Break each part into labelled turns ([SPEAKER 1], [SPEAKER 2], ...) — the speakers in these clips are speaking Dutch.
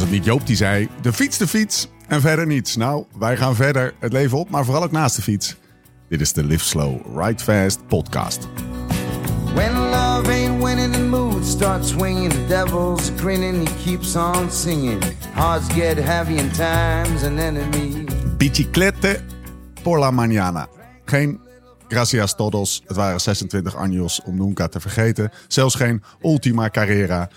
[SPEAKER 1] Was het niet Joop die zei: de fiets, de fiets en verder niets? Nou, wij gaan verder het leven op, maar vooral ook naast de fiets. Dit is de Live Slow, Ride Fast podcast.
[SPEAKER 2] When love ain't winning, the mood starts swinging. The devil's grinning, he keeps on singing. Hearts get heavy time's an enemy.
[SPEAKER 1] Biciclette por la mañana. Geen gracias todos. Het waren 26 años om Nunca te vergeten. Zelfs geen Ultima Carrera.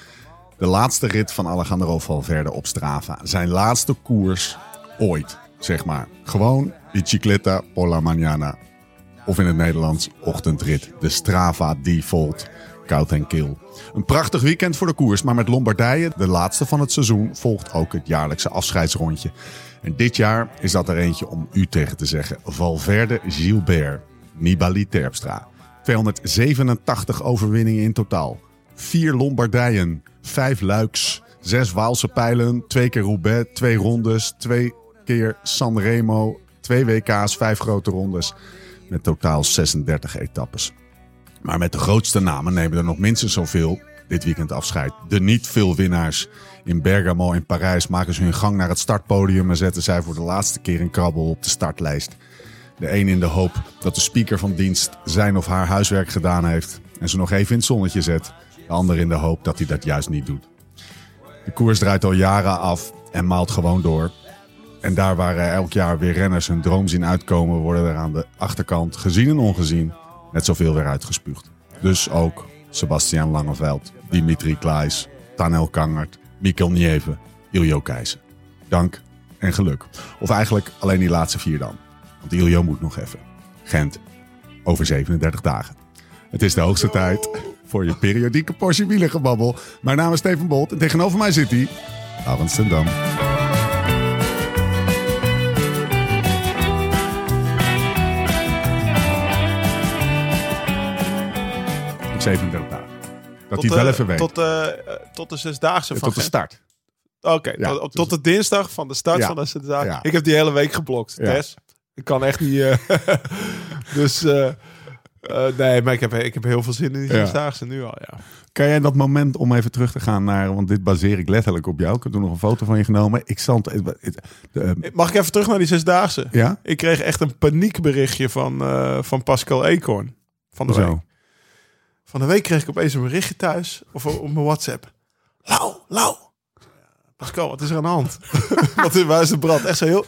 [SPEAKER 1] De laatste rit van Alejandro Valverde op Strava. Zijn laatste koers ooit, zeg maar. Gewoon Bicicletta por la mañana. Of in het Nederlands ochtendrit. De Strava Default. Koud en kil. Een prachtig weekend voor de koers, maar met Lombardije, de laatste van het seizoen, volgt ook het jaarlijkse afscheidsrondje. En dit jaar is dat er eentje om u tegen te zeggen. Valverde Gilbert, Nibali Terpstra. 287 overwinningen in totaal. Vier Lombardijen, vijf Luiks, zes Waalse pijlen, twee keer Roubaix, twee rondes, twee keer Sanremo, twee WK's, vijf grote rondes. Met totaal 36 etappes. Maar met de grootste namen nemen er nog minstens zoveel dit weekend afscheid. De niet veel winnaars in Bergamo en Parijs maken ze hun gang naar het startpodium en zetten zij voor de laatste keer een krabbel op de startlijst. De een in de hoop dat de speaker van dienst zijn of haar huiswerk gedaan heeft en ze nog even in het zonnetje zet. De ander in de hoop dat hij dat juist niet doet. De koers draait al jaren af en maalt gewoon door. En daar waar elk jaar weer renners hun droom zien uitkomen, worden er aan de achterkant, gezien en ongezien, net zoveel weer uitgespuugd. Dus ook Sebastian Langeveld, Dimitri Klaes, Tanel Kangert, Mikkel Nieve, Iljo Keijsen. Dank en geluk. Of eigenlijk alleen die laatste vier dan. Want Iljo moet nog even. Gent, over 37 dagen. Het is de hoogste tijd voor je periodieke portie wielengebabbel. Mijn naam is Steven Bolt en tegenover mij zit hij, Laurens ten Dam. Op 37 dagen. Dat hij het wel
[SPEAKER 3] eh,
[SPEAKER 1] even weet.
[SPEAKER 3] Tot, eh, eh, tot de zesdaagse van
[SPEAKER 1] Tot de start.
[SPEAKER 3] Oké,
[SPEAKER 1] Ja,
[SPEAKER 3] tot,
[SPEAKER 1] dus-
[SPEAKER 3] tot de dinsdag van de start
[SPEAKER 1] Ja.
[SPEAKER 3] van de zesdaagse.
[SPEAKER 1] Ja.
[SPEAKER 3] Ik heb die hele week geblokt. Tess. Ik kan echt niet... dus... eh, nee, maar ik heb, ik heb heel veel zin in die
[SPEAKER 1] Ja.
[SPEAKER 3] zesdaagse nu al, ja.
[SPEAKER 1] Kan jij dat moment om even terug te gaan naar, want dit baseer ik letterlijk op jou. Ik heb toen nog een foto van je genomen. Ik stond. het- de-
[SPEAKER 3] Mag ik even terug naar die zesdaagse?
[SPEAKER 1] ja?
[SPEAKER 3] Ik kreeg echt een paniekberichtje van, eh, van Pascal Eekhoorn. Van de week. Van de week kreeg ik opeens een berichtje thuis. Of op mijn WhatsApp. Lau, Lau. Pascal, wat is er aan de hand? wat is, waar is de brand? Echt zo heel...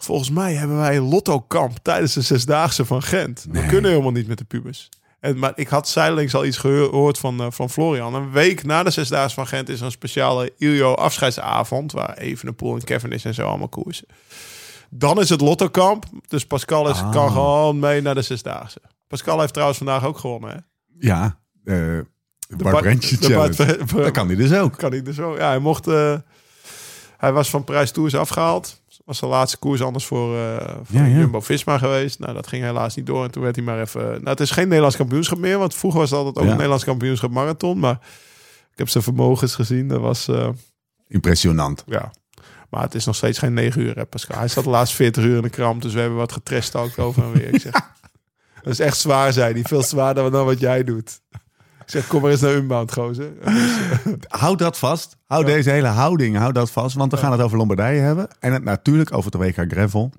[SPEAKER 3] Volgens mij hebben wij een lottokamp tijdens de Zesdaagse van Gent. We kunnen helemaal niet met de pubers. En, maar ik had zijdelings al iets gehoord van, eh, van Florian. Een week na de Zesdaagse van Gent is er een speciale Ilio afscheidsavond... waar Evenepoel en Kevin is en zo allemaal koersen. Dan is het lottokamp. Dus Pascal is,
[SPEAKER 1] Ah.
[SPEAKER 3] kan gewoon mee naar de Zesdaagse. Pascal heeft trouwens vandaag ook gewonnen, hè?
[SPEAKER 1] Ja. eh de Bart. Dat kan hij dus ook.
[SPEAKER 3] kan hij dus zo. Ja, hij mocht. eh, hij was van Prijs Tours afgehaald. Was de laatste koers anders voor, eh voor
[SPEAKER 1] Ja, ja.
[SPEAKER 3] Jumbo Visma geweest. Nou, dat ging helaas niet door. En toen werd hij maar even. Nou, het is geen Nederlands kampioenschap meer. Want vroeger was het altijd ook een Nederlands kampioenschap marathon. Maar ik heb zijn vermogens gezien. Dat was. eh,
[SPEAKER 1] Impressionant.
[SPEAKER 3] ja. Maar het is nog steeds geen 9 uur, hè, Pascal. Hij zat de laatste 40 uur in de krant. Dus we hebben wat getrest ook over en weer. Ik zeg, dat is echt zwaar, zei hij. Veel zwaarder dan wat jij doet. Zeg, kom maar eens naar Unbound, gozer.
[SPEAKER 1] Houd dat vast. Hou deze hele houding, hou dat vast. Want we gaan het over Lombardije hebben. En het natuurlijk over de WK Gravel.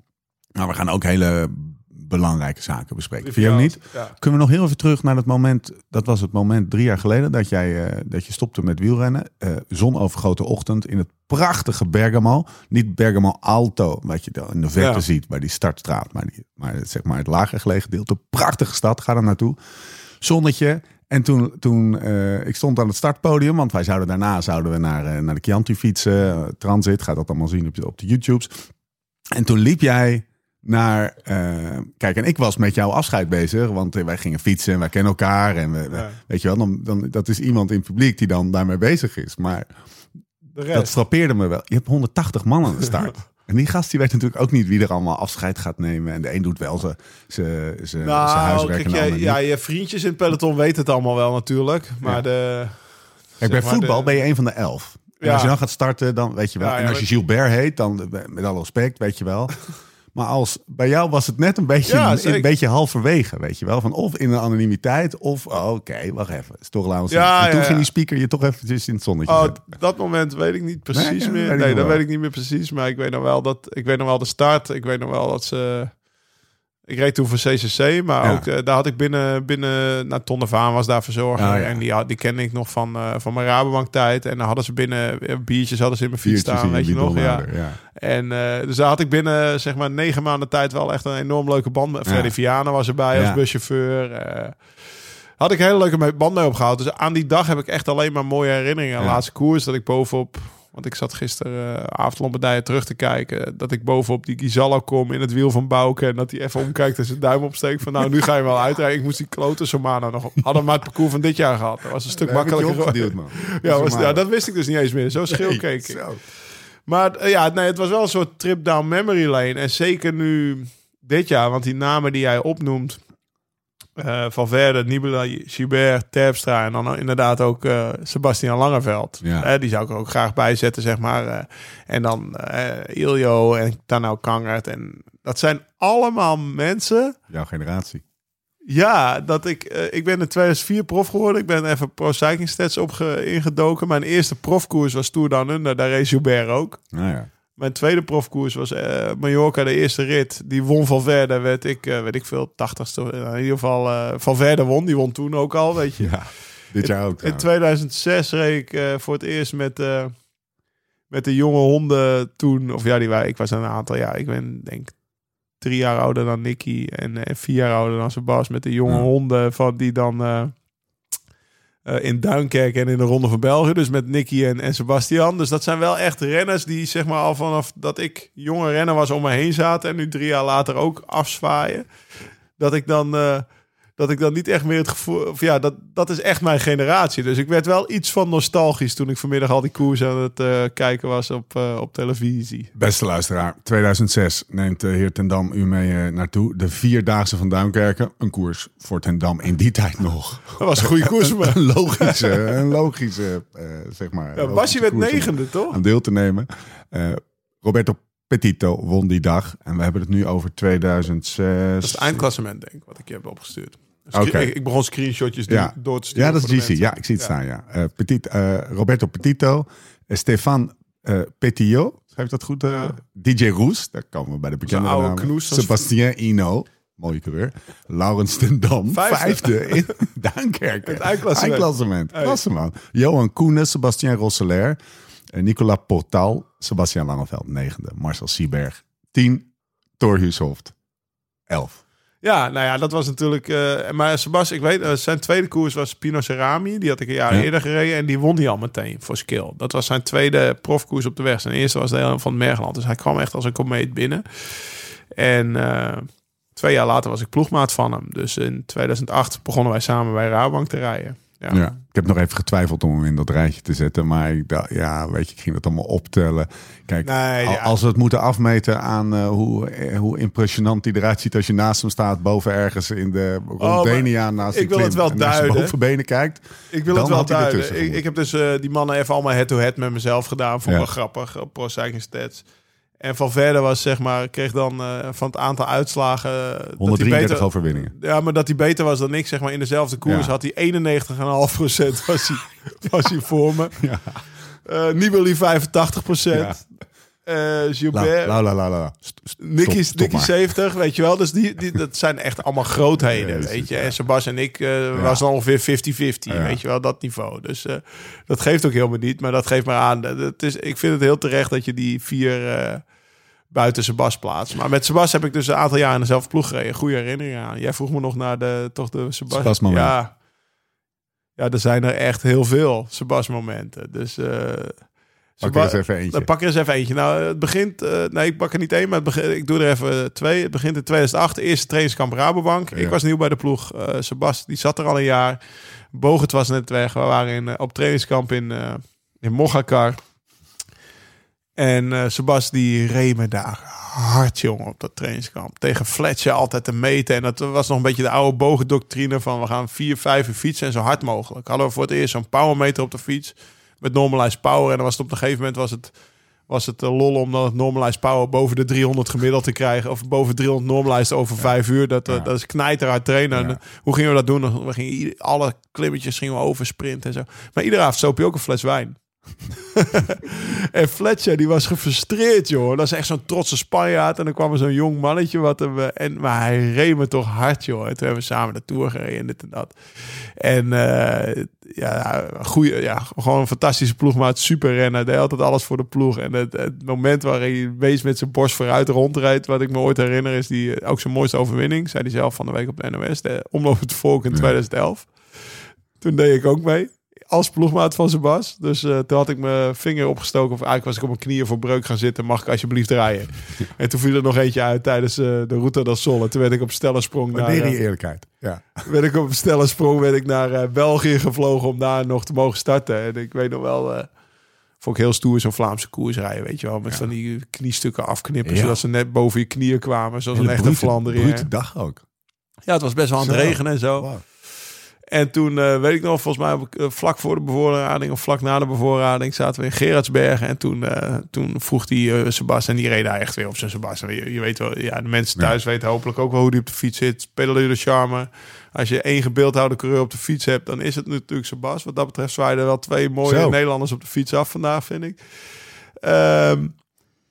[SPEAKER 1] Maar we gaan ook hele belangrijke zaken bespreken. Vind je ook niet?
[SPEAKER 3] Ja.
[SPEAKER 1] Kunnen we nog heel even terug naar het moment, dat was het moment drie jaar geleden, dat, jij, eh, dat je stopte met wielrennen. Eh zonovergoten ochtend in het prachtige Bergamo. Niet Bergamo Alto, wat je dan in de verte
[SPEAKER 3] Ja.
[SPEAKER 1] ziet bij die startstraat, maar, die, maar het, zeg maar het lager gelegen gedeelte. Prachtige stad, ga er naartoe. Zonnetje. En toen, toen eh, ik stond aan het startpodium, want wij zouden daarna zouden we naar, eh, naar de Chianti fietsen, Transit, gaat dat allemaal zien op, de- op de YouTubes. En toen liep jij naar. eh, kijk, en ik was met jouw afscheid bezig, want wij gingen fietsen en wij kennen elkaar. En we,
[SPEAKER 3] Ja.
[SPEAKER 1] weet je wel, dan, dan, dat is iemand in het publiek die dan daarmee bezig is. Maar dat frappeerde me wel. Je hebt 180 man aan de start. En die gast die weet natuurlijk ook niet wie er allemaal afscheid gaat nemen. En de een doet wel zijn zijn- zijn
[SPEAKER 3] Nou,
[SPEAKER 1] huiswerk
[SPEAKER 3] kijk,
[SPEAKER 1] en ander
[SPEAKER 3] ja, je vriendjes in het peloton weten het allemaal wel natuurlijk. Maar
[SPEAKER 1] Ja.
[SPEAKER 3] de...
[SPEAKER 1] Kijk, bij voetbal
[SPEAKER 3] de-
[SPEAKER 1] ben je een van de elf. En
[SPEAKER 3] Ja.
[SPEAKER 1] als je dan gaat starten, dan weet je wel.
[SPEAKER 3] Ja,
[SPEAKER 1] en als je Gilbert heet, dan met alle respect, weet je wel. Maar als, bij jou was het net een beetje,
[SPEAKER 3] Ja,
[SPEAKER 1] een, beetje halverwege, weet je wel. Van of in de anonimiteit, of oh, oké, wacht even. Is toch Laurens.
[SPEAKER 3] Ja,
[SPEAKER 1] en toen
[SPEAKER 3] ja,
[SPEAKER 1] ging die speaker je toch eventjes in het zonnetje
[SPEAKER 3] Oh,
[SPEAKER 1] zetten.
[SPEAKER 3] dat moment weet ik niet precies
[SPEAKER 1] Nee,
[SPEAKER 3] meer. nee, dat weet ik niet meer precies. Maar ik weet nog wel dat ik weet nog wel de start. Ik weet nog wel dat ze. Ik reed toen voor CCC, maar
[SPEAKER 1] Ja.
[SPEAKER 3] ook eh, daar had ik binnen binnen. Nou, Ton de Vaan was daar verzorger
[SPEAKER 1] Oh, ja.
[SPEAKER 3] en die die kende ik nog van eh, van mijn Rabobank tijd. En dan hadden ze binnen eh, biertjes hadden ze in mijn fiets
[SPEAKER 1] Biertjes
[SPEAKER 3] staan, weet je nog? Ja.
[SPEAKER 1] ja.
[SPEAKER 3] En dus daar had ik binnen zeg maar negen maanden tijd wel echt een enorm leuke band. met Freddy. Viana was erbij als buschauffeur. had ik een hele leuke band mee opgehouden. Dus aan die dag heb ik echt alleen maar mooie herinneringen.
[SPEAKER 1] Ja.
[SPEAKER 3] Laatste koers dat ik bovenop... Want ik zat gisteren uh, terug te kijken. Dat ik bovenop die Gizallo kom in het wiel van Bouke. En dat hij even omkijkt en zijn duim opsteekt. Van nou, nu ga je wel uitrijden. Ik moest die klote Somana nog... Hadden maar het parcours van dit jaar gehad. Dat was een stuk makkelijker.
[SPEAKER 1] man.
[SPEAKER 3] Ja, was, ja, dat wist ik dus niet eens meer. Zo schil
[SPEAKER 1] Nee,
[SPEAKER 3] keek ik.
[SPEAKER 1] zo.
[SPEAKER 3] Maar eh, ja, nee, het was wel een soort trip down memory lane. En zeker nu dit jaar, want die namen die jij opnoemt... eh Valverde, Nibala, Gilbert, Terpstra... en dan inderdaad ook eh, Sebastian Langeveld.
[SPEAKER 1] Ja.
[SPEAKER 3] Eh, die zou ik er ook graag bij zetten, zeg maar. en dan Iljo en Tanau Kangert. En dat zijn allemaal mensen...
[SPEAKER 1] Jouw generatie.
[SPEAKER 3] Ja, dat ik, ik ben in 2004 prof geworden. Ik ben even pro cycling stats opge ingedoken. Mijn eerste profkoers was Tour Down Under. Daar reed Gilbert ook.
[SPEAKER 1] Nou ja.
[SPEAKER 3] Mijn tweede profkoers was eh, Mallorca, de eerste rit. Die won Valverde, werd ik, eh, weet ik veel, 80ste. in ieder geval, eh Valverde won. Die won toen ook al, weet je.
[SPEAKER 1] ja. Dit jaar ook.
[SPEAKER 3] In
[SPEAKER 1] trouwens.
[SPEAKER 3] 2006 reed ik voor het eerst met, met de jonge honden toen. Of ja, die waren, ik was een aantal jaar. Ik ben denk drie jaar ouder dan Nicky en, eh, vier jaar ouder dan Sebas. Met de jonge
[SPEAKER 1] Ja.
[SPEAKER 3] honden van die dan eh, in Duinkerk en in de Ronde van België. Dus met Nicky en, en Sebastian. Dus dat zijn wel echt renners die zeg maar al vanaf dat ik jonge renner was om me heen zaten. En nu drie jaar later ook afzwaaien. Dat ik dan... eh, dat ik dan niet echt meer het gevoel... Of ja, dat, dat is echt mijn generatie. Dus ik werd wel iets van nostalgisch toen ik vanmiddag al die koers aan het eh, kijken was op, eh, op televisie.
[SPEAKER 1] Beste luisteraar, 2006 neemt de heer Ten Dam u mee eh, naartoe. De Vierdaagse van Duinkerken. Een koers voor Ten Dam in die tijd nog.
[SPEAKER 3] Dat was een goede koers me.
[SPEAKER 1] Een logische, een logische eh, zeg maar.
[SPEAKER 3] Ja, Basje werd negende, toch?
[SPEAKER 1] Aan deel te nemen. Eh, Roberto Petito won die dag. En we hebben het nu over 2006.
[SPEAKER 3] Dat is het eindklassement, denk ik, wat ik je heb opgestuurd.
[SPEAKER 1] Oké.
[SPEAKER 3] Ik, ik begon screenshotjes
[SPEAKER 1] Ja.
[SPEAKER 3] door te sturen.
[SPEAKER 1] Ja, dat is GC.
[SPEAKER 3] mensen.
[SPEAKER 1] Ja, ik zie het staan. Ja. Eh, Petit, eh, Roberto Petito, eh, Stefan eh Petillot, schrijf dat goed? DJ Roes, daar komen we bij de bekende namen.
[SPEAKER 3] knoes,
[SPEAKER 1] Sebastien Ino, mooie coureur. Laurens ten Dam,
[SPEAKER 3] Vijfde.
[SPEAKER 1] vijfde, in Duinkerken.
[SPEAKER 3] Het eindklassement.
[SPEAKER 1] Eindklassement.
[SPEAKER 3] Hey.
[SPEAKER 1] Klasse, man. Johan Koenen, Sebastien Rosseler, Nicolas Portal, Sebastian Langeveld, negende. Marcel Sieberg, tien. Thor elf.
[SPEAKER 3] Ja, nou ja, dat was natuurlijk... eh, maar Sebas, ik weet, eh, zijn tweede koers was Pino Cerami. Die had ik een jaar
[SPEAKER 1] Ja.
[SPEAKER 3] eerder gereden. En die won hij al meteen voor skill. Dat was zijn tweede profkoers op de weg. Zijn eerste was de hele van Mergeland. Dus hij kwam echt als een komeet binnen. En eh, twee jaar later was ik ploegmaat van hem. Dus in 2008 begonnen wij samen bij Rabank te rijden. Ja.
[SPEAKER 1] Ja. ik heb nog even getwijfeld om hem in dat rijtje te zetten. Maar ik dacht, ja, weet je, ik ging dat allemaal optellen. Kijk,
[SPEAKER 3] Nee,
[SPEAKER 1] al-
[SPEAKER 3] ja.
[SPEAKER 1] als we het moeten afmeten aan eh, hoe, eh, hoe impressionant hij eruit ziet als je naast hem staat, boven ergens in de Rondenia naast
[SPEAKER 3] Oh, ik
[SPEAKER 1] die
[SPEAKER 3] wil het
[SPEAKER 1] klim
[SPEAKER 3] wel
[SPEAKER 1] en naar zijn
[SPEAKER 3] duiden.
[SPEAKER 1] bovenbenen kijkt.
[SPEAKER 3] Ik wil
[SPEAKER 1] Dan
[SPEAKER 3] het wel duiden. Ik, heb dus eh, die mannen even allemaal head-to-head met mezelf gedaan. Vond ik
[SPEAKER 1] Ja.
[SPEAKER 3] wel grappig op Pro Cycling Stats. En van verder was zeg maar, kreeg dan eh, van het aantal uitslagen... eh, dat hij
[SPEAKER 1] 133
[SPEAKER 3] beter,
[SPEAKER 1] overwinningen.
[SPEAKER 3] Ja, maar dat hij beter was dan ik, zeg maar, in dezelfde koers
[SPEAKER 1] Ja.
[SPEAKER 3] had hij 91,5% was hij, was hij voor me.
[SPEAKER 1] Ja.
[SPEAKER 3] Eh Nibali 85%.
[SPEAKER 1] Ja.
[SPEAKER 3] Eh,
[SPEAKER 1] La,
[SPEAKER 3] Gilbert,
[SPEAKER 1] la, la, la,
[SPEAKER 3] Nicky, Nicky
[SPEAKER 1] maar.
[SPEAKER 3] 70, weet je wel. Dus die, die, dat zijn echt allemaal grootheden, weet je. En Sebas en ik eh was dan ongeveer 50-50,
[SPEAKER 1] Ja.
[SPEAKER 3] weet je wel, dat niveau. Dus eh, dat geeft ook helemaal niet, maar dat geeft maar aan. Dat- Het is, ik vind het heel terecht dat je die vier eh, buiten Sebas plaatst. Maar met Sebas heb ik dus een aantal jaar in dezelfde ploeg gereden. Goede herinneringen aan. Jij vroeg me nog naar de, toch de Sebas.
[SPEAKER 1] Sebas moment.
[SPEAKER 3] Ja. ja, er zijn er echt heel veel Sebas momenten. Dus... eh
[SPEAKER 1] Pak er eens even eentje.
[SPEAKER 3] pak er eens even eentje. Nou, het begint... eh, nee, ik pak er niet één, maar het ik doe er even twee. Het begint in 2008, eerste trainingskamp Rabobank.
[SPEAKER 1] Ja.
[SPEAKER 3] Ik was nieuw bij de ploeg. Eh Sebas, die zat er al een jaar. Bogert was net weg. We waren in, op trainingskamp in, eh in. En eh Sebas die reed me daar hard, jongen, op dat trainingskamp. Tegen Fletcher altijd te meten. En dat was nog een beetje de oude bogendoctrine van... we gaan vier, vijf uur fietsen en zo hard mogelijk. Hadden we voor het eerst zo'n powermeter op de fiets... met normalized power. En dan was het op een gegeven moment was het, was het eh, lol om dan het normalized power... boven de 300 gemiddeld te krijgen. Of boven 300 normalized over vijf uur. Dat, eh,
[SPEAKER 1] Ja.
[SPEAKER 3] dat is knijterhard trainen.
[SPEAKER 1] Ja.
[SPEAKER 3] hoe gingen we dat doen? We gingen alle klimmetjes gingen we oversprinten en zo. Maar iedere avond soop je ook een fles wijn. en Fletcher, die was gefrustreerd, joh. Dat is echt zo'n trotse Spanjaard. En dan kwam er zo'n jong mannetje. Wat hem, eh, en, maar hij reed me toch hard, joh. En toen hebben we samen de Tour gereden en dit en dat. En eh, ja, goeie, ja, gewoon een fantastische ploegmaat. Super renner. Deed altijd alles voor de ploeg. En het, het moment waar hij wees met zijn borst vooruit rondrijdt... wat ik me ooit herinner, is die, eh, ook zijn mooiste overwinning. Zei hij zelf van de week op de NOS. De omloop het volk in
[SPEAKER 1] Ja.
[SPEAKER 3] 2011. Toen deed ik ook mee. Als ploegmaat van Sebas. Dus eh, toen had ik mijn vinger opgestoken. Of eigenlijk was ik op mijn knieën voor breuk gaan zitten. Mag ik alsjeblieft rijden? en toen viel er nog eentje uit tijdens eh, de Route Sol. En toen werd ik op stellensprong naar...
[SPEAKER 1] Waardeer
[SPEAKER 3] eh,
[SPEAKER 1] die eerlijkheid. Ja.
[SPEAKER 3] werd ik op een snelle sprong werd ik naar België gevlogen om daar nog te mogen starten. En ik weet nog wel, vond ik heel stoer zo'n Vlaamse koers rijden, weet je wel. Met van die kniestukken afknippen,
[SPEAKER 1] Ja.
[SPEAKER 3] zodat ze net boven je knieën kwamen. Zoals een echte Vlaanderen.
[SPEAKER 1] brute dag ook.
[SPEAKER 3] Ja, het was best wel aan het regenen en zo.
[SPEAKER 1] Wow.
[SPEAKER 3] En toen, eh, weet ik nog, volgens mij eh, vlak voor de bevoorrading of vlak na de bevoorrading zaten we in Gerardsbergen. En toen, eh, toen vroeg die Sebastian, die reed daar echt weer op zijn Sebastian. Je, je weet wel, ja, de mensen thuis weten hopelijk ook wel hoe die op de fiets zit. Pedalier de charme. Als je één gebeeldhouwde coureur op de fiets hebt, dan is het natuurlijk Sebas. Wat dat betreft zwaaien er wel twee mooie
[SPEAKER 1] Zo.
[SPEAKER 3] Nederlanders op de fiets af vandaag, vind ik. Ehm,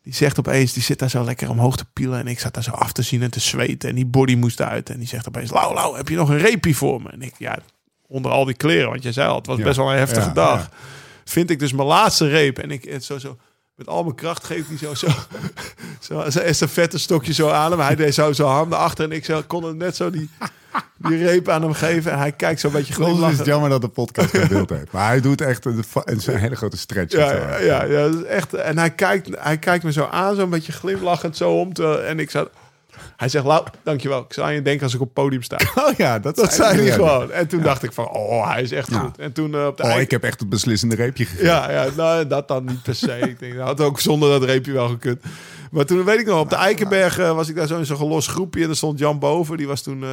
[SPEAKER 3] die zegt opeens, die zit daar zo lekker omhoog te pielen. En ik zat daar zo af te zien en te zweten. En die body moest uit. En die zegt opeens, Lau, Lau, heb je nog een repie voor me? En ik, ja, onder al die kleren. Want jij zei al, het was
[SPEAKER 1] Ja.
[SPEAKER 3] best wel een heftige
[SPEAKER 1] Ja,
[SPEAKER 3] dag.
[SPEAKER 1] ja.
[SPEAKER 3] Vind ik dus mijn laatste reep. En ik het zo, zo met al mijn kracht geef ik die zo, zo, zo, zo estafette stokje zo aan hem. Hij deed zo zijn handen achter. En ik zo, kon het net zo die, die reep aan hem geven. En hij kijkt zo'n beetje
[SPEAKER 1] Soms is het
[SPEAKER 3] glimlachend.
[SPEAKER 1] jammer dat de podcast geen beeld heeft. Maar hij doet echt een, een, een hele grote stretch.
[SPEAKER 3] Ja,
[SPEAKER 1] zo.
[SPEAKER 3] ja, ja, is echt. En hij kijkt, hij kijkt me zo aan, zo'n beetje glimlachend zo om. Te, en ik zou. Hij zegt, Lau, dankjewel. Ik zou aan je denken als ik op het podium sta.
[SPEAKER 1] Oh ja, dat,
[SPEAKER 3] Dat
[SPEAKER 1] zei
[SPEAKER 3] hij gewoon. En toen dacht ik van, oh, hij is echt
[SPEAKER 1] Ja.
[SPEAKER 3] goed. En toen eh, op de
[SPEAKER 1] Oh,
[SPEAKER 3] eind-
[SPEAKER 1] ik heb echt het beslissende reepje gegeven.
[SPEAKER 3] Ja, ja nou, dat dan niet per se. ik denk, dat had ook zonder dat reepje wel gekund. Maar toen weet ik nog, op de Eikenberg eh, was ik daar zo in zo'n gelos groepje. En er stond Jan Boven, die was toen eh,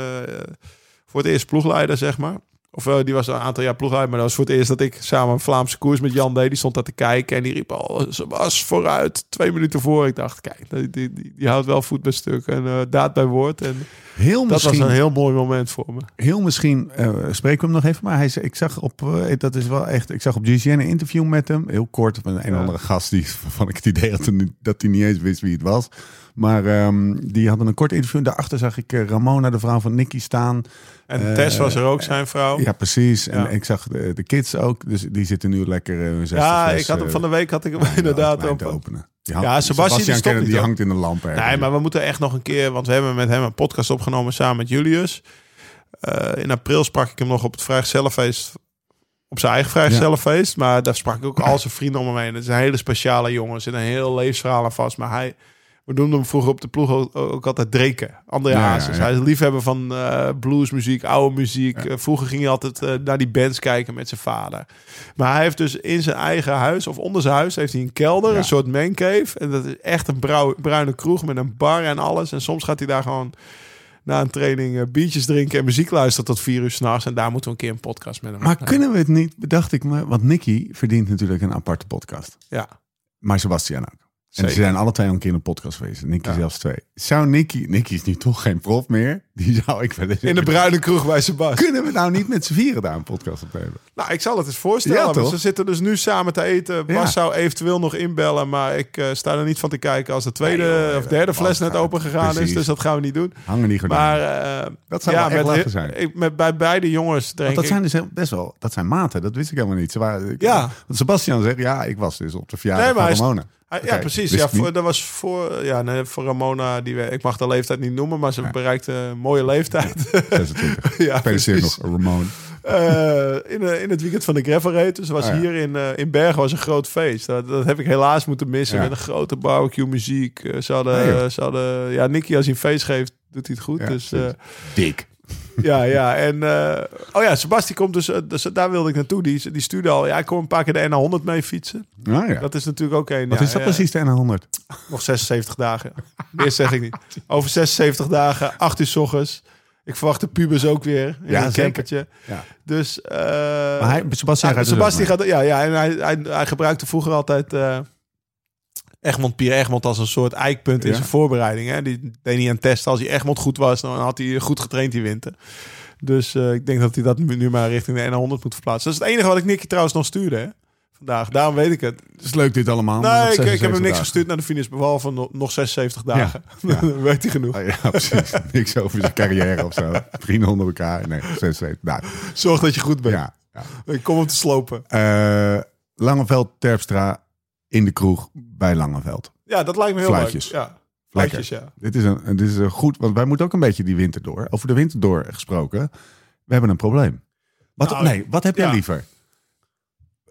[SPEAKER 3] voor het eerst ploegleider, zeg maar. Of eh, die was een aantal jaar ploegleider, maar dat was voor het eerst dat ik samen een Vlaamse koers met Jan deed. Die stond daar te kijken en die riep al, ze was vooruit, twee minuten voor. Ik dacht, kijk, die, die, die, die houdt wel voet bij stuk en eh, daad bij woord. En
[SPEAKER 1] Heel
[SPEAKER 3] dat was een heel mooi moment voor me.
[SPEAKER 1] heel misschien eh, spreken we hem nog even. Maar hij, zei- ik zag op, eh, dat is wel echt, ik zag op GCN een interview met hem. Heel kort, met een, andere gast die, van ik het idee had dat- hij niet eens wist wie het was. Maar ehm, die hadden een kort interview. Daarachter zag ik eh, Ramona, de vrouw van Nicky, staan.
[SPEAKER 3] En Tess was er ook, zijn vrouw.
[SPEAKER 1] Ja, precies. En ik zag de, de kids ook. Dus die zitten nu lekker hun
[SPEAKER 3] Ja, ik had hem van de week had ik hem inderdaad op.
[SPEAKER 1] openen.
[SPEAKER 3] Ja, Sebastian, die hoor.
[SPEAKER 1] hangt in de lamp. ergens.
[SPEAKER 3] Nee, maar we moeten echt nog een keer, want we hebben met hem een podcast opgenomen samen met Julius. Eh, in april sprak ik hem nog op het vrijgezellenfeest, op zijn eigen vrijgezellenfeest. Maar daar sprak ik ook al zijn vrienden om hem heen. Het is een hele speciale jongen, er zit een heel levensverhaal aan vast. Maar hij, we noemden hem vroeger op de ploeg ook, ook altijd Dreken, André
[SPEAKER 1] Ja, ja,
[SPEAKER 3] Hazes.
[SPEAKER 1] ja.
[SPEAKER 3] Hij is liefhebber van eh, bluesmuziek, oude muziek. Eh, vroeger ging hij altijd eh, naar die bands kijken met zijn vader. Maar hij heeft dus in zijn eigen huis, of onder zijn huis, heeft hij een kelder, een soort mancave. En dat is echt een bruine kroeg met een bar en alles. En soms gaat hij daar gewoon na een training biertjes drinken en muziek luisteren tot vier uur s'nachts. En daar moeten we een keer een podcast met hem
[SPEAKER 1] Maar kunnen we het niet, bedacht ik me, want Nicky verdient natuurlijk een aparte podcast.
[SPEAKER 3] Ja,
[SPEAKER 1] Maar Sebastian ook. En ze zijn alle twee al een keer in een podcast geweest. Nicky
[SPEAKER 3] Ja.
[SPEAKER 1] zelfs twee. Zou Nicky, Nicky is nu toch geen prof meer. Die zou ik wel eens
[SPEAKER 3] in de bruine kroeg bij Sebas.
[SPEAKER 1] Kunnen we nou niet met z'n vieren daar een podcast opnemen?
[SPEAKER 3] Nou, ik zal het eens voorstellen.
[SPEAKER 1] Ja?
[SPEAKER 3] Ze zitten dus nu samen te eten. Bas
[SPEAKER 1] Ja.
[SPEAKER 3] zou eventueel nog inbellen, maar ik eh, sta er niet van te kijken als de tweede
[SPEAKER 1] Nee, joh,
[SPEAKER 3] of derde fles net open gegaan is. Dus dat gaan we niet doen.
[SPEAKER 1] Hangen die gordijnen.
[SPEAKER 3] Maar eh,
[SPEAKER 1] Dat zou wel echt
[SPEAKER 3] met,
[SPEAKER 1] lachen zijn.
[SPEAKER 3] Ik, met, bij beide jongens denk
[SPEAKER 1] Want dat zijn dus heel- best wel, dat zijn maten. Dat wist ik helemaal niet. Ze waren, ik-
[SPEAKER 3] Ja.
[SPEAKER 1] Want Sebastian zegt, ja, ik was dus op de verjaardag
[SPEAKER 3] Nee, maar
[SPEAKER 1] van Ramona.
[SPEAKER 3] Ja, precies. Ja,
[SPEAKER 1] niet.
[SPEAKER 3] voor, dat was voor, ja, nee, voor Ramona. Die, ik mag de leeftijd niet noemen, maar ze bereikte mooie leeftijd.
[SPEAKER 1] 26.
[SPEAKER 3] ja,
[SPEAKER 1] nog, Ramon.
[SPEAKER 3] Eh, in, eh, in het weekend van de gravel. Dus was
[SPEAKER 1] ja.
[SPEAKER 3] hier in, eh, in Bergen was een groot feest. Dat, dat heb ik helaas moeten missen.
[SPEAKER 1] Ja.
[SPEAKER 3] Met een grote barbecue muziek. Eh, ze hadden,
[SPEAKER 1] Nee, joh.
[SPEAKER 3] ze hadden, ja, Nicky als hij een feest geeft, doet hij het goed.
[SPEAKER 1] Ja,
[SPEAKER 3] dus.
[SPEAKER 1] Dik.
[SPEAKER 3] Ja, ja. En, eh, oh ja, Sebasti komt dus, eh, dus daar wilde ik naartoe. Die, die stuurde al, ja, ik kom een paar keer de NA100 mee fietsen.
[SPEAKER 1] Nou ja.
[SPEAKER 3] Dat is natuurlijk ook een.
[SPEAKER 1] Wat
[SPEAKER 3] ja,
[SPEAKER 1] is dat
[SPEAKER 3] ja,
[SPEAKER 1] precies, de N100?
[SPEAKER 3] Nog 76 dagen. Meer zeg ik niet. Over 76 dagen, 8 uur s ochtends. Ik verwacht de pubers ook weer in
[SPEAKER 1] Ja,
[SPEAKER 3] een campertje.
[SPEAKER 1] Ja.
[SPEAKER 3] Dus... eh
[SPEAKER 1] Maar hij, Sebastian gaat dus
[SPEAKER 3] Sebasti
[SPEAKER 1] ook mee.
[SPEAKER 3] gaat, ja, ja, en hij, hij, hij gebruikte vroeger altijd Egmond Pier Egmond als een soort eikpunt in
[SPEAKER 1] Ja.
[SPEAKER 3] zijn voorbereiding. Hè. Die deed hij aan testen. Als hij Egmond goed was, dan had hij goed getraind die winter. Dus eh, ik denk dat hij dat nu maar richting de N100 moet verplaatsen. Dat is het enige wat ik Nicky trouwens nog stuurde. Hè. Vandaag. Daarom weet ik het.
[SPEAKER 1] Het is leuk dit allemaal.
[SPEAKER 3] Nee, ik, ik heb
[SPEAKER 1] 76
[SPEAKER 3] hem niks gestuurd naar de finish. Behalve no- nog 76 dagen.
[SPEAKER 1] Ja.
[SPEAKER 3] Weet hij genoeg.
[SPEAKER 1] Oh, ja, precies. Niks over zijn carrière of zo. Vrienden onder elkaar. Nee, 76 dagen.
[SPEAKER 3] Zorg dat je goed bent.
[SPEAKER 1] Ja. ja.
[SPEAKER 3] Ik kom hem te slopen.
[SPEAKER 1] Eh, Langeveld, Terpstra in de kroeg bij Langeveld.
[SPEAKER 3] Ja, dat lijkt me heel
[SPEAKER 1] Fluitjes.
[SPEAKER 3] leuk. Ja, fluitjes, ja.
[SPEAKER 1] Dit is, een, dit is een goed, want wij moeten ook een beetje die winter door. Over de winter door gesproken. We hebben een probleem. Wat,
[SPEAKER 3] Nou,
[SPEAKER 1] nee, wat heb jij
[SPEAKER 3] ja.
[SPEAKER 1] liever?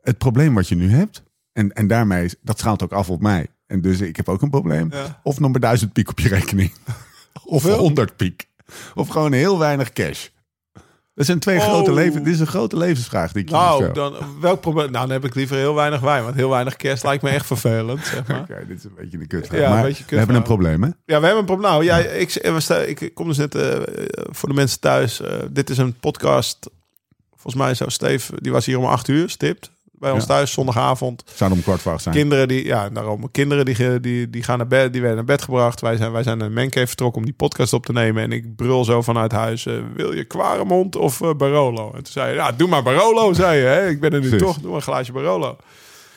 [SPEAKER 1] Het probleem wat je nu hebt. En, en daarmee, dat schaalt ook af op mij. En dus ik heb ook een probleem.
[SPEAKER 3] Ja.
[SPEAKER 1] Of nog maar duizend piek op je rekening. of? 100 piek. Of gewoon heel weinig cash. Dat zijn twee
[SPEAKER 3] Oh.
[SPEAKER 1] grote leven. Dit is een grote levensvraag die ik
[SPEAKER 3] Nou, dan, welk probleem? Nou, dan heb ik liever heel weinig wijn. Want heel weinig kerst lijkt me echt vervelend, zeg maar.
[SPEAKER 1] Oké, dit is een beetje een kut.
[SPEAKER 3] Ja, een
[SPEAKER 1] maar we hebben een probleem, hè?
[SPEAKER 3] Ja, we hebben een probleem. Nou, ja, ik, ik kom dus net eh, voor de mensen thuis. eh, dit is een podcast. Volgens mij zou Steve, die was hier om acht uur, stipt. Bij ons
[SPEAKER 1] Ja.
[SPEAKER 3] thuis, zondagavond.
[SPEAKER 1] Zou om kwart voor acht zijn.
[SPEAKER 3] Kinderen die, ja, daarom. Kinderen die, die, die gaan naar bed, die werden naar bed gebracht. Wij zijn, wij zijn naar Mencave vertrokken om die podcast op te nemen. En ik brul zo vanuit huis: eh, Wil je Quaremont of eh, Barolo? En toen zei je: Ja, doe maar Barolo, zei je. Hè? Ik ben er nu toch, doe maar een glaasje Barolo.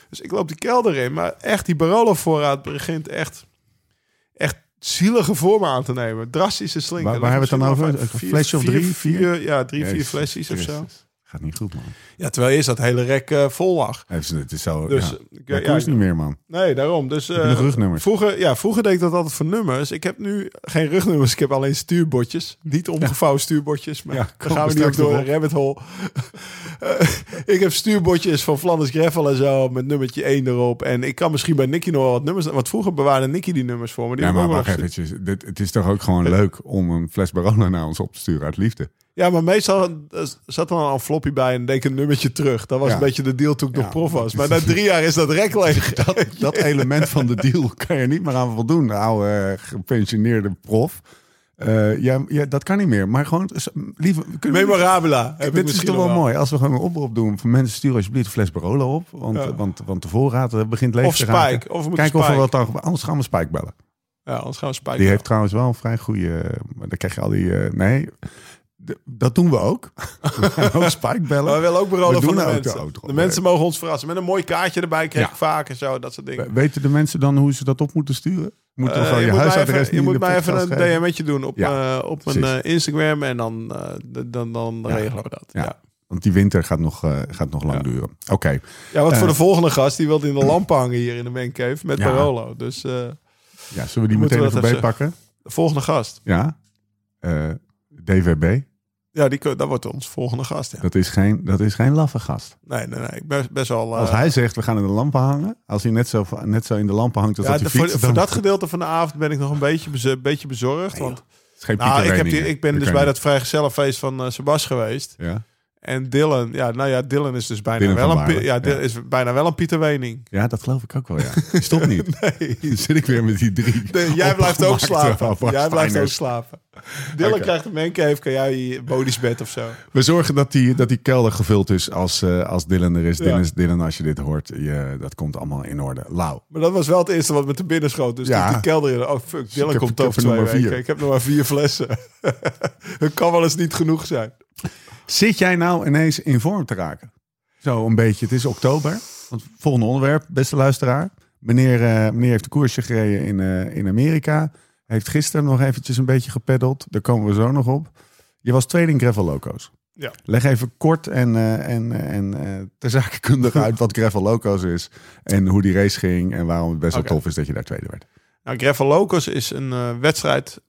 [SPEAKER 3] Dus ik loop die kelder in, maar echt, die Barolo-voorraad begint echt, echt zielige vormen aan te nemen. Drastische slinken.
[SPEAKER 1] Waar- waar hebben we het dan over? Een flesje of drie, vier?
[SPEAKER 3] ja, drie, vier flesjes of zo.
[SPEAKER 1] Gaat niet goed, man.
[SPEAKER 3] Ja, terwijl eerst dat hele rek eh, vol lag.
[SPEAKER 1] Het is, het is zo.
[SPEAKER 3] Dus
[SPEAKER 1] ja.
[SPEAKER 3] ik-
[SPEAKER 1] Ja,
[SPEAKER 3] ja,
[SPEAKER 1] koers niet meer, man.
[SPEAKER 3] Nee, daarom. Dus, eh,
[SPEAKER 1] rugnummers?
[SPEAKER 3] Vroeger, ja, vroeger deed ik dat altijd voor nummers. Ik heb nu geen rugnummers. Ik heb alleen stuurbordjes. Niet omgevouwen stuurbordjes. Maar
[SPEAKER 1] Ja,
[SPEAKER 3] dan gaan we niet
[SPEAKER 1] straks
[SPEAKER 3] door een rabbit hole. Eh, ik heb stuurbordjes van Flanders Gravel en zo. Met nummertje 1 erop. En ik kan misschien bij Nicky nog wel wat nummers... Want vroeger bewaarde Nicky die nummers voor me. Die
[SPEAKER 1] Ja, maar
[SPEAKER 3] ook
[SPEAKER 1] wacht. Dit, het is toch ook gewoon leuk om een fles Barolo naar ons op te sturen uit liefde.
[SPEAKER 3] Ja, maar meestal eh, zat er dan een floppy bij en deed ik een nummertje terug. Dat was
[SPEAKER 1] Ja.
[SPEAKER 3] een beetje de deal toen ik
[SPEAKER 1] Ja.
[SPEAKER 3] nog prof was. Maar na drie jaar is dat rek leeg.
[SPEAKER 1] Dat, dat element van de deal kan je niet meer aan voldoen, de oude eh, gepensioneerde prof. Eh, ja, ja, dat kan niet meer. Maar gewoon, liever... we-
[SPEAKER 3] ik
[SPEAKER 1] Dit is toch wel mooi. Als we gewoon een oproep doen van mensen sturen alsjeblieft een fles Barolo op. Want,
[SPEAKER 3] Ja.
[SPEAKER 1] want, want de voorraad begint leeg
[SPEAKER 3] Of
[SPEAKER 1] te raken.
[SPEAKER 3] Spike. Of we moeten
[SPEAKER 1] Kijk of we wat dan... Anders gaan we Spike bellen.
[SPEAKER 3] Ja, anders gaan we Spike.
[SPEAKER 1] Die heeft trouwens wel een vrij goede... Dan krijg je al die... nee, dat doen we ook. We gaan ook Spike bellen.
[SPEAKER 3] Maar we willen ook van de mensen. De,
[SPEAKER 1] Rob.
[SPEAKER 3] mensen mogen ons verrassen. Met een mooi kaartje erbij krijg
[SPEAKER 1] Ja.
[SPEAKER 3] ik vaak en zo. Dat soort dingen.
[SPEAKER 1] Weten de mensen dan hoe ze dat op moeten sturen? Moeten we
[SPEAKER 3] Eh,
[SPEAKER 1] je,
[SPEAKER 3] moet mij
[SPEAKER 1] huisadres
[SPEAKER 3] even, je moet
[SPEAKER 1] de
[SPEAKER 3] mij even een? DM'tje doen op,
[SPEAKER 1] Ja,
[SPEAKER 3] eh, op mijn eh, Instagram. En dan, dan, dan
[SPEAKER 1] Ja.
[SPEAKER 3] regelen we dat. Ja.
[SPEAKER 1] Ja.
[SPEAKER 3] Ja.
[SPEAKER 1] Want die winter gaat nog, gaat nog lang
[SPEAKER 3] Ja.
[SPEAKER 1] duren. Oké.
[SPEAKER 3] want voor
[SPEAKER 1] Eh.
[SPEAKER 3] de volgende gast, die wil in de lamp hangen hier in de mancave met
[SPEAKER 1] Ja.
[SPEAKER 3] Barolo. Dus
[SPEAKER 1] Ja, zullen we die meteen
[SPEAKER 3] we
[SPEAKER 1] even bijpakken?
[SPEAKER 3] de volgende gast.
[SPEAKER 1] Ja. DVB.
[SPEAKER 3] Ja, die, dat wordt ons volgende gast. Ja.
[SPEAKER 1] Dat is geen, dat is geen laffe gast.
[SPEAKER 3] Nee, nee, nee. Ik ben best wel... eh,
[SPEAKER 1] Als hij zegt, we gaan in de lampen hangen. Als hij net zo, net zo in de lampen hangt als
[SPEAKER 3] ja,
[SPEAKER 1] dat hij
[SPEAKER 3] de- voor, voor dat gedeelte van de avond ben ik nog een beetje, bez- beetje bezorgd.
[SPEAKER 1] Nee,
[SPEAKER 3] want nou, ik, heb die, ik ben
[SPEAKER 1] Dat
[SPEAKER 3] dus bij
[SPEAKER 1] je
[SPEAKER 3] dat vrijgezellenfeest van eh Sebas geweest.
[SPEAKER 1] niet. Ja.
[SPEAKER 3] En Dylan, ja, nou ja, Dylan is dus bijna
[SPEAKER 1] Dylan
[SPEAKER 3] wel een,
[SPEAKER 1] Baarle,
[SPEAKER 3] ja, is bijna wel een Pieter Wening.
[SPEAKER 1] ja, dat geloof ik ook wel, ja. Stop niet.
[SPEAKER 3] Nee.
[SPEAKER 1] Dan zit ik weer met die drie.
[SPEAKER 3] Nee, jij blijft ook slapen. Jij blijft ook slapen. Dylan krijgt een mancave, kan jij je bodiesbed of zo.
[SPEAKER 1] We zorgen dat die, dat die kelder gevuld is als, eh, als Dylan er is.
[SPEAKER 3] Ja.
[SPEAKER 1] Dylan, Dylan, als je dit hoort, je, dat komt allemaal in orde. Lau.
[SPEAKER 3] Maar dat was wel het eerste wat me te binnen schoot. Dus
[SPEAKER 1] Ja.
[SPEAKER 3] die kelder in. Oh fuck, Dylan komt over
[SPEAKER 1] er
[SPEAKER 3] twee weken.
[SPEAKER 1] vier.
[SPEAKER 3] Ik heb nog maar vier flessen. Het kan wel eens niet genoeg zijn.
[SPEAKER 1] Zit jij nou ineens in vorm te raken? Zo een beetje. Het is oktober. Want volgende onderwerp, beste luisteraar. Meneer, eh, meneer heeft de koersje gereden in, eh, in Amerika. Heeft gisteren nog eventjes een beetje gepeddeld. Daar komen we zo nog op. Je was tweede in Gravel Loco's.
[SPEAKER 3] Ja.
[SPEAKER 1] Leg even kort en, eh, en, en eh ter zake kundig uit wat Gravel Loco's is. En hoe die race ging. En waarom het best wel tof is dat je daar tweede werd.
[SPEAKER 3] Nou, Gravel Locos is een wedstrijd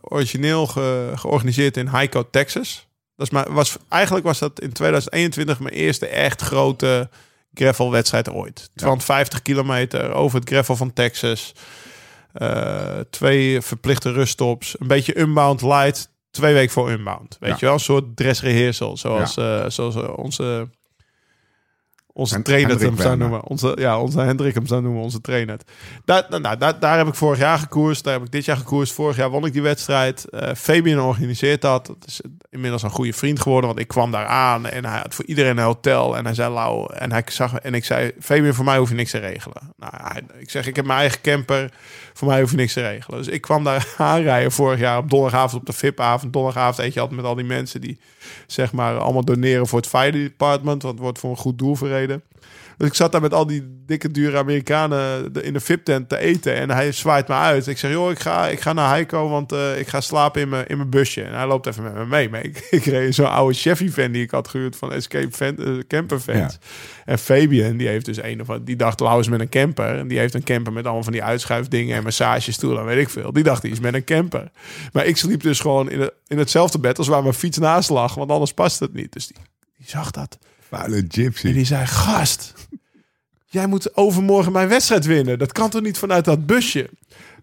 [SPEAKER 3] origineel ge- georganiseerd in Hico, Texas. Dat is maar, was, eigenlijk was dat in 2021 mijn eerste echt grote gravelwedstrijd ooit. 250 kilometer over het gravel van Texas. Eh, twee verplichte ruststops. Een beetje unbound light. twee weken voor Unbound. Weet
[SPEAKER 1] Ja.
[SPEAKER 3] je wel, een soort dressrehearsal. Zoals, eh, zoals eh, onze, onze trainer
[SPEAKER 1] Hendrik
[SPEAKER 3] hem zou noemen. Onze, ja, onze Hendrik hem zou noemen, onze trainer. Daar, nou, nou, daar, daar heb ik vorig jaar gekoerst. Daar heb ik dit jaar gekoerst. Vorig jaar won ik die wedstrijd. Eh Fabian organiseert dat. Dat is inmiddels een goede vriend geworden. Want ik kwam daar aan en hij had voor iedereen een hotel. En hij zei, Lau, en hij zag en ik zei, Fabian, voor mij hoef je niks te regelen. Nou, hij, ik zeg, ik heb mijn eigen camper. Voor mij hoef je niks te regelen. Dus ik kwam daar aanrijden vorig jaar op donderdagavond op de VIP-avond. Donderdagavond eet je altijd met al die mensen die zeg maar allemaal doneren voor het fire department. Want het wordt voor een goed doel verreden. Dus ik zat daar met al die dikke, dure Amerikanen in de VIP-tent te eten. En hij zwaait me uit. Ik zeg, joh, ik ga, ik ga naar Heiko, want eh, ik ga slapen in mijn, in mijn busje. En hij loopt even met me mee. Maar ik, ik reed zo'n oude Chevy-van die ik had gehuurd van Escape van, eh, Camper Fans. En Fabian, die heeft dus een of die dacht, Lau is met een camper. En die heeft een camper met allemaal van die uitschuifdingen en massagestoelen, weet ik veel. Die dacht, die is met een camper. Maar ik sliep dus gewoon in, het- in hetzelfde bed als waar mijn fiets naast lag. Want anders past het niet. Dus die, die zag dat.
[SPEAKER 1] Vuile gypsy.
[SPEAKER 3] En die zei: Gast, jij moet overmorgen mijn wedstrijd winnen. Dat kan toch niet vanuit dat busje?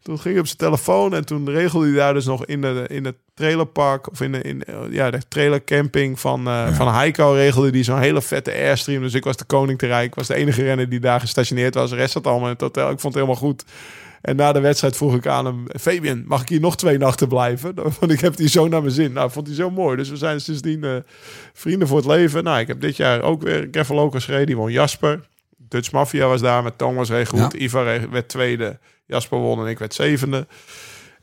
[SPEAKER 3] Toen ging hij op zijn telefoon en toen regelde hij daar dus nog in, de, in het trailerpark of in de, in, eh, ja, de trailercamping van, eh van Heiko regelde die zo'n hele vette airstream. Dus ik was de koning te rijk. Ik was de enige renner die daar gestationeerd was. De rest zat allemaal in het hotel. Ik vond het helemaal goed. En na de wedstrijd vroeg ik aan hem: Fabian, mag ik hier nog twee nachten blijven? Want ik heb die zo naar mijn zin. Nou, vond hij zo mooi. Dus we zijn sindsdien eh, vrienden voor het leven. Nou, ik heb dit jaar ook weer Gravel Locals gereden. Die won Jasper. Dutch Mafia was daar met Thomas reed goed.
[SPEAKER 1] Ja.
[SPEAKER 3] Ivar werd tweede. Jasper won en ik werd zevende.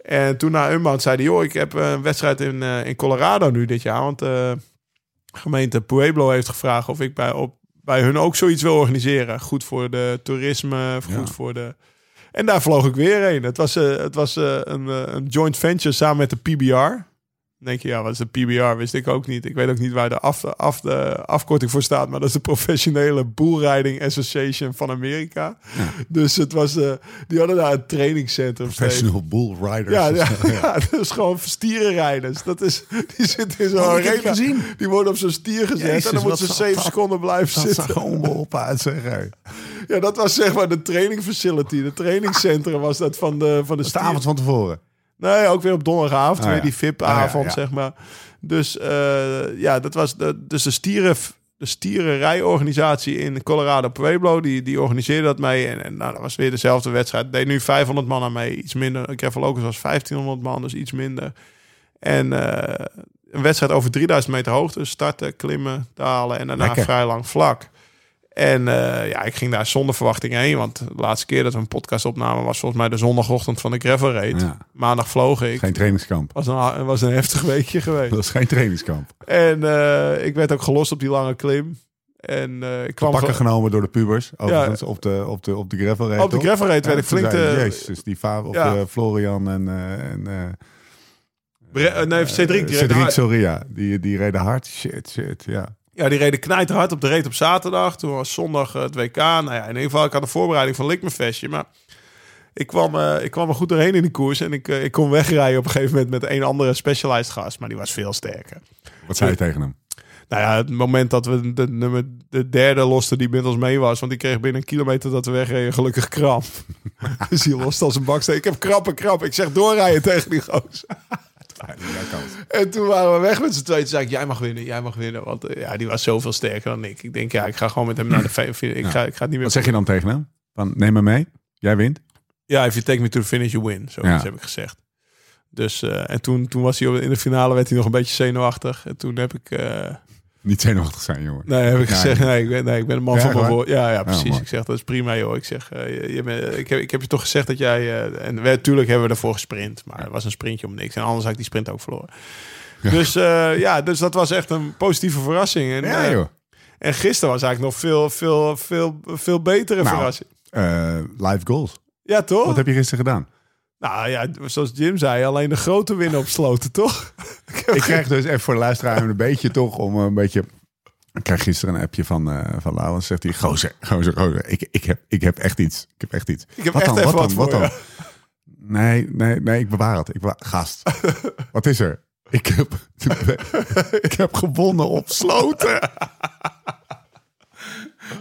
[SPEAKER 3] En toen na Unbound zei hij... joh, ik heb een wedstrijd in, eh, in Colorado nu dit jaar. Want de gemeente Pueblo heeft gevraagd... of ik bij, op, bij hun ook zoiets wil organiseren. Goed voor de toerisme, goed
[SPEAKER 1] Ja.
[SPEAKER 3] voor de... En daar vloog ik weer heen. Het was, eh, het was eh, een, eh, een joint venture samen met de PBR. Dan denk je, ja, wat is de PBR? Wist ik ook niet. Ik weet ook niet waar de, af, af, de afkorting voor staat. Maar dat is de Professionele Bull Riding Association van Amerika. Dus het was, eh, die hadden daar een trainingscentrum.
[SPEAKER 1] Professional bull riders.
[SPEAKER 3] Ja, ja, ja, dat is gewoon stierenrijders. Dat is, die zitten in zo'n
[SPEAKER 1] Oh,
[SPEAKER 3] arena. Die worden op zo'n stier gezet
[SPEAKER 1] Jezus,
[SPEAKER 3] en dan moeten ze zeven
[SPEAKER 1] dat-
[SPEAKER 3] seconden blijven
[SPEAKER 1] Dat
[SPEAKER 3] zitten.
[SPEAKER 1] zag er onbeholpen uit, zeg. hé.
[SPEAKER 3] Ja, dat was zeg maar de training facility. De trainingscentrum was dat van de, van de
[SPEAKER 1] De avond van tevoren.
[SPEAKER 3] Nee, ook weer op donderdagavond,
[SPEAKER 1] Ah,
[SPEAKER 3] weer die VIP-avond,
[SPEAKER 1] Ah, ja.
[SPEAKER 3] zeg maar. Dus eh, ja, dat was de, dus de stieren, de stierenrijorganisatie in Colorado Pueblo, die, die organiseerde dat mee. En, en nou, dat was weer dezelfde wedstrijd. Deed nu 500 man aan mee, iets minder. Gravel Locals was 1500 man, dus iets minder. En eh, een wedstrijd over 3000 meter hoogte, starten, klimmen, dalen en daarna
[SPEAKER 1] Lekker.
[SPEAKER 3] vrij lang vlak. En eh, ja, ik ging daar zonder verwachting heen. Want de laatste keer dat we een podcast opnamen was volgens mij de zondagochtend van de gravel raid.
[SPEAKER 1] Ja.
[SPEAKER 3] Maandag vloog ik.
[SPEAKER 1] Geen trainingskamp.
[SPEAKER 3] Was een, was een heftig weekje geweest.
[SPEAKER 1] Dat is geen trainingskamp.
[SPEAKER 3] En eh, ik werd ook gelost op die lange klim. En eh, ik kwam
[SPEAKER 1] Pakken
[SPEAKER 3] ge-
[SPEAKER 1] genomen door de pubers. Overigens op de, op de, op de gravel
[SPEAKER 3] op de gravel raid werd
[SPEAKER 1] Ja,
[SPEAKER 3] ik flink
[SPEAKER 1] Jezus, die va of
[SPEAKER 3] Ja.
[SPEAKER 1] Florian en, en
[SPEAKER 3] nee, Cedric. Die
[SPEAKER 1] Cedric
[SPEAKER 3] hard.
[SPEAKER 1] Soria. Die, die reden hard. Shit, shit, ja.
[SPEAKER 3] Ja, die reden knijterhard op de reed op zaterdag. Toen was zondag eh, het WK. Nou ja, in ieder geval, ik had een voorbereiding van Likmefestje. Maar ik kwam, eh, ik kwam er goed doorheen in die koers. En ik, eh, ik kon wegrijden op een gegeven moment met een andere specialized gast. Maar die was veel sterker.
[SPEAKER 1] Wat zei je tegen hem?
[SPEAKER 3] Nou ja, het moment dat we de, nummer, de derde loste die met ons mee was. Want die kreeg binnen een kilometer dat we wegreden gelukkig kramp. dus die lost als een baksteen. Ik heb krappen, krap. Ik zeg doorrijden tegen die gozer. En toen waren we weg met z'n tweeën. Toen zei ik, jij mag winnen, jij mag winnen. Want eh, ja, die was zoveel sterker dan ik. Ik denk, ja, ik ga gewoon met hem naar de VV. Ik, ga, ik ga niet meer...
[SPEAKER 1] Wat zeg je dan tegen hem? Van, neem me mee. Jij wint.
[SPEAKER 3] Ja, if you take me to the finish, you win. Zoiets heb ik gezegd. Dus, eh, en toen, toen was hij op- in de finale werd hij nog een beetje zenuwachtig. En toen heb ik, eh,
[SPEAKER 1] Niet zenuwachtig zijn, jongen.
[SPEAKER 3] nee, heb ik
[SPEAKER 1] Ja,
[SPEAKER 3] gezegd, nee, ik ben, nee, ik ben een man
[SPEAKER 1] Ja,
[SPEAKER 3] van mijn woord. Ja, ja, precies.
[SPEAKER 1] mooi.
[SPEAKER 3] ik zeg, dat is prima, joh. Ik zeg, eh, je, ik, heb, ik heb je toch gezegd dat jij... eh, en natuurlijk hebben we ervoor gesprint. Maar het was een sprintje om niks. En anders had ik die sprint ook verloren. Dus eh, ja, dus dat was echt een positieve verrassing. En,
[SPEAKER 1] Ja, joh.
[SPEAKER 3] en gisteren was eigenlijk nog veel, veel, veel, veel betere
[SPEAKER 1] Nou,
[SPEAKER 3] verrassing.
[SPEAKER 1] Live goals.
[SPEAKER 3] Ja, toch?
[SPEAKER 1] Wat heb je gisteren gedaan?
[SPEAKER 3] Nou ja, zoals Jim zei, alleen de grote winnen op sloten, toch?
[SPEAKER 1] Ik krijg dus even voor de luisteraar een beetje toch om een beetje... Ik krijg gisteren een appje van, eh van Laurens. Zegt hij, gozer, gozer, gozer. Ik, ik, heb, ik heb echt iets. Ik heb echt iets.
[SPEAKER 3] Ik heb
[SPEAKER 1] wat
[SPEAKER 3] echt
[SPEAKER 1] dan?
[SPEAKER 3] even
[SPEAKER 1] wat
[SPEAKER 3] wat je.
[SPEAKER 1] dan? Nee, nee, nee, ik bewaar het. Ik bewaar... Gast, wat is er? Ik heb, ik heb gewonnen op sloten.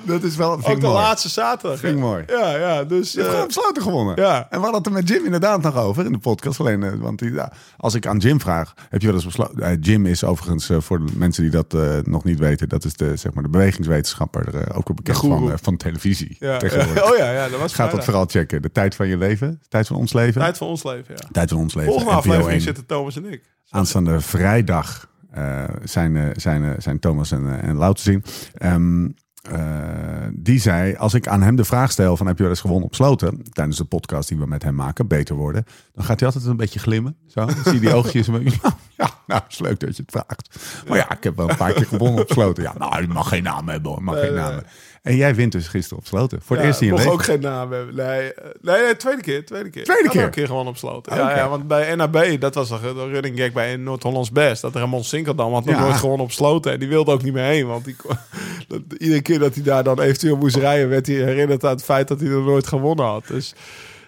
[SPEAKER 1] Dat is wel...
[SPEAKER 3] Ook de
[SPEAKER 1] mooi.
[SPEAKER 3] laatste zaterdag. Hè?
[SPEAKER 1] mooi.
[SPEAKER 3] Ja, ja. Dus...
[SPEAKER 1] Je hebt
[SPEAKER 3] eh,
[SPEAKER 1] gewoon besloten gewonnen.
[SPEAKER 3] ja.
[SPEAKER 1] En we hadden het er met Jim inderdaad nog over in de podcast. Alleen, eh, want die, ja, als ik aan Jim vraag, heb je wel eens besloten... eh, Jim is overigens, eh, voor de mensen die dat eh, nog niet weten... dat is de, zeg maar, de bewegingswetenschapper, eh, ook wel bekend van, eh, van televisie
[SPEAKER 3] ja. Oh ja, ja, dat was
[SPEAKER 1] Gaat dat vooral checken. De tijd van je leven, tijd van ons leven.
[SPEAKER 3] Tijd van ons leven, ja.
[SPEAKER 1] Tijd van ons leven.
[SPEAKER 3] Volgende aflevering
[SPEAKER 1] 1.
[SPEAKER 3] zitten Thomas en ik.
[SPEAKER 1] Aanstaande vrijdag eh, zijn, eh, zijn, eh, zijn Thomas en, eh, en Lau te zien. Ehm, eh, die zei, als ik aan hem de vraag stel van heb je wel eens gewonnen op sloten tijdens de podcast die we met hem maken, beter worden, dan gaat hij altijd een beetje glimmen. Zo, dan zie je die oogjes een beetje, ja, nou, is leuk dat je het vraagt. Maar ja, ik heb wel een paar keer gewonnen op sloten. Ja, nou, je mag geen naam hebben hoor, mag geen naam hebben. En jij wint dus gisteren op sloten. Voor het
[SPEAKER 3] Ja,
[SPEAKER 1] eerst in je
[SPEAKER 3] mocht ook geen naam hebben. Nee, eh, nee, nee, tweede keer. Tweede keer.
[SPEAKER 1] Tweede keer?
[SPEAKER 3] een keer gewoon op sloten. Ja, ja, want bij NAB, dat was de running gag bij Noord-Hollands Best. Dat Ramon Sinkeldam had nog
[SPEAKER 1] Ja.
[SPEAKER 3] nooit gewoon op sloten. En die wilde ook niet meer heen. Want die, dat, iedere keer dat hij daar dan eventueel moest rijden... werd hij herinnerd aan het feit dat hij er nooit gewonnen had. Dus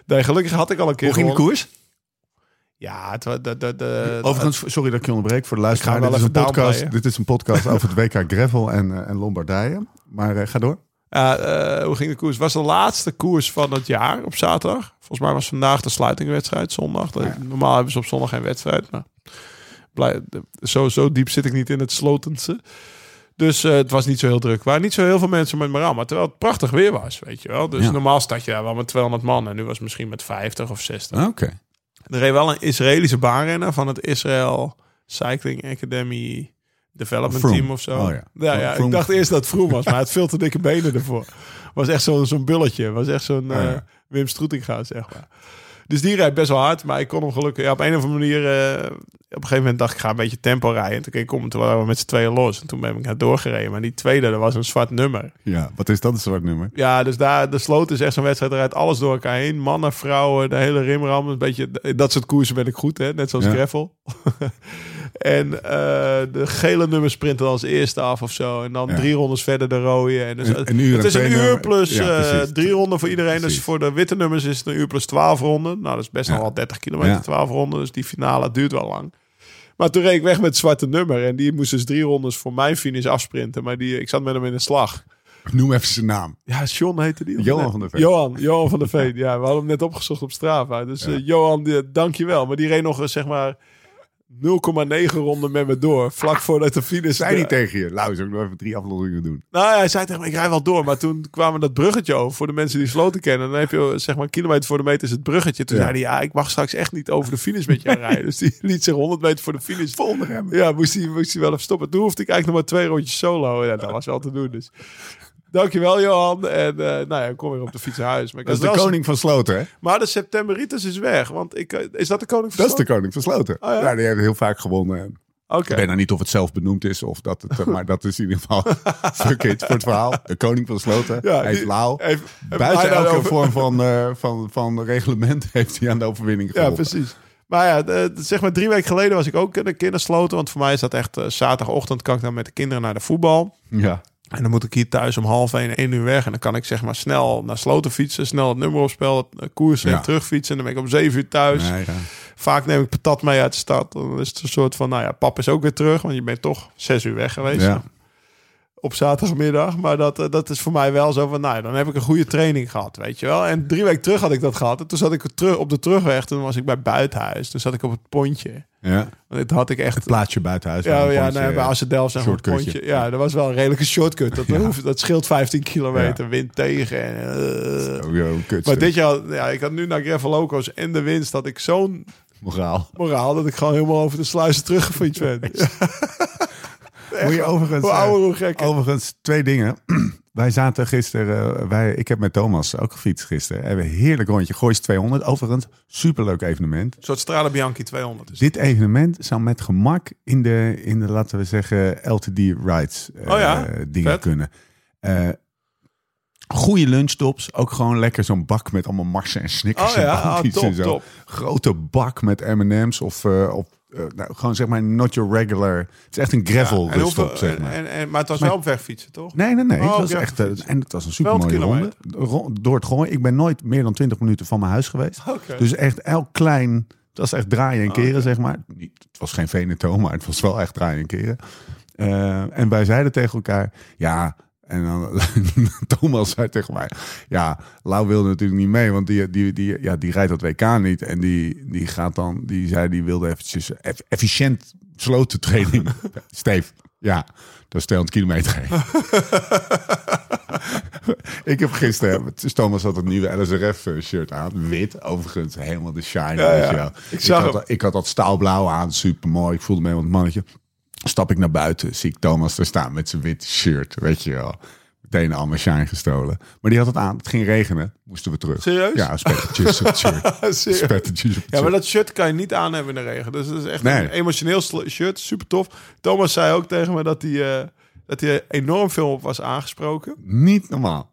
[SPEAKER 3] nee, gelukkig had ik al een keer
[SPEAKER 1] Hoe ging de koers?
[SPEAKER 3] Ja, het, de, de, de,
[SPEAKER 1] Overigens, sorry dat ik je onderbreek voor de luisteraar. Dit is, een podcast, dit is een podcast over het WK Gravel en, eh, en Lombardije. Maar eh, ga door.
[SPEAKER 3] Eh, hoe ging de koers? Het was de laatste koers van het jaar op zaterdag. Volgens mij was vandaag de sluitingwedstrijd, zondag.
[SPEAKER 1] Ja.
[SPEAKER 3] Normaal hebben ze op zondag geen wedstrijd. Maar blij, zo, zo diep zit ik niet in het slotense. Dus het was niet zo heel druk. Er waren niet zo heel veel mensen met me aan. Maar terwijl het prachtig weer was, weet je wel. Dus
[SPEAKER 1] Ja.
[SPEAKER 3] normaal stad je daar wel met 200 man. En nu was het misschien met 50 of 60.
[SPEAKER 1] Oké.
[SPEAKER 3] Er reed wel een Israëlische baanrenner van het Israel Cycling Academy Development. Team of zo.
[SPEAKER 1] Oh ja.
[SPEAKER 3] ja, ik dacht eerst dat het Froome was, maar het had veel te dikke benen ervoor. Was echt zo'n zo'n bulletje. Was echt zo'n
[SPEAKER 1] Oh ja.
[SPEAKER 3] eh, Wim Stroetinga, zeg maar. Dus die rijdt best wel hard, maar ik kon hem gelukkig... Ja, op een of andere manier... eh, op een gegeven moment dacht ik, ga een beetje tempo rijden. En toen ik om en toen waren we met z'n tweeën los. En toen ben ik naar doorgereden. Maar die tweede, dat was een zwart nummer.
[SPEAKER 1] Ja, wat is dat een zwart nummer?
[SPEAKER 3] Ja, dus daar, de sloot is echt zo'n wedstrijd. Rijdt alles door elkaar heen. Mannen, vrouwen, de hele rimram. Een beetje, dat soort koersen ben ik goed, hè? Net zoals
[SPEAKER 1] Ja.
[SPEAKER 3] gravel. en eh, de gele nummers sprinten als eerste af of zo. En dan
[SPEAKER 1] Ja.
[SPEAKER 3] drie rondes verder de rode. En dus,
[SPEAKER 1] Een- een uur
[SPEAKER 3] het is een uur
[SPEAKER 1] nummer-
[SPEAKER 3] plus
[SPEAKER 1] Ja,
[SPEAKER 3] eh, drie ronden voor iedereen.
[SPEAKER 1] Precies.
[SPEAKER 3] Dus voor de witte nummers is het een uur plus twaalf ronden. Nou, dat is best nog wel 30 kilometer. 12 ronden. Dus die finale duurt wel lang. Maar toen reed ik weg met het zwarte nummer. En die moest dus drie rondes voor mijn finish afsprinten. Maar die, ik zat met hem in de slag.
[SPEAKER 1] Noem even zijn naam.
[SPEAKER 3] Ja, John heette die.
[SPEAKER 1] Johan
[SPEAKER 3] net?
[SPEAKER 1] van der Veen.
[SPEAKER 3] Johan, Johan van der Veen. Ja, we hadden hem net opgezocht op Strava. Dus
[SPEAKER 1] Ja.
[SPEAKER 3] eh, Johan, die, dank je wel. Maar die reed nog eens, zeg maar 0,9 ronden met me door. Vlak voordat de finish...
[SPEAKER 1] Zei niet tegen je. Zou ik nog even drie afleveringen doen.
[SPEAKER 3] Nou ja, hij zei tegen me, ik rij wel door. Maar toen kwamen dat bruggetje over. Voor de mensen die sloten kennen. Dan heb je, zeg maar, een kilometer voor de meter is het bruggetje. Toen
[SPEAKER 1] Ja.
[SPEAKER 3] zei hij, ja, ik mag straks echt niet over de finish met jou rijden. Dus die liet zich 100 meter voor de finish.
[SPEAKER 1] Volgende remmen.
[SPEAKER 3] Ja, moest hij, moest hij wel even stoppen. Toen hoefde ik eigenlijk nog maar twee rondjes solo. Ja, dat was wel te doen. Dus dankjewel, Johan. En eh, nou ja, ik kom weer op de fiets naar huis. Maar,
[SPEAKER 1] Dat is de koning van Sloten, hè?
[SPEAKER 3] maar de septemberitis is weg. Want ik, eh, is dat de koning van
[SPEAKER 1] Dat is de
[SPEAKER 3] Sloten?
[SPEAKER 1] koning van Sloten.
[SPEAKER 3] Oh, ja?
[SPEAKER 1] ja? die heeft heel vaak gewonnen.
[SPEAKER 3] Oké.
[SPEAKER 1] Ik weet nou niet of het zelf benoemd is of dat het, maar dat is in ieder geval fuck it voor het verhaal. De koning van Sloten
[SPEAKER 3] Ja,
[SPEAKER 1] heeft
[SPEAKER 3] die-
[SPEAKER 1] Lau.
[SPEAKER 3] Heeft-
[SPEAKER 1] Buiten
[SPEAKER 3] hij
[SPEAKER 1] elke vorm van, eh, van, van reglement heeft hij aan de overwinning
[SPEAKER 3] Ja,
[SPEAKER 1] geholpen.
[SPEAKER 3] precies. Maar ja, de- de- zeg maar drie weken geleden was ik ook een keer naar Sloten. Want voor mij is dat echt eh, zaterdagochtend kan ik dan met de kinderen naar de voetbal.
[SPEAKER 1] Ja.
[SPEAKER 3] En dan moet ik hier thuis om half één, één uur weg. En dan kan ik zeg maar snel naar Sloten fietsen. Snel het nummer opspelen, het, eh, koersen
[SPEAKER 1] Ja.
[SPEAKER 3] en terugfietsen. En dan ben ik om zeven uur thuis.
[SPEAKER 1] Nee, ja.
[SPEAKER 3] Vaak neem ik patat mee uit de stad. Dan is het een soort van, nou ja, pap is ook weer terug. Want je bent toch zes uur weg geweest.
[SPEAKER 1] Ja.
[SPEAKER 3] Op zaterdagmiddag. Maar dat, eh, dat is voor mij wel zo van, nou dan heb ik een goede training gehad, weet je wel. En drie weken terug had ik dat gehad. En toen zat ik terug op de terugweg. Toen was ik bij Buitenhuis. Toen zat ik op het pontje.
[SPEAKER 1] ja.
[SPEAKER 3] Want dit had ik echt...
[SPEAKER 1] Het plaatsje buiten huis.
[SPEAKER 3] Ja, ja
[SPEAKER 1] pontje-
[SPEAKER 3] nee, bij Assedel zeg maar een pontje. Ja, dat was wel een redelijke shortcut. Dat,
[SPEAKER 1] Ja.
[SPEAKER 3] hoeft- dat scheelt 15 kilometer, wind tegen. En, eh.
[SPEAKER 1] Oh, joh, kut.
[SPEAKER 3] Maar dit jaar, ja, ik had nu naar Gravel Locos en de winst dat ik zo'n
[SPEAKER 1] Moraal.
[SPEAKER 3] moraal dat ik gewoon helemaal over de sluizen teruggefietst ben.
[SPEAKER 1] Moet je overigens...
[SPEAKER 3] hoe
[SPEAKER 1] eh,
[SPEAKER 3] ouder, hoe gekker.
[SPEAKER 1] Overigens, twee dingen. Wij zaten gisteren, eh, wij, ik heb met Thomas ook gefietst gisteren. Hebben een heerlijk rondje. Goois 200. Overigens, superleuk evenement.
[SPEAKER 3] Een soort Strade Bianchi 200 is.
[SPEAKER 1] Dit evenement zou met gemak in de, in de laten we zeggen, LTD rides eh,
[SPEAKER 3] Oh ja,
[SPEAKER 1] dingen
[SPEAKER 3] vet.
[SPEAKER 1] kunnen. Eh goede lunchtops. Ook gewoon lekker zo'n bak met allemaal marsen en snickers
[SPEAKER 3] Oh ja,
[SPEAKER 1] en
[SPEAKER 3] ah,
[SPEAKER 1] bounties
[SPEAKER 3] top,
[SPEAKER 1] en zo.
[SPEAKER 3] top.
[SPEAKER 1] Grote bak met M&M's of, of eh, nou, gewoon zeg maar not your regular. Het is echt een gravel
[SPEAKER 3] Ja, en hoeveel-
[SPEAKER 1] ruststop, zeg maar.
[SPEAKER 3] en, en, maar het was
[SPEAKER 1] Maar-
[SPEAKER 3] wel op weg fietsen, toch?
[SPEAKER 1] Nee, nee, nee.
[SPEAKER 3] Oh,
[SPEAKER 1] het was echt, eh, en het was een super mooie
[SPEAKER 3] 200
[SPEAKER 1] ronde. Ro- Door het gooien. Ik ben nooit meer dan 20 minuten van mijn huis geweest. Dus echt elk klein. Het was echt draaien en
[SPEAKER 3] Oh,
[SPEAKER 1] keren, zeg maar. Niet, het was geen Veneto, maar het was wel echt draaien en keren. Eh, en wij zeiden tegen elkaar: ja, En dan Thomas zei tegen mij, ja, Lau wilde natuurlijk niet mee, want die, die, die, ja, die rijdt dat WK niet. En die, die gaat dan, die zei, die wilde eventjes eff- efficiënt sloten training. Steef, ja, dat is 200 kilometer. ik heb gisteren, Thomas had het nieuwe LSRF shirt aan, wit, overigens, helemaal de shine.
[SPEAKER 3] Ja, ja. Ik zag
[SPEAKER 1] had,
[SPEAKER 3] hem.
[SPEAKER 1] ik had dat staalblauw aan, super mooi. Ik voelde me helemaal het mannetje. Stap ik naar buiten, zie ik Thomas er staan met zijn wit shirt, weet je wel. Meteen allemaal shine gestolen. Maar die had het aan, het ging regenen, moesten we terug.
[SPEAKER 3] Serieus?
[SPEAKER 1] Ja, spettertjes op het shirt. Spettertjes op het
[SPEAKER 3] Ja, maar dat shirt kan je niet aan hebben in de regen. Dus dat is echt
[SPEAKER 1] Nee.
[SPEAKER 3] een emotioneel shirt. Super tof. Thomas zei ook tegen me dat hij, eh, dat hij enorm veel op was aangesproken.
[SPEAKER 1] Niet normaal.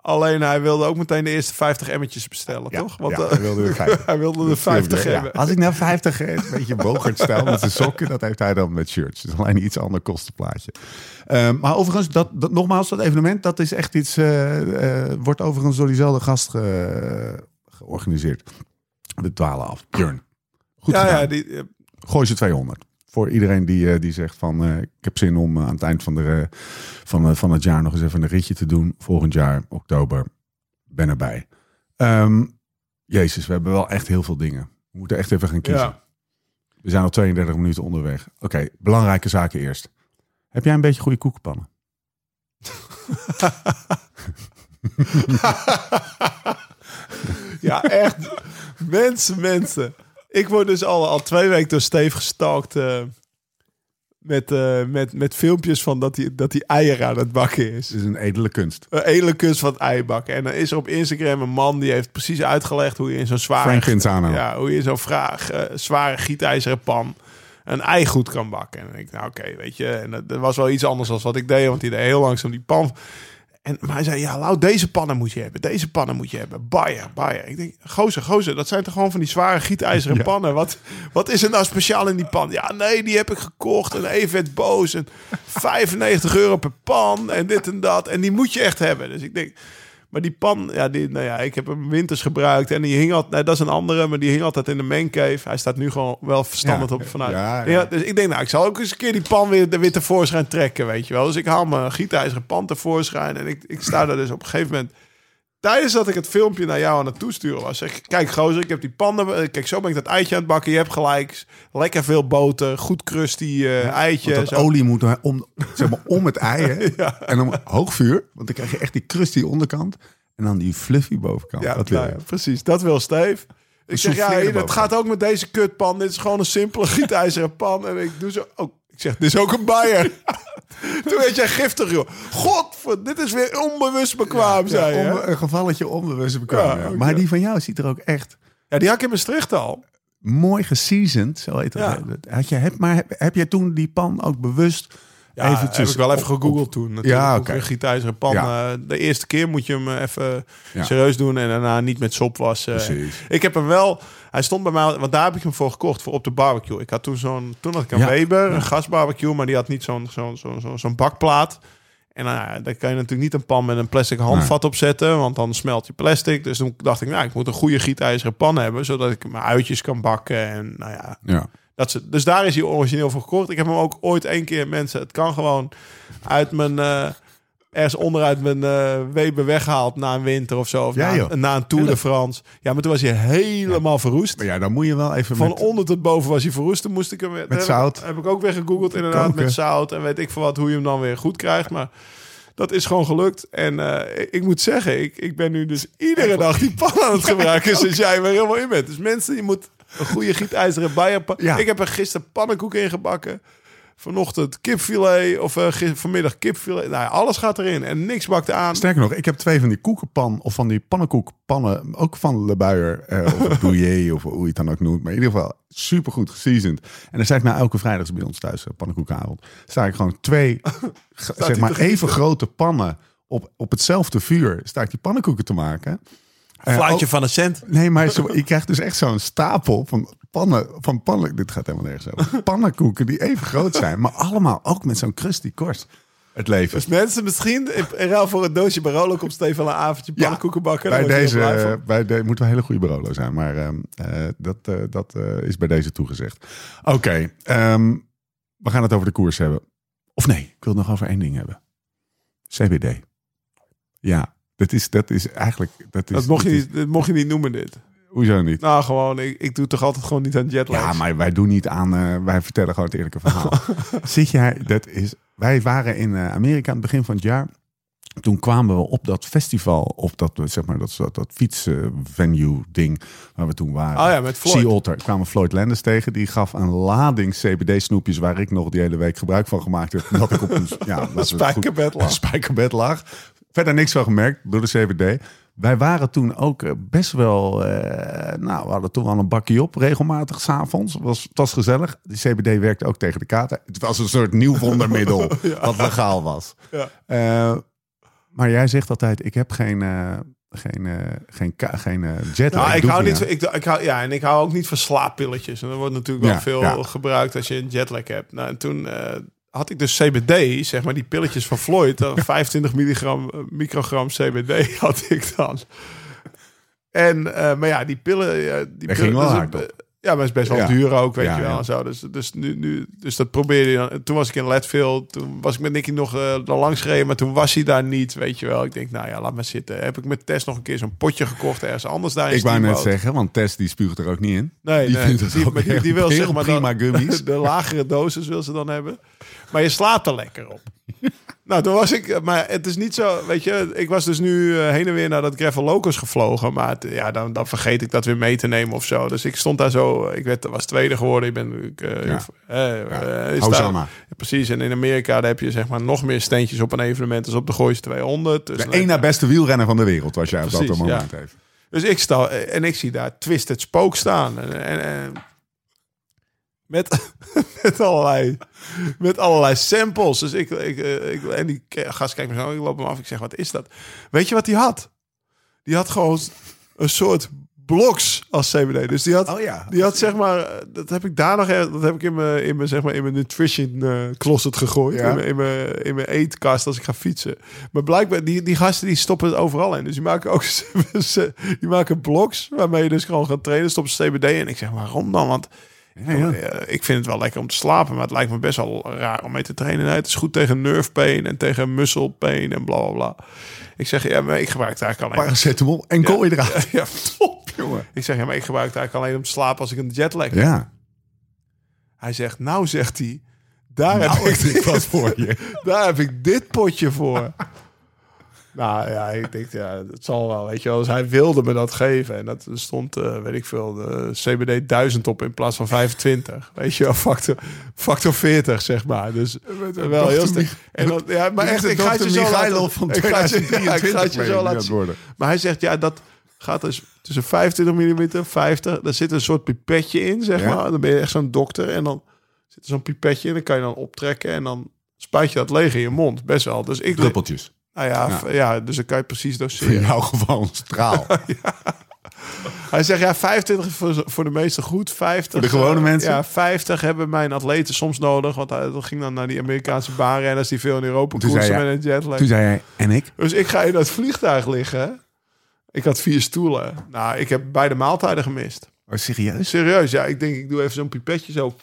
[SPEAKER 3] Alleen hij wilde ook meteen de eerste 50 emmetjes bestellen,
[SPEAKER 1] Ja,
[SPEAKER 3] toch? Want
[SPEAKER 1] ja,
[SPEAKER 3] eh,
[SPEAKER 1] hij wilde er 50.
[SPEAKER 3] hij wilde er 50
[SPEAKER 1] Ja,
[SPEAKER 3] hebben.
[SPEAKER 1] Als ik nou 50 heb, een beetje Bogart-stijl met zijn sokken, dat heeft hij dan met shirts. Dus alleen een iets ander kostenplaatje. Ehm, maar overigens, dat, dat, nogmaals, dat evenement, dat is echt iets, eh, eh, wordt overigens door diezelfde gast ge- georganiseerd. We dwalen af. Björn. Goed
[SPEAKER 3] ja,
[SPEAKER 1] gedaan.
[SPEAKER 3] ja, die, eh,
[SPEAKER 1] Gooi ze 200. Voor iedereen die, eh, die zegt van eh, ik heb zin om eh, aan het eind van, de, van, van het jaar nog eens even een ritje te doen. Volgend jaar, oktober, ben erbij. Ehm, Jezus, we hebben wel echt heel veel dingen. We moeten echt even gaan kiezen.
[SPEAKER 3] ja.
[SPEAKER 1] We zijn al 32 minuten onderweg. Oké, belangrijke zaken eerst. Heb jij een beetje goede koekenpannen?
[SPEAKER 3] ja, echt. mensen, mensen. Ik word dus al, al twee weken door Steve gestalkt. eh, met, eh, met, met filmpjes van dat hij, dat hij eieren aan het bakken is.
[SPEAKER 1] Het is een edele kunst.
[SPEAKER 3] Een hele kunst van het ei bakken. En dan is er op Instagram een man die heeft precies uitgelegd hoe je in zo'n zware...
[SPEAKER 1] Frank.
[SPEAKER 3] Ja, hoe je zo'n vraag, eh, zware gietijzeren pan een ei goed kan bakken. En ik, nou oké, weet je. En dat, dat was wel iets anders dan wat ik deed, want die deed heel langzaam die pan. En, maar hij zei, ja, Lau, deze pannen moet je hebben. Deze pannen moet je hebben. Bayer, Bayer. Ik denk, gozer, gozer, dat zijn toch gewoon van die zware gietijzeren
[SPEAKER 1] Ja.
[SPEAKER 3] pannen. Wat, wat is er nou speciaal in die pan? Ja, nee, die heb ik gekocht. En even boos. En 95 euro per pan. En dit en dat. En die moet je echt hebben. Dus ik denk... Maar die pan, ja, die, nou ja, ik heb hem winters gebruikt. En die hing altijd, nee, dat is een andere, maar die hing altijd in de mancave. Hij staat nu gewoon wel verstandig
[SPEAKER 1] Ja.
[SPEAKER 3] op vanuit.
[SPEAKER 1] Ja.
[SPEAKER 3] dus ik denk, nou, ik zal ook eens een keer die pan weer, weer tevoorschijn trekken, weet je wel. Dus ik haal mijn gietijzeren pan tevoorschijn. En ik, ik sta daar dus op een gegeven moment... Tijdens dat ik het filmpje naar jou aan het toesturen was, zeg ik: Kijk, gozer, ik heb die pannen. Kijk, zo ben ik dat eitje aan het bakken. Je hebt gelijk. Lekker veel boter, goed crusty eh, eitje.
[SPEAKER 1] Want dat
[SPEAKER 3] zo.
[SPEAKER 1] olie moet om, zeg maar, om het ei. Hè?
[SPEAKER 3] Ja.
[SPEAKER 1] En dan hoog vuur. Want dan krijg je echt die crusty onderkant. En dan die fluffy bovenkant.
[SPEAKER 3] Ja,
[SPEAKER 1] dat wil
[SPEAKER 3] nou precies. Dat wil Steve. Ik zeg, ja, het gaat ook met deze kutpan. Dit is gewoon een simpele gietijzeren pan. En ik doe zo... Oh, ik zeg, dit is ook een Bayer. Toen werd jij giftig, joh. God, dit is weer onbewust bekwaam, zei.
[SPEAKER 1] Ja, onbe- een gevalletje onbewust bekwaam.
[SPEAKER 3] Ja.
[SPEAKER 1] Maar die van jou ziet er ook echt
[SPEAKER 3] Ja, die had ik in Maastricht al.
[SPEAKER 1] mooi geseasoned. Zo heet dat. Had je, heb, maar heb, heb jij toen die pan ook bewust
[SPEAKER 3] Ja,
[SPEAKER 1] eventjes...
[SPEAKER 3] heb ik wel even gegoogeld
[SPEAKER 1] op-
[SPEAKER 3] toen. Natuurlijk.
[SPEAKER 1] Ja, oké.
[SPEAKER 3] Gietijzeren pan.
[SPEAKER 1] Ja.
[SPEAKER 3] eh, de eerste keer moet je hem eh, even
[SPEAKER 1] Ja.
[SPEAKER 3] serieus doen. En daarna niet met sop wassen.
[SPEAKER 1] Precies.
[SPEAKER 3] Ik heb hem wel... Hij stond bij mij... Want daar heb ik hem voor gekocht. Voor op de barbecue. Ik had toen zo'n... Toen had ik een
[SPEAKER 1] Ja.
[SPEAKER 3] Weber. Een gasbarbecue. Maar die had niet zo'n zo'n zo'n zo'n bakplaat. En nou ja, daar kan je natuurlijk niet een pan met een plastic handvat op zetten. Want dan smelt je plastic. Dus toen dacht ik, nou, ik moet een goede gietijzeren pan hebben. Zodat ik mijn uitjes kan bakken. En nou ja,
[SPEAKER 1] Ja.
[SPEAKER 3] Dat ze, dus daar is hij origineel voor gekocht. Ik heb hem ook ooit één keer, mensen, het kan gewoon uit mijn, eh ergens onderuit mijn eh Weber weggehaald na een winter of zo. Of
[SPEAKER 1] Ja,
[SPEAKER 3] na, een Tour de France. Ja, maar toen was hij helemaal verroest.
[SPEAKER 1] Maar ja, dan moet je wel even
[SPEAKER 3] Van
[SPEAKER 1] met...
[SPEAKER 3] onder tot boven was hij verroest. Toen moest ik hem.
[SPEAKER 1] Met zout.
[SPEAKER 3] Heb ik ook weer gegoogeld inderdaad.
[SPEAKER 1] Koken.
[SPEAKER 3] Met zout en weet ik veel wat. Hoe je hem dan weer goed krijgt. Maar dat is gewoon gelukt. En eh, ik, ik moet zeggen, ik, ik ben nu dus iedere dag die pan aan het gebruiken. sinds jij weer helemaal in bent. Dus mensen, je moet een goede gietijzeren bijenpan.
[SPEAKER 1] Ja.
[SPEAKER 3] Ik heb er gisteren pannenkoek in gebakken. Vanochtend kipfilet of eh, vanmiddag kipfilet. Nou, alles gaat erin en niks bakt aan.
[SPEAKER 1] Sterker nog, ik heb twee van die koekenpan of van die pannenkoekpannen, ook van Le Buier eh, of Bouillet of hoe je het dan ook noemt. Maar in ieder geval super goed seasoned. En dan sta ik nou elke vrijdag bij ons thuis, eh, pannenkoekenavond, sta ik gewoon twee, zeg maar even grote pannen op, op hetzelfde vuur, sta ik die pannenkoeken te maken. Eh,
[SPEAKER 3] Fluitje
[SPEAKER 1] ook-
[SPEAKER 3] van een cent.
[SPEAKER 1] Nee, maar zo, je krijgt dus echt zo'n stapel van pannen, van pannen. Dit gaat helemaal nergens over. Pannenkoeken die even groot zijn, maar allemaal ook met zo'n crusty korst. Het leven.
[SPEAKER 3] Dus mensen, misschien in, ruil voor een doosje Barolo komt Steven een avondje
[SPEAKER 1] Ja,
[SPEAKER 3] pannenkoeken bakken.
[SPEAKER 1] Bij deze, bij de, moeten we hele goede Barolo zijn, maar ehm, eh, dat, eh, dat eh, is bij deze toegezegd. Oké, ehm, we gaan het over de koers hebben. Of nee, ik wil het nog over één ding hebben. CBD. Ja, dat is, dat is eigenlijk... Dat, is,
[SPEAKER 3] Dat mocht, je niet, dat mocht je niet noemen, dit.
[SPEAKER 1] Hoezo niet?
[SPEAKER 3] Nou, gewoon, ik, ik doe toch altijd gewoon niet aan jetlag.
[SPEAKER 1] Ja, maar wij doen niet aan. eh, wij vertellen gewoon het eerlijke verhaal. Zit jij? Dat is. Wij waren in eh, Amerika aan het begin van het jaar. Toen kwamen we op dat festival, op dat zeg maar dat dat, dat fietsvenue ding waar we toen waren.
[SPEAKER 3] Oh ja, met Floyd.
[SPEAKER 1] Sea Otter kwamen Floyd Landers tegen. Die gaf een lading CBD snoepjes waar ik nog die hele week gebruik van gemaakt heb. Dat ik op een ja,
[SPEAKER 3] Spijkerbed lag.
[SPEAKER 1] spijkerbed lag. Verder niks van gemerkt door de CBD. Wij waren toen ook eh, best wel... eh, nou, we hadden toen wel een bakje op regelmatig s'avonds. Het was, was gezellig. De CBD werkte ook tegen de kater. Het was een soort nieuw wondermiddel wat legaal was.
[SPEAKER 3] Ja.
[SPEAKER 1] Eh, maar jij zegt altijd, ik heb geen... eh, geen, geen, geen jet.
[SPEAKER 3] Nou, ik hou niet, ik, ik hou, ja, en ik hou ook niet van slaappilletjes. En dat wordt natuurlijk wel
[SPEAKER 1] Ja,
[SPEAKER 3] veel
[SPEAKER 1] ja.
[SPEAKER 3] gebruikt als je een jetlag hebt. Nou, en toen had ik dus CBD, zeg maar die pilletjes van Floyd, dan 25 milligram, eh, microgram CBD had ik dan. En, eh, maar ja, die pillen, die pillen,
[SPEAKER 1] ging wel
[SPEAKER 3] dus,
[SPEAKER 1] hard
[SPEAKER 3] eh. Ja, maar het is best wel
[SPEAKER 1] Ja.
[SPEAKER 3] duur ook, weet
[SPEAKER 1] Ja,
[SPEAKER 3] je wel.
[SPEAKER 1] ja.
[SPEAKER 3] Zo. Dus, dus, nu, nu, dus dat probeerde je dan. Toen was ik in Leadville. Toen was ik met Nicky nog uh, langs gereden. Maar toen was hij daar niet, weet je wel. Ik denk, nou ja, laat maar zitten. Heb ik met Tess nog een keer zo'n potje gekocht ergens anders daar in
[SPEAKER 1] Ik wou net zeggen, want Tess die spuugt er ook niet in.
[SPEAKER 3] Nee,
[SPEAKER 1] die
[SPEAKER 3] nee,
[SPEAKER 1] vindt het
[SPEAKER 3] die, die, wil zeg maar
[SPEAKER 1] prima
[SPEAKER 3] dan,
[SPEAKER 1] gummies.
[SPEAKER 3] De lagere dosis wil ze dan hebben. Maar je slaapt er lekker op. nou, toen was ik... Maar het is niet zo... Weet je, ik was dus nu eh, heen en weer naar dat Gravel Locus gevlogen. Maar het- ja, dan, dan vergeet ik dat weer mee te nemen of zo. Dus ik stond daar zo... Ik werd, was tweede geworden. Ik ben... Ik, eh,
[SPEAKER 1] Ja. Hosanna.
[SPEAKER 3] daar- ja, precies. En in Amerika daar heb je zeg maar nog meer steentjes op een evenement als op de Gooise 200. Dus,
[SPEAKER 1] De één na beste wielrenner van de wereld was jij op dat moment
[SPEAKER 3] ja.
[SPEAKER 1] even.
[SPEAKER 3] dus ik sta en ik zie daar Twisted Spook staan. En, en, en met, met, allerlei, met allerlei samples. Dus ik, ik, eh, ik, en die gast kijkt me zo, ik loop hem af. Ik zeg, wat is dat? Weet je wat die had? Die had gewoon een soort bloks als CBD. Dus die had,
[SPEAKER 1] Oh ja.
[SPEAKER 3] die had zeg maar, dat heb ik daar nog, dat heb ik in mijn, in mijn, zeg maar, in mijn nutrition eh, closet gegooid.
[SPEAKER 1] Ja.
[SPEAKER 3] In, mijn, in, mijn, in mijn eetkast als ik ga fietsen. Maar blijkbaar, die, die gasten die stoppen het overal in. Dus die maken ook, die maken bloks waarmee je dus gewoon gaat trainen. Stoppen CBD in. Ik zeg, waarom dan? Want
[SPEAKER 1] Ja, ja.
[SPEAKER 3] eh, ik vind het wel lekker om te slapen, maar het lijkt me best wel raar om mee te trainen. Nee, het is goed tegen nerve pain en tegen muscle pain en bla bla bla. Ik zeg, ja, maar ik gebruik het eigenlijk alleen.
[SPEAKER 1] Paracetamol en koolhydraten.
[SPEAKER 3] Ja, top.
[SPEAKER 1] Jongen.
[SPEAKER 3] Ik zeg, ja, maar ik gebruik het eigenlijk alleen om te slapen als ik een jetlag heb.
[SPEAKER 1] Ja.
[SPEAKER 3] Hij zegt, nou zegt hij, daar,
[SPEAKER 1] Nou,
[SPEAKER 3] heb ik
[SPEAKER 1] ik wat voor je.
[SPEAKER 3] daar heb ik dit potje voor. nou ja, ik denk, ja, het zal wel, weet je wel. Dus hij wilde me dat geven. En dat stond, eh, weet ik veel, de CBD 1000 op in plaats van 25. Weet je wel, factor, factor 40, zeg maar. Dus wel heel sterk. En dan, ja, maar echt, ik ga het je zo laten...
[SPEAKER 1] van
[SPEAKER 3] ik ga het je- ja,
[SPEAKER 1] 2023
[SPEAKER 3] ik ga het je
[SPEAKER 1] meen
[SPEAKER 3] zo laten
[SPEAKER 1] worden.
[SPEAKER 3] Maar hij zegt, ja, dat gaat dus tussen 25 mm, 50. Daar zit een soort pipetje in, zeg
[SPEAKER 1] Ja.
[SPEAKER 3] maar. Dan ben je echt zo'n dokter. En dan zit er zo'n pipetje in. Dan kan je dan optrekken. En dan spuit je dat leeg in je mond. Best wel. Dus ik...
[SPEAKER 1] Druppeltjes.
[SPEAKER 3] Nou ja,
[SPEAKER 1] Ja.
[SPEAKER 3] dus dan kan je precies doseren.
[SPEAKER 1] jou gewoon straal.
[SPEAKER 3] Hij zegt, ja, 25 is voor, voor de meesten goed. 50,
[SPEAKER 1] Voor de gewone
[SPEAKER 3] eh,
[SPEAKER 1] mensen?
[SPEAKER 3] Ja, 50 hebben mijn atleten soms nodig. Want hij dat ging dan naar die Amerikaanse baanrenners... die veel in Europa
[SPEAKER 1] Toen
[SPEAKER 3] koersen
[SPEAKER 1] zei
[SPEAKER 3] met een jetlag.
[SPEAKER 1] Toen zei hij, en ik?
[SPEAKER 3] Dus ik ga in dat vliegtuig liggen. Ik had vier stoelen. Nou, ik heb beide maaltijden gemist.
[SPEAKER 1] Oh, serieus?
[SPEAKER 3] Serieus, ja. Ik denk, ik doe even zo'n pipetje zo.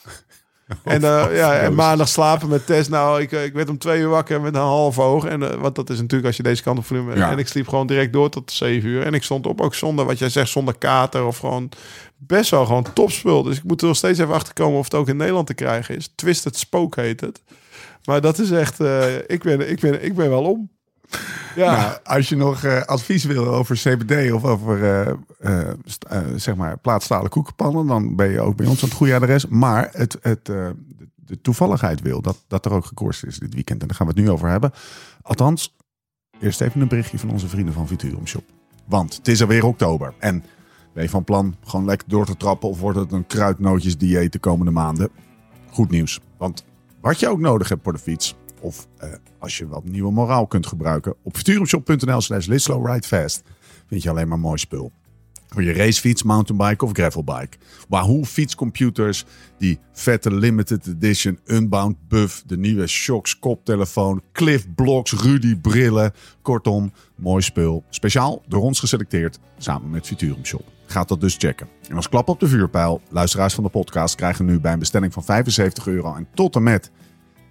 [SPEAKER 3] En, eh,
[SPEAKER 1] oh,
[SPEAKER 3] ja, en maandag slapen met Tess. Nou, ik, eh, ik werd om twee uur wakker met een half oog. En, eh, want dat is natuurlijk als je deze kant op vliegt.
[SPEAKER 1] Ja.
[SPEAKER 3] En ik sliep gewoon direct door tot zeven uur. En ik stond op ook zonder, wat jij zegt, zonder kater. Of gewoon best wel gewoon topspul. Dus ik moet er nog steeds even achter komen of het ook in Nederland te krijgen is. Twisted Spoke heet het. Maar dat is echt, ik, ben, ik, ben, ik ben wel om. Ja,
[SPEAKER 1] Nou, als je nog eh, advies wil over CBD of over eh, zeg maar plaatsstalen koekenpannen, dan ben je ook bij ons aan het goede adres. Maar het, het, de, toevalligheid wil dat, dat er ook gekoerst is dit weekend. En daar gaan we het nu over hebben. Althans, eerst even een berichtje van onze vrienden van Viturium Shop. Want het is alweer oktober. En ben je van plan gewoon lekker door te trappen of wordt het een kruidnootjes dieet de komende maanden? Goed nieuws. Want wat je ook nodig hebt voor de fiets, of eh, als je wat nieuwe moraal kunt gebruiken, op futurumshop.nl slash vind je alleen maar mooi spul. Voor je racefiets, mountainbike of gravelbike. Wahoo fietscomputers, die vette limited edition Unbound Buff, de nieuwe Shocks koptelefoon, Cliff Blocks, Rudy brillen. Kortom, mooi spul. Speciaal door ons geselecteerd, samen met Futurum Shop. Gaat dat dus checken. En als klap op de vuurpijl, luisteraars van de podcast krijgen nu bij een bestelling van 75 euro en tot en met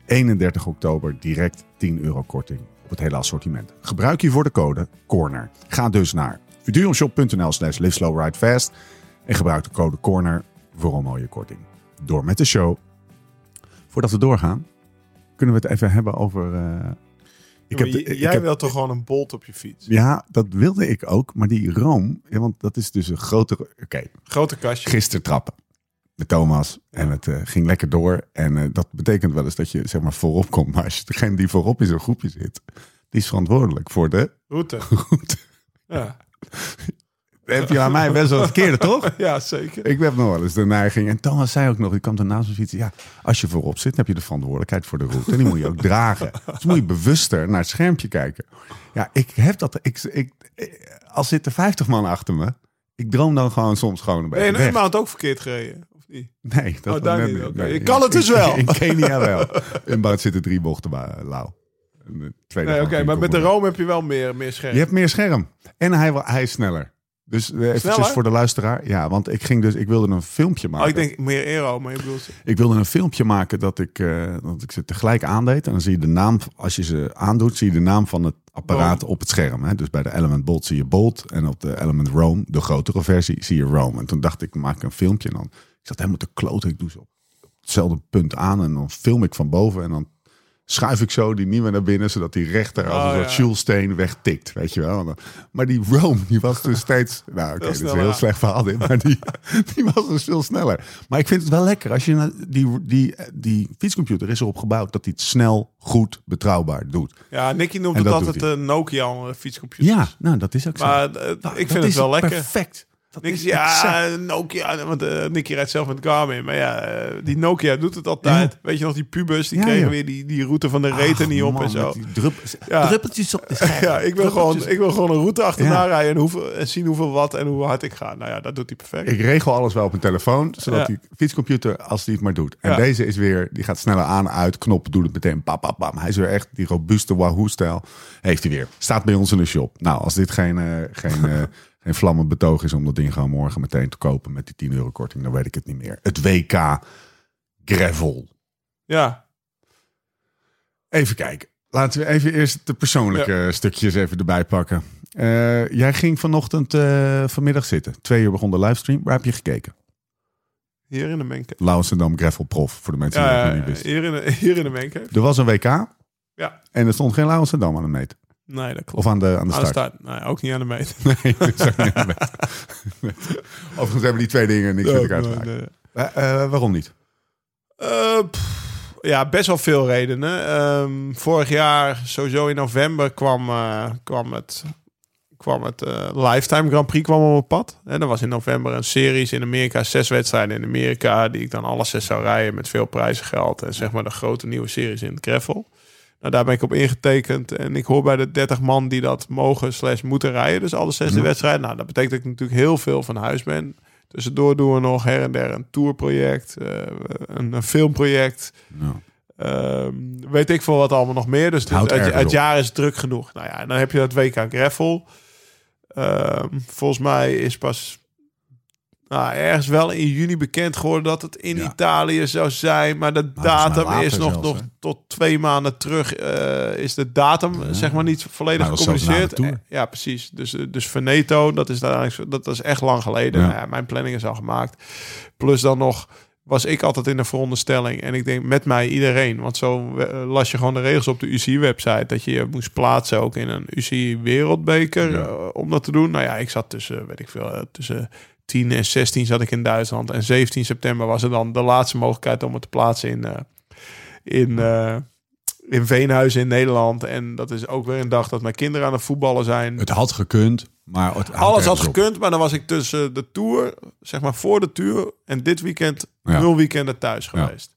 [SPEAKER 1] 31 oktober direct 10 euro korting op het hele assortiment. Gebruik hiervoor de code CORNER. Ga dus naar futurumshop.nl slash live slow ride fast en gebruik de code CORNER voor een mooie korting. Door met de show. Voordat we doorgaan, kunnen we het even hebben over... eh, ik heb de- ik
[SPEAKER 3] Jij
[SPEAKER 1] heb-
[SPEAKER 3] wilt toch gewoon een bolt op je fiets?
[SPEAKER 1] Ja, dat wilde ik ook. Maar die room, ja, want dat is dus een grotere... Oké,
[SPEAKER 3] Grote kastje.
[SPEAKER 1] gisteren trappen met Thomas. En het eh, ging lekker door. En eh, dat betekent wel eens dat je zeg maar voorop komt. Maar als je degene die voorop in zo'n groepje zit, die is verantwoordelijk voor de
[SPEAKER 3] Route.
[SPEAKER 1] route.
[SPEAKER 3] Ja.
[SPEAKER 1] Heb je aan mij best wel het verkeerde, toch?
[SPEAKER 3] ja, zeker.
[SPEAKER 1] Ik heb nog wel eens de neiging. En Thomas zei ook nog, die kwam daarnaast mijn fiets. Ja, als je voorop zit, heb je de verantwoordelijkheid voor de route. En die moet je ook dragen. Dus moet je bewuster naar het schermpje kijken. Ja, ik heb dat. Ik, ik, als zitten 50 man achter me. Ik droom dan gewoon soms gewoon een beetje
[SPEAKER 3] je in
[SPEAKER 1] weg.
[SPEAKER 3] maand ook verkeerd gereden? Niet?
[SPEAKER 1] Nee, dat
[SPEAKER 3] Oh,
[SPEAKER 1] was
[SPEAKER 3] daar
[SPEAKER 1] net
[SPEAKER 3] niet.
[SPEAKER 1] niet.
[SPEAKER 3] Oké.
[SPEAKER 1] Nee,
[SPEAKER 3] Je kan het dus
[SPEAKER 1] in-
[SPEAKER 3] wel.
[SPEAKER 1] In Kenia wel. In Bout zitten drie bochten bij Lau. En de tweede
[SPEAKER 3] Nee, oké, maar met de. Rome heb je wel meer, meer scherm.
[SPEAKER 1] Je hebt meer scherm. En hij, hij is sneller. Dus eh, eventjes voor de luisteraar. Ja, want ik ging dus, ik wilde een filmpje maken.
[SPEAKER 3] Oh, ik denk meer aero, maar je bedoelt...
[SPEAKER 1] Ik wilde een filmpje maken dat ik, eh, dat ik ze tegelijk aandeed. En dan zie je de naam, als je ze aandoet, zie je de naam van het apparaat op het scherm. Hè? Dus bij de Element Bolt zie je Bolt. En op de Element Rome, de grotere versie, zie je Rome. En toen dacht ik, maak een filmpje. Dan, ik zat helemaal te kloten. Ik doe ze op hetzelfde punt aan. En dan film ik van boven. En dan schuif ik zo die nieuwe naar binnen. Zodat die rechter als
[SPEAKER 3] Oh,
[SPEAKER 1] een soort. Schulsteen wegtikt. Weet je wel. Maar die Rome, die was dus steeds... Nou oké, dit is een heel slecht verhaal dit. Maar die, die was dus veel sneller. Maar ik vind het wel lekker. Als je die, die, die fietscomputer is erop gebouwd dat hij het snel, goed, betrouwbaar doet.
[SPEAKER 3] Ja, Nicky noemt het
[SPEAKER 1] dat
[SPEAKER 3] altijd een Nokia fietscomputer.
[SPEAKER 1] Ja, nou dat is ook zo.
[SPEAKER 3] Maar eh,
[SPEAKER 1] Nou,
[SPEAKER 3] ik
[SPEAKER 1] dat
[SPEAKER 3] vind het wel lekker.
[SPEAKER 1] Perfect. Dat
[SPEAKER 3] Niks,
[SPEAKER 1] is
[SPEAKER 3] ja,
[SPEAKER 1] exact.
[SPEAKER 3] Nokia, want eh Nicky rijdt zelf met Garmin. Maar ja, eh, die Nokia doet het altijd.
[SPEAKER 1] Ja.
[SPEAKER 3] Weet je nog, die pubers, die
[SPEAKER 1] Ja,
[SPEAKER 3] kregen
[SPEAKER 1] ja.
[SPEAKER 3] weer die, die route van de reten niet op en zo.
[SPEAKER 1] met die drup-
[SPEAKER 3] Ja.
[SPEAKER 1] Druppeltjes op de.
[SPEAKER 3] Ja, ik wil, gewoon,
[SPEAKER 1] Druppeltjes.
[SPEAKER 3] ik wil gewoon een route achterna rijden en, hoeveel, en zien hoeveel watt en hoe hard ik ga. Nou ja, dat doet hij perfect.
[SPEAKER 1] Ik regel alles wel op mijn telefoon, zodat die fietscomputer, als die het maar doet. En deze is weer, die gaat sneller aan, uit, knop, doet het meteen, pam, pam, pam. Hij is weer echt die robuuste Wahoo-stijl. Heeft hij weer. Staat bij ons in de shop. Nou, als dit geen, eh, geen, geen vlammend betoog is om dat ding gewoon morgen meteen te kopen met die 10 euro korting, dan weet ik het niet meer. Het WK Gravel.
[SPEAKER 3] Ja,
[SPEAKER 1] Even kijken. Laten we even eerst de persoonlijke stukjes even erbij pakken. Eh, jij ging vanochtend, eh, vanmiddag zitten. Twee uur begon de livestream. Waar heb je gekeken?
[SPEAKER 3] hier in de Menke.
[SPEAKER 1] Lauwensendam Gravel Prof, voor de mensen die dat
[SPEAKER 3] Ja,
[SPEAKER 1] nog niet wisten.
[SPEAKER 3] hier in de, hier in de Menke.
[SPEAKER 1] Er was een WK
[SPEAKER 3] Ja,
[SPEAKER 1] en er stond geen Lauwensendam aan de meet.
[SPEAKER 3] Nee, dat klopt.
[SPEAKER 1] Of aan de, aan de
[SPEAKER 3] Aan de
[SPEAKER 1] start.
[SPEAKER 3] Nee, ook niet aan de meet.
[SPEAKER 1] Nee, dat is ook niet aan de meet. Overigens hebben die twee dingen niks met elkaar te maken.
[SPEAKER 3] nee.
[SPEAKER 1] Eh, eh, waarom niet?
[SPEAKER 3] Eh, pff, ja, best wel veel redenen. Ehm, vorig jaar, sowieso in november, kwam, kwam het, kwam het Lifetime Grand Prix kwam op mijn pad. En er was in november een series in Amerika, zes wedstrijden in Amerika, die ik dan alle zes zou rijden met veel prijzengeld. En zeg maar de grote nieuwe series in het gravel. Nou, daar ben ik op ingetekend. En ik hoor bij de 30 man die dat mogen slash moeten rijden. Dus alle zes de
[SPEAKER 1] Ja.
[SPEAKER 3] wedstrijden. Nou, dat betekent dat ik natuurlijk heel veel van huis ben. Tussendoor doen we nog her en der een tourproject, eh, een, een filmproject.
[SPEAKER 1] Nou,
[SPEAKER 3] Ehm, weet ik veel wat allemaal nog meer. Dus het, het, het jaar is druk genoeg. Nou ja, en dan heb je dat WK Greffel. Ehm, volgens mij is pas nou, ergens wel in juni bekend geworden dat het in
[SPEAKER 1] Ja.
[SPEAKER 3] Italië zou zijn. Maar de datum is nog,
[SPEAKER 1] zelfs,
[SPEAKER 3] nog tot twee maanden terug. eh, is de datum zeg maar niet volledig gecommuniceerd.
[SPEAKER 1] Tour.
[SPEAKER 3] Ja, precies. Dus, eh, dus Veneto, dat is, uiteindelijk- dat is echt lang geleden.
[SPEAKER 1] Ja.
[SPEAKER 3] Nou mijn planning is al gemaakt. Plus dan nog was ik altijd in de veronderstelling. En ik denk met mij iedereen. Want zo eh, las je gewoon de regels op de UCI-website. Dat je je moest plaatsen ook in een.
[SPEAKER 1] Ja.
[SPEAKER 3] eh, om dat te doen. Nou ja, ik zat tussen, weet ik veel, eh, tussen 10 en 16 zat ik in Duitsland. En 17 september was er dan de laatste mogelijkheid om het te plaatsen in, eh, in, eh, in Veenhuizen in Nederland. En dat is ook weer een dag dat mijn kinderen aan het voetballen zijn.
[SPEAKER 1] het had gekund, maar het
[SPEAKER 3] Alles had
[SPEAKER 1] op.
[SPEAKER 3] gekund, maar dan was ik tussen de tour, zeg maar voor de tour en dit weekend
[SPEAKER 1] Ja.
[SPEAKER 3] nul weekenden thuis
[SPEAKER 1] Ja.
[SPEAKER 3] geweest.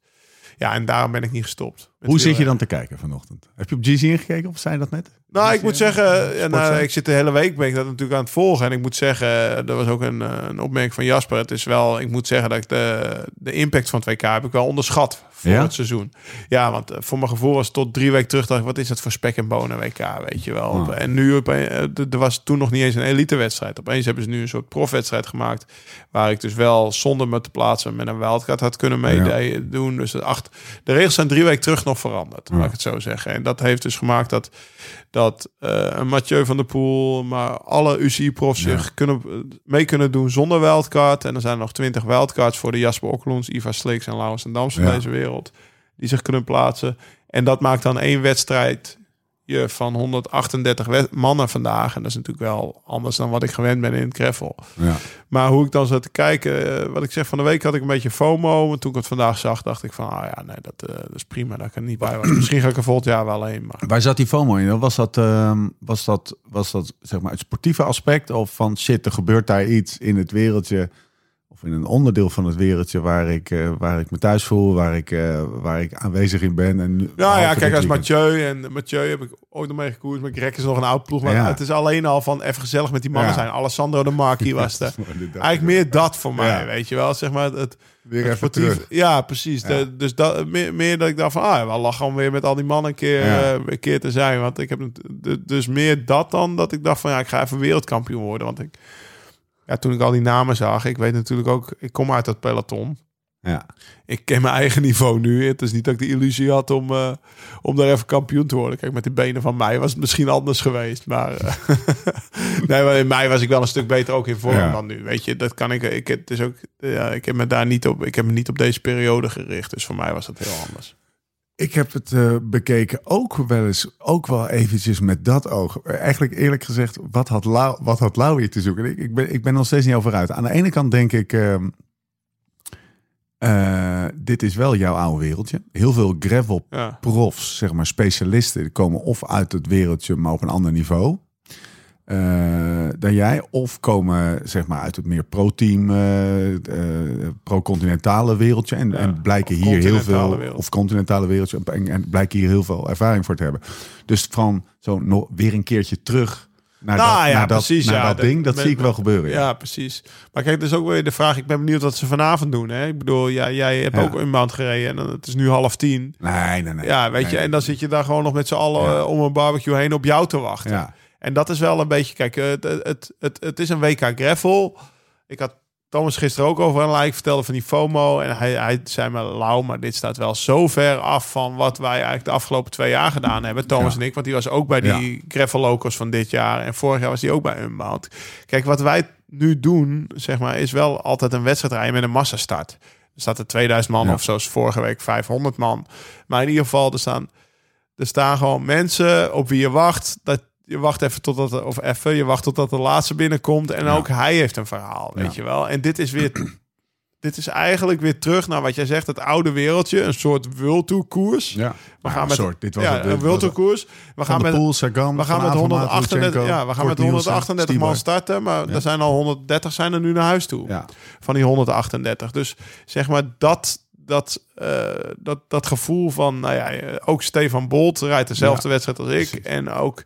[SPEAKER 3] Ja, en daarom ben ik niet gestopt.
[SPEAKER 1] Hoe zit je dan te kijken vanochtend? Heb je op GC ingekeken of zei je dat net?
[SPEAKER 3] Nou, ik moet zeggen,
[SPEAKER 1] eh,
[SPEAKER 3] ja, nou,
[SPEAKER 1] Sportza?
[SPEAKER 3] ik zit de hele week ben ik dat natuurlijk aan het volgen. En ik moet zeggen, er was ook een, eh, een opmerking van Jasper. Het is wel, ik moet zeggen dat ik de, de impact van het WK heb ik wel onderschat voor
[SPEAKER 1] Ja?
[SPEAKER 3] het seizoen. Ja, want eh, voor mijn gevoel was tot drie weken terug dacht ik, wat is het voor spek en bonen WK, weet je wel.
[SPEAKER 1] Oh.
[SPEAKER 3] En nu, eh, er was toen nog niet eens een elitewedstrijd. Opeens hebben ze nu een soort profwedstrijd gemaakt, waar ik dus wel zonder me te plaatsen met een wildcard had kunnen meedoen. Dus de, acht, de regels zijn drie weken terug nog veranderd, laat ik het zo zeggen. En dat heeft dus gemaakt dat, dat eh, een Mathieu van der Poel, maar alle UCI-profs
[SPEAKER 1] Ja.
[SPEAKER 3] zich kunnen, mee kunnen doen zonder wildcard. En er zijn nog twintig wildcards voor de Jasper Okkeloens, Ivar Sleeks en Laurens en Dams van
[SPEAKER 1] Ja.
[SPEAKER 3] deze wereld. Die zich kunnen plaatsen. En dat maakt dan één wedstrijd je van 138 wed- mannen vandaag. En dat is natuurlijk wel anders dan wat ik gewend ben in het gravel.
[SPEAKER 1] Ja.
[SPEAKER 3] Maar hoe ik dan zat te kijken, eh, wat ik zeg van de week had ik een beetje FOMO. Maar toen ik het vandaag zag, dacht ik van, ah ja, nee, dat, eh, dat is prima dat ik er niet bij was. Misschien ga ik er volgend jaar wel heen. Maar
[SPEAKER 1] Waar zat die FOMO in? Was dat, ehm, was dat, was dat zeg maar het sportieve aspect? Of van shit, er gebeurt daar iets in het wereldje... of in een onderdeel van het wereldje waar ik, eh, waar ik me thuis voel... waar ik, eh, waar ik aanwezig in ben. En nu-
[SPEAKER 3] Ja, ja, kijk, als. Mathieu en Mathieu heb ik ooit nog mee gekoerd. Maar Greg is nog een oud ploeg. Maar
[SPEAKER 1] Ja.
[SPEAKER 3] het is alleen al van even gezellig met die mannen
[SPEAKER 1] Ja.
[SPEAKER 3] zijn. Alessandro de Marchi was er. Eigenlijk meer dat voor mij,
[SPEAKER 1] Ja.
[SPEAKER 3] weet je wel. Zeg maar het,
[SPEAKER 1] Weer
[SPEAKER 3] het sportief-
[SPEAKER 1] terug.
[SPEAKER 3] Ja, precies. De- dus dat, meer, meer dat ik dacht van, ah, wel lachen om weer met al die mannen een keer, eh, een keer te zijn. Want ik heb dus meer dat dan dat ik dacht van, ja, ik ga even wereldkampioen worden. Want ik, ja, toen ik al die namen zag, ik weet natuurlijk ook, ik kom uit dat peloton.
[SPEAKER 1] Ja.
[SPEAKER 3] Ik ken mijn eigen niveau nu. Het is niet dat ik de illusie had om, eh, om daar even kampioen te worden. Kijk, met die benen van mij was het misschien anders geweest. Maar, eh, nee, maar in mei was ik wel een stuk beter ook in vorm
[SPEAKER 1] Ja.
[SPEAKER 3] dan nu. Weet je, dat kan ik. Ik, het is ook, ja, ik heb me daar niet op. Ik heb me niet op deze periode gericht. Dus voor mij was dat heel anders.
[SPEAKER 1] Ik heb het eh, bekeken ook wel eens, ook wel eventjes met dat oog. Eigenlijk eerlijk gezegd, wat had Lau, wat had Lau hier te zoeken? Ik, ik, ben, ik ben nog steeds niet over uit. Aan de ene kant denk ik, ehm, eh, dit is wel jouw oude wereldje. Heel veel gravel
[SPEAKER 3] Ja.
[SPEAKER 1] profs, zeg maar specialisten, die komen of uit het wereldje, maar op een ander niveau. Eh, dan jij, of komen zeg maar uit het meer pro-team, eh, pro-continentale wereldje en,
[SPEAKER 3] Ja,
[SPEAKER 1] en blijken hier heel veel,
[SPEAKER 3] wereld.
[SPEAKER 1] of continentale wereldje en, en blijken hier heel veel ervaring voor te hebben. Dus van zo nog weer een keertje terug naar
[SPEAKER 3] Nou
[SPEAKER 1] dat,
[SPEAKER 3] ja,
[SPEAKER 1] naar dat, naar
[SPEAKER 3] ja.
[SPEAKER 1] dat ding, dat zie ik wel gebeuren.
[SPEAKER 3] Ja,
[SPEAKER 1] Ja.
[SPEAKER 3] precies. Maar kijk, dus ook weer de vraag. Ik ben benieuwd wat ze vanavond doen. Hè? Ik bedoel, ja, jij hebt ook een maand gereden en dan- het is nu half tien.
[SPEAKER 1] Nee, nee, nee.
[SPEAKER 3] Ja, weet
[SPEAKER 1] Nee.
[SPEAKER 3] je, en dan zit je daar gewoon nog met z'n allen om een barbecue heen op jou te wachten.
[SPEAKER 1] Ja.
[SPEAKER 3] En dat is wel een beetje, kijk, eh, het, het, het, het is een WK Gravel. Ik had Thomas gisteren ook over een like vertelde van die FOMO. En hij, hij zei me, lauw, maar dit staat wel zo ver af van wat wij eigenlijk de afgelopen twee jaar gedaan hebben. Thomas
[SPEAKER 1] Ja.
[SPEAKER 3] en ik, want die was ook bij die Gravel Locals van dit jaar. En vorig jaar was hij ook bij Unbound. Kijk, wat wij nu doen, zeg maar, is wel altijd een wedstrijd rijden met een massastart. Er staat er 2000 man
[SPEAKER 1] Ja.
[SPEAKER 3] of zoals vorige week 500 man. Maar in ieder geval, er staan, er staan gewoon mensen op wie je wacht. Dat je wacht even totdat of even, je wacht totdat de laatste binnenkomt. En
[SPEAKER 1] Ja.
[SPEAKER 3] ook hij heeft een verhaal, weet
[SPEAKER 1] Ja.
[SPEAKER 3] je wel. En dit is weer, dit is eigenlijk weer terug naar wat jij zegt, het oude wereldje, een soort World Tour koers.
[SPEAKER 1] Ja.
[SPEAKER 3] We
[SPEAKER 1] Ja,
[SPEAKER 3] gaan met
[SPEAKER 1] soort, dit was
[SPEAKER 3] ja, een World
[SPEAKER 1] was
[SPEAKER 3] Tour koers. We gaan met
[SPEAKER 1] Poel, Sagan,
[SPEAKER 3] we gaan met
[SPEAKER 1] Avermaet,
[SPEAKER 3] 138,
[SPEAKER 1] Lutsenko,
[SPEAKER 3] ja, we gaan met
[SPEAKER 1] Kort Nielsen,
[SPEAKER 3] 138 man starten, maar er zijn al 130 zijn er nu naar huis toe van die 138. Dus zeg maar dat, dat, eh, dat, dat gevoel van, nou ja, eh, ook Stefan Bolt rijdt dezelfde wedstrijd als ik.
[SPEAKER 1] precies.
[SPEAKER 3] En ook,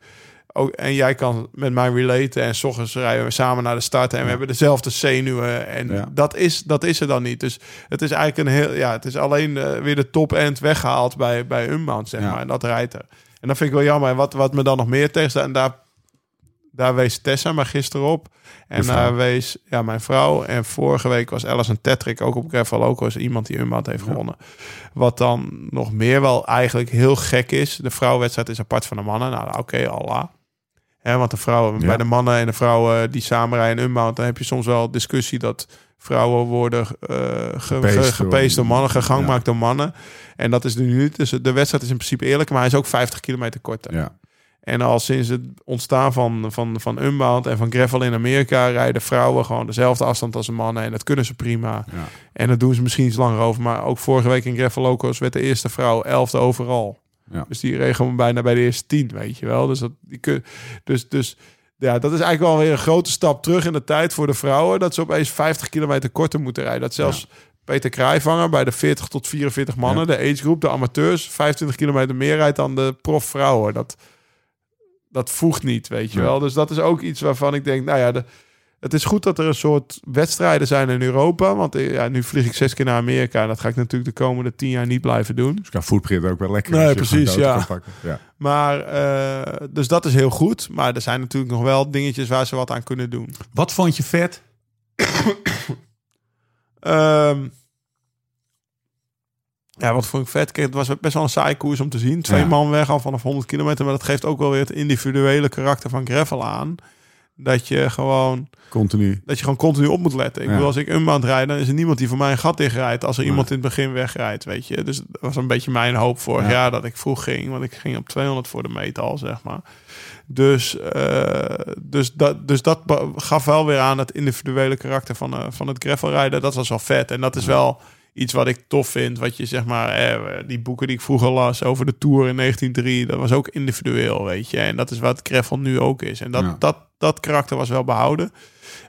[SPEAKER 3] ook, en jij kan met mij relaten. En s ochtends rijden we samen naar de start en we hebben dezelfde zenuwen. En
[SPEAKER 1] Ja.
[SPEAKER 3] dat, is, dat is er dan niet. Dus het is eigenlijk een heel, ja, het is alleen eh, weer de top end weggehaald bij, bij Unbound, zeg maar. En dat rijdt er. En dat vind ik wel jammer. En wat, wat me dan nog meer tegenstaat, en daar, daar wees Tessa maar gisteren op. En daar wees ja, mijn vrouw. En vorige week was Alison Tetrick ook op Gravel ook was iemand die Unbound heeft gewonnen. Wat dan nog meer wel eigenlijk heel gek is. De vrouwenwedstrijd is apart van de mannen. Nou, oké, Allah. Hè, want de vrouwen,
[SPEAKER 1] Ja.
[SPEAKER 3] bij de mannen en de vrouwen die samen rijden in Unbound, dan heb je soms wel discussie dat vrouwen worden
[SPEAKER 1] Gepeest
[SPEAKER 3] ge- door- mannen, gegangmaakt
[SPEAKER 1] Ja.
[SPEAKER 3] door mannen. En dat is nu niet. Dus de wedstrijd is in principe eerlijk, maar hij is ook 50 kilometer korter.
[SPEAKER 1] Ja.
[SPEAKER 3] En al sinds het ontstaan van, van, van Unbound en van Gravel in Amerika rijden vrouwen gewoon dezelfde afstand als de mannen. En dat kunnen ze prima.
[SPEAKER 1] Ja.
[SPEAKER 3] En dat doen ze misschien iets langer over. Maar ook vorige week in Gravel Locos werd de eerste vrouw elfde overal.
[SPEAKER 1] Ja.
[SPEAKER 3] Dus die reed gewoon bijna bij de eerste tien, weet je wel. Dus, dat, die kun, dus, dus ja, dat is eigenlijk wel weer een grote stap terug in de tijd voor de vrouwen. Dat ze opeens 50 kilometer korter moeten rijden. Dat zelfs Peter Krijvanger bij de 40 tot 44 mannen, de age group, de amateurs, 25 kilometer meer rijdt dan de profvrouwen. Dat, dat voegt niet, weet je
[SPEAKER 1] Ja.
[SPEAKER 3] wel. Dus dat is ook iets waarvan ik denk, nou ja, de, het is goed dat er een soort wedstrijden zijn in Europa. Want eh, ja, nu vlieg ik zes keer naar Amerika. En dat ga ik natuurlijk de komende tien jaar niet blijven doen.
[SPEAKER 1] Dus qua footprint ook wel lekker.
[SPEAKER 3] Nee, precies, ja.
[SPEAKER 1] kan.
[SPEAKER 3] Maar, eh, dus dat is heel goed. Maar er zijn natuurlijk nog wel dingetjes waar ze wat aan kunnen doen.
[SPEAKER 1] Wat vond je vet?
[SPEAKER 3] Ehm, ja, wat vond ik vet. Kijk, het was best wel een saai koers om te zien. Twee
[SPEAKER 1] Ja.
[SPEAKER 3] man weg al vanaf 100 kilometer. Maar dat geeft ook wel weer het individuele karakter van gravel aan. Dat je gewoon,
[SPEAKER 1] Continu.
[SPEAKER 3] dat je gewoon continu op moet letten. Ik
[SPEAKER 1] Ja.
[SPEAKER 3] bedoel, als ik een maand rijd, dan is er niemand die voor mij een gat dichtrijdt. Als er
[SPEAKER 1] Nee.
[SPEAKER 3] iemand in het begin wegrijdt, weet je. Dus dat was een beetje mijn hoop vorig
[SPEAKER 1] Ja.
[SPEAKER 3] jaar dat ik vroeg ging. Want ik ging op 200 voor de meet zeg maar. Dus, eh, dus, dat, dus dat gaf wel weer aan het individuele karakter van, eh, van het gravelrijden. Dat was wel vet. En dat is wel iets wat ik tof vind. Wat je zeg maar, eh, die boeken die ik vroeger las over de Tour in 1903, dat was ook individueel, weet je. En dat is wat gravel nu ook is. En dat,
[SPEAKER 1] Ja.
[SPEAKER 3] dat, dat karakter was wel behouden.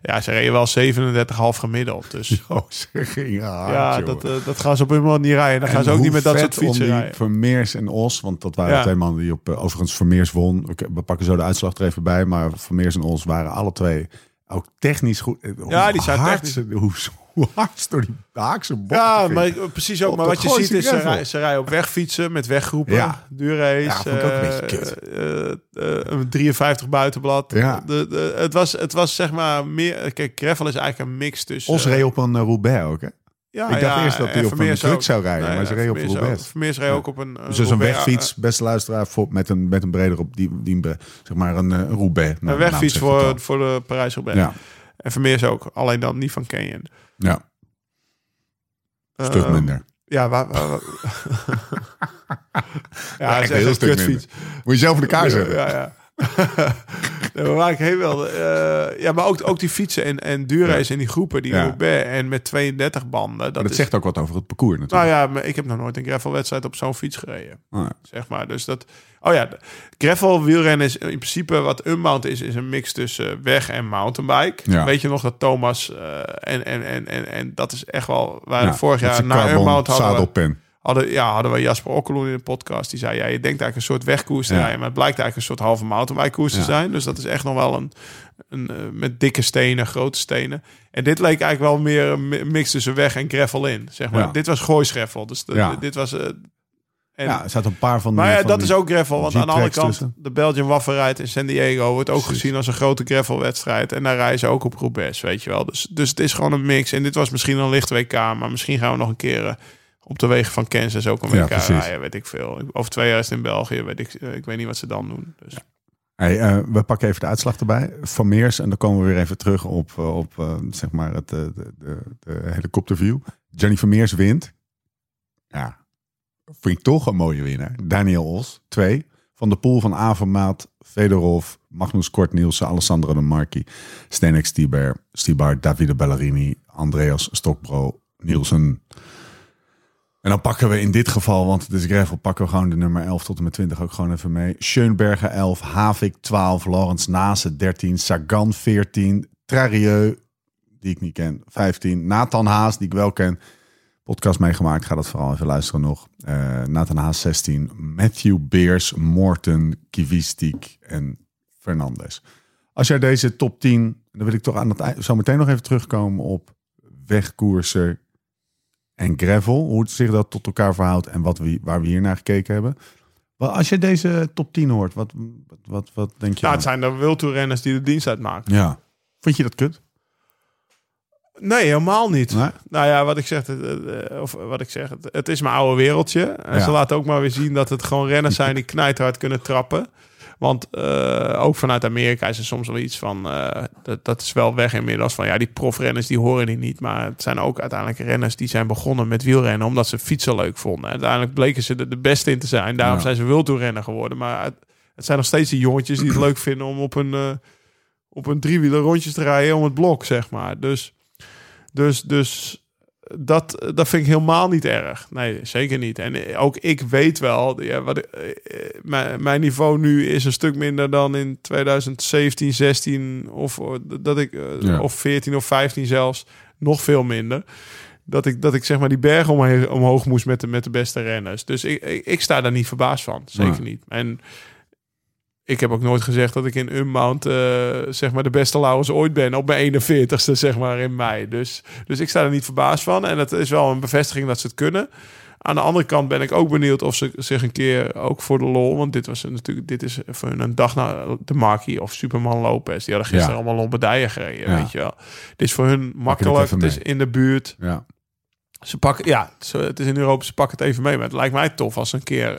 [SPEAKER 3] Ja, ze reden wel 37,5 gemiddeld. Dus
[SPEAKER 1] Oh, ze gingen hard,
[SPEAKER 3] ja, dat, eh, dat gaan ze op hun moment niet rijden. Dan gaan
[SPEAKER 1] En
[SPEAKER 3] ze ook niet met dat soort fietsen
[SPEAKER 1] om die. Vermeers en Os, want dat waren
[SPEAKER 3] Ja.
[SPEAKER 1] twee mannen die op... eh, overigens, Vermeers won. Oké, We pakken zo de uitslag er even bij. Maar Vermeers en Os waren alle twee ook technisch goed. Eh, hoe
[SPEAKER 3] Ja, die zijn
[SPEAKER 1] hard
[SPEAKER 3] technisch.
[SPEAKER 1] Hoe, hoe hard door die Haakse bocht
[SPEAKER 3] Ja, maar ik- precies ook.
[SPEAKER 1] Op
[SPEAKER 3] Maar wat je ziet is, ze
[SPEAKER 1] gravel.
[SPEAKER 3] rijden, ze rijden op wegfietsen met weggroepen.
[SPEAKER 1] Ja.
[SPEAKER 3] Duurrace.
[SPEAKER 1] Ja, ook een beetje
[SPEAKER 3] eh,
[SPEAKER 1] kut.
[SPEAKER 3] eh, eh, een 53 buitenblad.
[SPEAKER 1] Ja.
[SPEAKER 3] De, de, het, was, het was zeg maar meer... Kijk, gravel is eigenlijk een mix tussen...
[SPEAKER 1] Os reed op een Roubaix ook, hè?
[SPEAKER 3] ja,
[SPEAKER 1] ik dacht eerst dat hij op een truck zou rijden, maar ze reed op Roubaix.
[SPEAKER 3] Vermeers reed ook op een...
[SPEAKER 1] Dus dat is een
[SPEAKER 3] Roubaix,
[SPEAKER 1] wegfiets, beste luisteraar, voor, met, een, met een breder op die, die zeg maar een, een Roubaix.
[SPEAKER 3] Een
[SPEAKER 1] Nou, naam
[SPEAKER 3] wegfiets voor, voor de Parijs-Roubaix.
[SPEAKER 1] Ja,
[SPEAKER 3] En Vermeers ook. Alleen dan niet van Canyon.
[SPEAKER 1] ja, een stuk minder.
[SPEAKER 3] Ja, waar... waar, waar- ja,
[SPEAKER 1] echt
[SPEAKER 3] het is
[SPEAKER 1] een heel
[SPEAKER 3] echt
[SPEAKER 1] stuk
[SPEAKER 3] kutfiets.
[SPEAKER 1] Moet je zelf in elkaar zetten.
[SPEAKER 3] Ja, ja. nee, maar waar ik wilde. eh, ja, maar ook, ook die fietsen en, en duurrace in die groepen, die
[SPEAKER 1] Ja.
[SPEAKER 3] En met 32 banden. Dat,
[SPEAKER 1] dat
[SPEAKER 3] is,
[SPEAKER 1] zegt ook wat over het parcours
[SPEAKER 3] Nou
[SPEAKER 1] natuurlijk.
[SPEAKER 3] ja, maar ik heb nog nooit een gravelwedstrijd op zo'n fiets gereden.
[SPEAKER 1] Oh, ja.
[SPEAKER 3] Zeg maar. Dus dat. Oh ja, gravel wielrennen is in principe wat Unbound is, is een mix tussen weg en mountainbike.
[SPEAKER 1] Ja.
[SPEAKER 3] Weet je nog dat Thomas eh, en, en, en, en, en dat is echt wel. Waar
[SPEAKER 1] Ja,
[SPEAKER 3] vorig jaar
[SPEAKER 1] zijn
[SPEAKER 3] na
[SPEAKER 1] carbon
[SPEAKER 3] Unbound hadden
[SPEAKER 1] zadelpen.
[SPEAKER 3] Hadden, ja, hadden we Jasper Okkeloen in de podcast. Die zei, ja, je denkt eigenlijk een soort wegkoers te
[SPEAKER 1] Ja.
[SPEAKER 3] rijden. Maar het blijkt eigenlijk een soort halve mountainbike koers
[SPEAKER 1] Ja.
[SPEAKER 3] te zijn. Dus dat is echt nog wel een, een eh, met dikke stenen, grote stenen. En dit leek eigenlijk wel meer een mi- mix tussen weg en gravel in. Zeg maar.
[SPEAKER 1] Ja.
[SPEAKER 3] Dit was gooisgravel. Dus de- dit was... en,
[SPEAKER 1] Ja, er zaten een paar van
[SPEAKER 3] maar ja,
[SPEAKER 1] van
[SPEAKER 3] dat is ook gravel. Want aan de andere kant,
[SPEAKER 1] tussen.
[SPEAKER 3] de Belgian Waffenrijd in San Diego wordt ook
[SPEAKER 1] Precies.
[SPEAKER 3] gezien als een grote gravelwedstrijd. En daar rijden ze ook op Roubaix, weet je wel. Dus, dus het is gewoon een mix. En dit was misschien een licht WK, maar misschien gaan we nog een keer eh, op de wegen van Kansas ook een
[SPEAKER 1] Ja,
[SPEAKER 3] WK rijden, weet ik veel. Over twee jaar is het in België, weet ik, eh, ik weet niet wat ze dan doen. Dus.
[SPEAKER 1] Hey, eh, we pakken even de uitslag erbij. Van Meers. En dan komen we weer even terug op, eh, op zeg maar het, de, de, de helikopterview. Johnny Vermeers wint. Ja, vind ik toch een mooie winnaar. Daniel Os, twee. Van de pool van Avermaat, Fedorov, Magnus Kort Nielsen, Alessandro de Marchi, Stenek Stibar, Stibar, Davide Ballerini, Andreas Stokbro, Nielsen. En dan pakken we in dit geval, want het is gravel, pakken we gewoon de nummer 11 tot en met 20 ook gewoon even mee. Schoenberger 11, Havik 12, Laurens Nase 13, Sagan 14, Trarieu, die ik niet ken, 15. Nathan Haas, die ik wel ken, podcast meegemaakt, ga dat vooral even luisteren nog. Eh, Nathan Haas 16, Matthew Beers, Morten, Kivistik en Fernandes. Als jij deze top 10, dan wil ik toch aan het zo meteen nog even terugkomen op wegkoersen en gravel, hoe het zich dat tot elkaar verhoudt en wat we, waar we hier naar gekeken hebben. Maar als je deze top 10 hoort, wat, wat, wat, wat denk je?
[SPEAKER 3] Ja,
[SPEAKER 1] dan?
[SPEAKER 3] het zijn de wildtoerrenners die de dienst uitmaken.
[SPEAKER 1] ja. Vind je dat kut?
[SPEAKER 3] Nee, helemaal niet.
[SPEAKER 1] Nee?
[SPEAKER 3] Nou ja, wat ik zeg, het, eh, of wat ik zeg, het, het is mijn oude wereldje. En
[SPEAKER 1] Ja.
[SPEAKER 3] ze laten ook maar weer zien dat het gewoon renners zijn die knijthard kunnen trappen. Want eh, ook vanuit Amerika is er soms wel iets van, eh, dat, dat is wel weg inmiddels. Van ja, die profrenners die horen die niet. Maar het zijn ook uiteindelijk renners die zijn begonnen met wielrennen omdat ze fietsen leuk vonden. Uiteindelijk bleken ze er de beste in te zijn. Daarom
[SPEAKER 1] Ja.
[SPEAKER 3] zijn ze wildtoerrenner geworden. Maar het, het zijn nog steeds die jongetjes die het leuk vinden om op een, eh, op een driewieler rondjes te rijden om het blok, zeg maar. Dus, dus, dus dat, dat vind ik helemaal niet erg. Nee, zeker niet. En ook ik weet wel, ja, wat, eh, eh, mijn, mijn niveau nu is een stuk minder dan in 2017, 16 of, eh, dat ik,
[SPEAKER 1] Ja.
[SPEAKER 3] of 14 of 15 zelfs. Nog veel minder. Dat ik, dat ik zeg maar die berg omheen, omhoog moest met de, met de beste renners. Dus ik, ik, ik sta daar niet verbaasd van. Zeker
[SPEAKER 1] Ja.
[SPEAKER 3] niet. En ik heb ook nooit gezegd dat ik in Unbound eh zeg maar de beste Laurens ooit ben. Op mijn 41ste zeg maar in mei. Dus, dus ik sta er niet verbaasd van. En het is wel een bevestiging dat ze het kunnen. Aan de andere kant ben ik ook benieuwd of ze zich een keer ook voor de lol. Want dit was natuurlijk dit is voor hun een dag na de Marquis of Superman Lopez. Die hadden gisteren
[SPEAKER 1] Ja.
[SPEAKER 3] allemaal Lombardije gereden.
[SPEAKER 1] Ja.
[SPEAKER 3] Weet je wel. Dit is voor hun makkelijk. Het is in de buurt.
[SPEAKER 1] Ja.
[SPEAKER 3] Ze pakken, ja, ze- het is in Europa, ze pakken het even mee. Maar het lijkt mij tof als ze een keer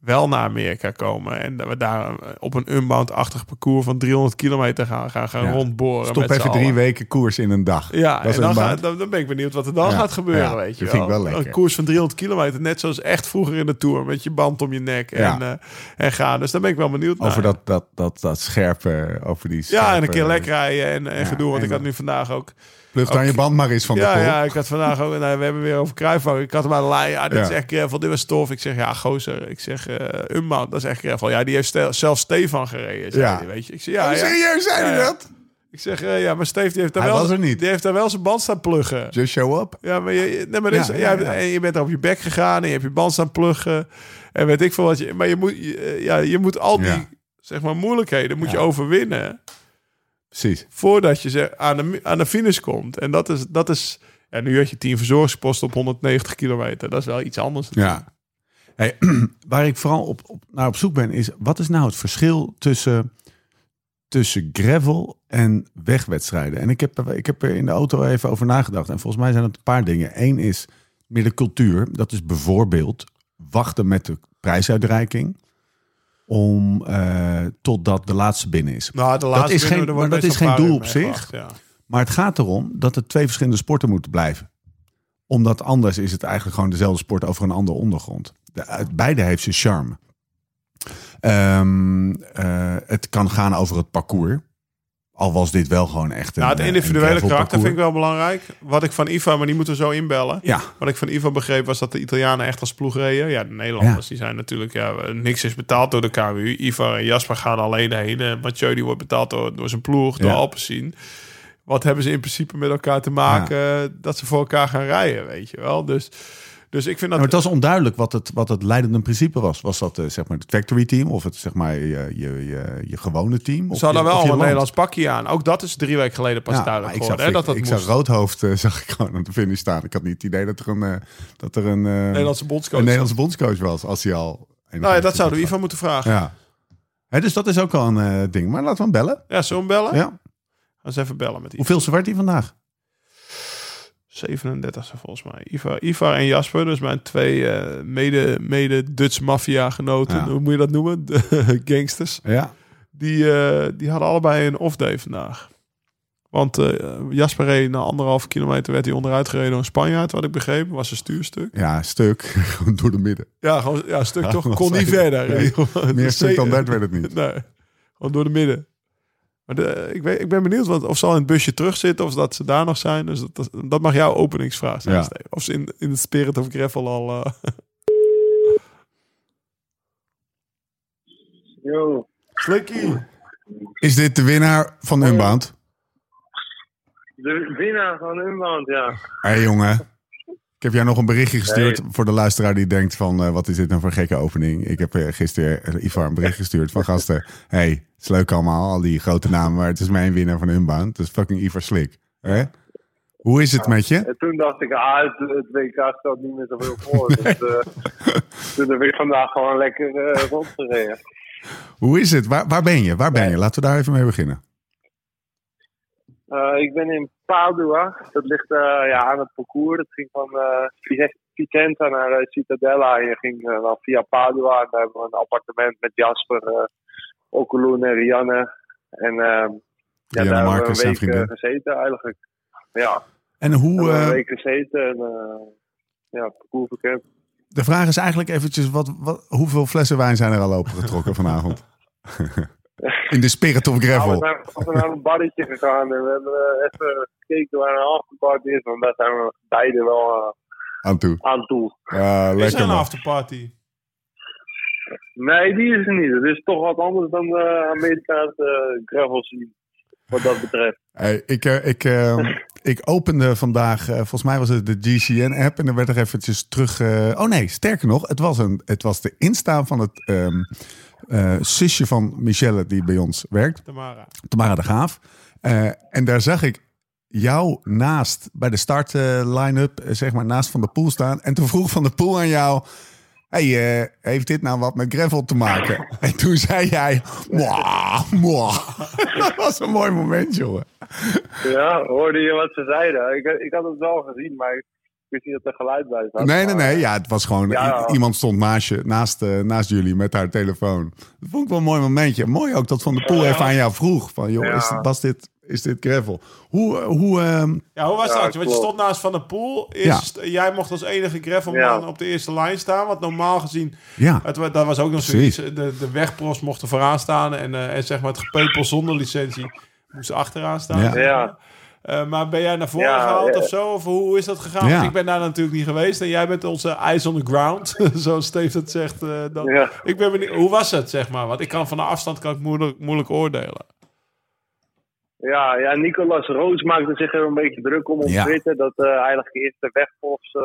[SPEAKER 3] wel naar Amerika komen. En dat we daar eh, op een unbound-achtig parcours van 300 kilometer gaan, gaan, gaan
[SPEAKER 1] Ja.
[SPEAKER 3] rondboren.
[SPEAKER 1] Stop
[SPEAKER 3] met
[SPEAKER 1] even drie
[SPEAKER 3] allen.
[SPEAKER 1] weken koers in een dag.
[SPEAKER 3] Ja,
[SPEAKER 1] Dat
[SPEAKER 3] en dan, dan, dan ben ik benieuwd wat er dan
[SPEAKER 1] Ja,
[SPEAKER 3] gaat gebeuren,
[SPEAKER 1] ja,
[SPEAKER 3] weet je
[SPEAKER 1] wel
[SPEAKER 3] Een
[SPEAKER 1] lekker.
[SPEAKER 3] koers van 300 kilometer, net zoals echt vroeger in de Tour. Met je band om je nek en, eh, en gaan. Dus daar ben ik wel benieuwd
[SPEAKER 1] Over
[SPEAKER 3] naar.
[SPEAKER 1] dat, dat, dat, dat scherpe, over die
[SPEAKER 3] Ja, en een keer lek rijden en, en gedoe. Want
[SPEAKER 1] en
[SPEAKER 3] ik had
[SPEAKER 1] dan-
[SPEAKER 3] nu vandaag ook...
[SPEAKER 1] Plucht aan je band maar eens van de
[SPEAKER 3] Ja,
[SPEAKER 1] pol.
[SPEAKER 3] ja, ik had vandaag ook... Nou, we hebben weer over Kruifvang. Ik had hem aan de lijn. Ja, dit
[SPEAKER 1] Ja.
[SPEAKER 3] is echt. Dit was tof. Ik zeg, ja, gozer. Ik zeg, eh Unbound, dat is echt gravel. Ja, die heeft stel- zelfs Stefan gereden, zei
[SPEAKER 1] Ja.
[SPEAKER 3] weet je. Ik zeg, ja,
[SPEAKER 1] Oh,
[SPEAKER 3] ja.
[SPEAKER 1] serieus, zei hij dat?
[SPEAKER 3] Ik zeg, eh, ja, maar Steve die heeft daar
[SPEAKER 1] Hij
[SPEAKER 3] wel...
[SPEAKER 1] er.
[SPEAKER 3] Die heeft daar wel zijn band staan pluggen.
[SPEAKER 1] Just show up.
[SPEAKER 3] Ja, maar je, nee, maar is-
[SPEAKER 1] Ja,
[SPEAKER 3] ja,
[SPEAKER 1] ja, ja.
[SPEAKER 3] En je bent er op je bek gegaan en je hebt je band staan pluggen. En weet ik veel wat je... Maar je moet, eh, ja, je moet al die, zeg maar, moeilijkheden moet je overwinnen...
[SPEAKER 1] Precies.
[SPEAKER 3] voordat je zeg, aan, de, aan de finish komt. En dat is... Dat is ja, nu had je 10 verzorgingsposten op 190 kilometer. Dat is wel iets anders.
[SPEAKER 1] Ja. Hey, waar ik vooral op, op, naar op zoek ben, is wat is nou het verschil tussen, tussen gravel en wegwedstrijden? En ik heb, ik heb er in de auto even over nagedacht. En volgens mij zijn het een paar dingen. Eén is meer de cultuur. Dat is bijvoorbeeld wachten met de prijsuitreiking. Om eh, totdat de laatste binnen is.
[SPEAKER 3] Nou, de laatste
[SPEAKER 1] is geen-
[SPEAKER 3] binnen, wordt
[SPEAKER 1] maar dat is geen
[SPEAKER 3] een
[SPEAKER 1] doel op zich.
[SPEAKER 3] gewacht, Ja.
[SPEAKER 1] Maar het gaat erom dat er twee verschillende sporten moeten blijven. Omdat anders is het eigenlijk gewoon dezelfde sport over een andere ondergrond. De, het- beide heeft zijn charme. Ehm, eh, het kan gaan over het parcours. Al was dit wel gewoon echt een
[SPEAKER 3] Nou, het
[SPEAKER 1] eh,
[SPEAKER 3] individuele karakter vind ik wel belangrijk. Wat ik van Iva, maar die moeten we zo inbellen.
[SPEAKER 1] Ja,
[SPEAKER 3] Wat ik van Iva begreep was dat de Italianen echt als ploeg reden. Ja, de Nederlanders die zijn natuurlijk... Ja, niks is betaald door de KWU. Iva en Jasper gaan alleen heen. En Mathieu die wordt betaald door, door zijn ploeg, door
[SPEAKER 1] Ja.
[SPEAKER 3] Alpecin. Wat hebben ze in principe met elkaar te maken? Dat ze voor elkaar gaan rijden, weet je wel. Dus, dus ik vind dat...
[SPEAKER 1] maar het was onduidelijk wat het, wat het leidende principe was. Was dat eh, zeg maar het factory team of het zeg maar je, je, je, je gewone team? Of
[SPEAKER 3] ze hadden
[SPEAKER 1] je-
[SPEAKER 3] wel een
[SPEAKER 1] land?
[SPEAKER 3] Nederlands pakje aan. Ook dat is drie weken geleden pas
[SPEAKER 1] Ja,
[SPEAKER 3] duidelijk
[SPEAKER 1] zag,
[SPEAKER 3] geworden. hè, dat
[SPEAKER 1] ik,
[SPEAKER 3] dat
[SPEAKER 1] ik
[SPEAKER 3] moest.
[SPEAKER 1] zag roodhoofd eh, zag ik gewoon aan de finish staan. Ik had niet het idee dat er een, eh, dat er een,
[SPEAKER 3] Nederlandse bondscoach.
[SPEAKER 1] een Nederlandse bondscoach was. Als hij al...
[SPEAKER 3] Nou ja, dat zouden we Iva moeten vragen. Ja,
[SPEAKER 1] Ja. Hè, dus dat is ook wel een ding. Maar laten we hem bellen.
[SPEAKER 3] zullen we hem bellen?
[SPEAKER 1] Ja.
[SPEAKER 3] Gaan ze even bellen met Iva.
[SPEAKER 1] Hoeveelste werd hij vandaag?
[SPEAKER 3] 37 volgens mij. Ivar, Ivar en Jasper, dus mijn twee eh, mede, mede Dutch maffia genoten,
[SPEAKER 1] Ja.
[SPEAKER 3] hoe moet je dat noemen? De gangsters.
[SPEAKER 1] Ja.
[SPEAKER 3] Die, eh, die hadden allebei een off-day vandaag. Want eh, Jasper reed na anderhalf kilometer werd hij onderuit gereden door een Spanjaard, wat ik begreep. Was een stuurstuk.
[SPEAKER 1] Ja, stuk. Gewoon door de midden.
[SPEAKER 3] Ja, gewoon ja, stuk
[SPEAKER 1] Ja,
[SPEAKER 3] toch. Kon niet verder.
[SPEAKER 1] Meer stuk dan dat werd het niet.
[SPEAKER 3] Nee, gewoon door de midden. Maar de, ik, ben, ik ben benieuwd wat, of ze al in het busje terugzitten of dat ze daar nog zijn. Dus dat, dat, dat mag jouw openingsvraag zijn,
[SPEAKER 1] Ja.
[SPEAKER 3] Of ze in, in het Spirit of Gravel al... eh,
[SPEAKER 4] Yo,
[SPEAKER 3] Slikkie!
[SPEAKER 1] Is dit de winnaar van Unbound?
[SPEAKER 4] de winnaar van Unbound, ja.
[SPEAKER 1] Hé hey, jongen. Ik heb jou nog een berichtje gestuurd voor de luisteraar die denkt van... eh, wat is dit nou voor een gekke opening? Ik heb eh, gisteren eh, Ivar een bericht gestuurd van gasten. hey, het is leuk allemaal, al die grote namen... maar het is mijn winnaar van Unbound. Het is fucking Ivar Slik. Hè? Hoe is het met je?
[SPEAKER 4] En toen dacht ik, ah, het, het WK stelt niet meer zoveel voor. Dus eh, toen heb ik vandaag gewoon lekker rondgereden.
[SPEAKER 1] Hoe is het? Waar, waar ben je? Waar ben je? Laten we daar even mee beginnen.
[SPEAKER 4] Eh, ik ben in Padua. Dat ligt eh, ja, aan het parcours. Dat ging van eh Vicenza naar Cittadella. En je ging dan via Padua. En daar hebben we een appartement met Jasper, Okulun en Rianne. En eh, ja,
[SPEAKER 1] Rianne
[SPEAKER 4] daar hebben
[SPEAKER 1] Marcus,
[SPEAKER 4] we
[SPEAKER 1] zijn
[SPEAKER 4] een week gezeten eigenlijk. Ja,
[SPEAKER 1] En
[SPEAKER 4] we
[SPEAKER 1] hoe...
[SPEAKER 4] hebben
[SPEAKER 1] eh,
[SPEAKER 4] een week gezeten. En ja, parcours bekend.
[SPEAKER 1] de vraag is eigenlijk eventjes... Wat, wat, hoeveel flessen wijn zijn er al opengetrokken vanavond? In de Spirit of
[SPEAKER 4] Nou, we
[SPEAKER 1] Gravel.
[SPEAKER 4] zijn we naar een barretje gegaan en we hebben eh, even gekeken waar een afterparty is. Want daar zijn we beide wel eh,
[SPEAKER 1] Aan toe.
[SPEAKER 4] aan toe.
[SPEAKER 1] Ja,
[SPEAKER 3] Is er
[SPEAKER 1] lekker
[SPEAKER 3] een
[SPEAKER 1] man.
[SPEAKER 3] afterparty?
[SPEAKER 4] Nee, die is er niet. Het is toch wat anders dan de Amerikaanse uh, gravel scene. Wat dat betreft.
[SPEAKER 1] Hey, ik, eh, ik, eh, ik opende vandaag, eh, volgens mij was het de GCN-app. En dan werd er eventjes terug... eh, oh nee, sterker nog, het was, een, het was de instaan van het, ehm, eh, zusje van Michelle die bij ons werkt.
[SPEAKER 3] Tamara.
[SPEAKER 1] Tamara de Graaf. Eh, en daar zag ik jou naast, bij de start eh, line-up, zeg maar, naast Van de Poel staan. En toen vroeg Van de Poel aan jou... Hey, eh, heeft dit nou wat met gravel te maken? en toen zei jij... Mwah, mwah. dat was een mooi moment, jongen.
[SPEAKER 4] Ja, hoorde je wat ze zeiden? Ik, ik had het wel gezien, maar wist niet dat er geluid bij zat.
[SPEAKER 1] Nee, nee, nee. Ja, het was gewoon...
[SPEAKER 4] Ja.
[SPEAKER 1] iemand stond naast, je, naast, eh, naast jullie met haar telefoon. Dat vond ik wel een mooi momentje. Mooi ook dat Van de Poel even aan jou vroeg. Van, joh,
[SPEAKER 4] Ja.
[SPEAKER 1] is, dit- was dit, is dit gravel? Hoe... eh, hoe ehm,
[SPEAKER 3] Ja, hoe was
[SPEAKER 4] Ja,
[SPEAKER 3] dat? Want je stond naast Van der Poel. Eerst, Jij mocht als enige gravelman
[SPEAKER 4] Ja.
[SPEAKER 3] op de eerste lijn staan. Want normaal gezien,
[SPEAKER 1] ja,
[SPEAKER 3] het, dat was ook nog zoiets. De, de wegpros mochten vooraan staan. En, eh, en zeg maar het gepeupel zonder licentie moest achteraan staan.
[SPEAKER 1] Ja.
[SPEAKER 3] Eh, maar ben jij naar voren
[SPEAKER 4] Ja,
[SPEAKER 3] gehaald
[SPEAKER 4] ja.
[SPEAKER 3] of zo? Of hoe is dat gegaan?
[SPEAKER 1] Ja.
[SPEAKER 3] Ik ben daar natuurlijk niet geweest. En jij bent onze eyes on the ground. Zoals Steve dat zegt. eh, dan.
[SPEAKER 4] Ja.
[SPEAKER 3] Ik ben benieuwd, hoe was het, zeg maar? Want ik kan van de afstand kan ik moeilijk, moeilijk oordelen.
[SPEAKER 4] Ja, ja, Nicolas Roos maakte zich er een beetje druk om op
[SPEAKER 1] Ja.
[SPEAKER 4] Twitter. Dat eh, eigenlijk eerst de eh,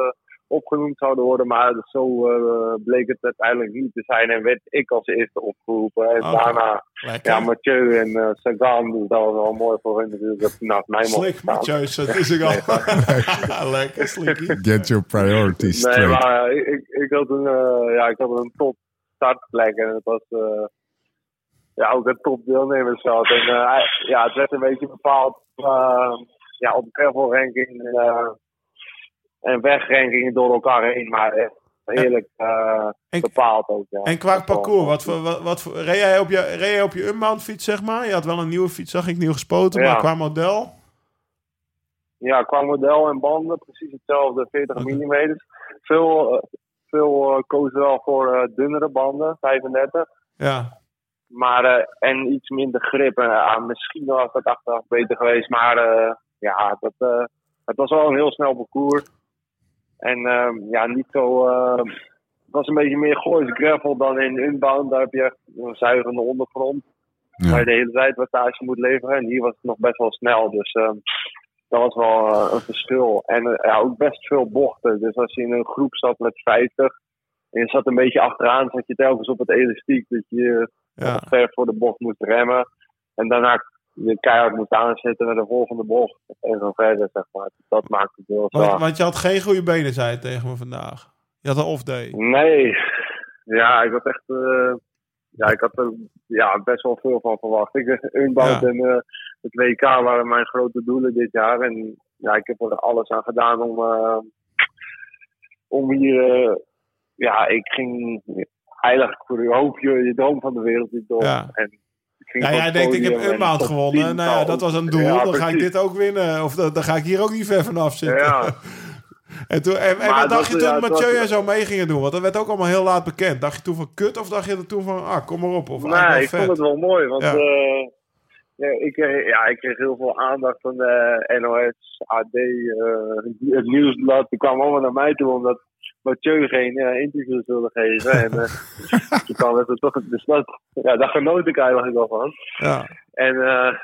[SPEAKER 4] opgenoemd zouden worden. Maar zo eh, bleek het uiteindelijk niet te zijn. En werd ik als eerste opgeroepen. En daarna
[SPEAKER 3] Lekker.
[SPEAKER 4] ja, Mathieu en eh Sagan. Dus dat was wel mooi voor hun natuurlijk dat ze naast mij mochten
[SPEAKER 3] Slik,
[SPEAKER 4] staan.
[SPEAKER 3] Mathieu, dat is ik al. Lekker, slikkie.
[SPEAKER 1] get your priorities
[SPEAKER 4] Nee,
[SPEAKER 1] straight.
[SPEAKER 4] maar eh, ik, ik, had een, eh, ja, ik had een top startplek en het was eh, ja, ook een top deelnemersveld. En eh, ja, het werd een beetje bepaald ja, op gravel ranking eh, en wegrankingen door elkaar heen. Maar echt heerlijk eh,
[SPEAKER 3] En-
[SPEAKER 4] bepaald ook. Ja.
[SPEAKER 3] En qua parcours, wat voor, wat, wat voor, reed jij op je, reed jij op je unbound fiets, zeg maar? Je had wel een nieuwe fiets, zag ik, nieuw gespoten,
[SPEAKER 4] Ja.
[SPEAKER 3] maar qua model?
[SPEAKER 4] Ja, qua model en banden precies hetzelfde, 40 mm. Veel, eh, veel kozen wel voor eh, dunnere banden, 35.
[SPEAKER 3] Ja.
[SPEAKER 4] Maar, en iets minder grip. En, ja, misschien was dat achteraf beter geweest. Maar ja, dat, het was wel een heel snel parcours. En ehm, ja, niet zo... eh, het was een beetje meer goois gravel dan in Unbound. Daar heb je echt een zuigende ondergrond.
[SPEAKER 1] Ja.
[SPEAKER 4] Waar je de hele tijd wattage moet leveren. En hier was het nog best wel snel. Dus ehm, dat was wel eh, een verschil. En eh, ja, ook best veel bochten. Dus als je in een groep zat met 50... En je zat een beetje achteraan, zat je telkens op het elastiek. Dat je
[SPEAKER 3] Ja.
[SPEAKER 4] ver voor de bocht moest remmen. En daarna je keihard moest aanzetten naar de volgende bocht. En zo verder, zeg maar. Dat maakt het heel
[SPEAKER 3] Want,
[SPEAKER 4] zwaar.
[SPEAKER 3] want je had geen goede benen, zei je tegen me vandaag. Je had een off-day.
[SPEAKER 4] Nee. Ja, ik had echt... eh, ja, ik had er ja, best wel veel van verwacht. Ik, Unbound
[SPEAKER 3] Ja.
[SPEAKER 4] en eh, het WK waren mijn grote doelen dit jaar. En ja, ik heb er alles aan gedaan om, eh, om hier... ja, ik ging eigenlijk voor je hoop je, je droom van de wereld niet door.
[SPEAKER 3] Ja.
[SPEAKER 4] En ging
[SPEAKER 3] Ja, jij denkt, ik heb
[SPEAKER 4] podium en
[SPEAKER 3] Unbound
[SPEAKER 4] top
[SPEAKER 3] gewonnen.
[SPEAKER 4] 10
[SPEAKER 3] Nou ja, dat was een doel.
[SPEAKER 4] Ja,
[SPEAKER 3] dan ga ik dit ook winnen. Of dan, dan ga ik hier ook niet ver vanaf zitten.
[SPEAKER 4] Ja.
[SPEAKER 3] En, toen, en, wat dacht je toen Mathieu en zo mee gingen doen? Want dat werd ook allemaal heel laat bekend. Dacht je toen van kut of dacht je er toen van, ah, kom maar op? Of
[SPEAKER 4] Nee, ik vond het wel mooi, want
[SPEAKER 3] Ja.
[SPEAKER 4] eh, ja, ik, kreeg, ja, ik kreeg heel veel aandacht van de NOS, AD, eh, het Nieuwsblad. Die kwamen allemaal naar mij toe omdat Mathieu geen eh, interviews wilde geven. en eh toen kwam het er toch, dus dat, ja, daar genoot ik eigenlijk wel van.
[SPEAKER 3] Ja.
[SPEAKER 4] En eh,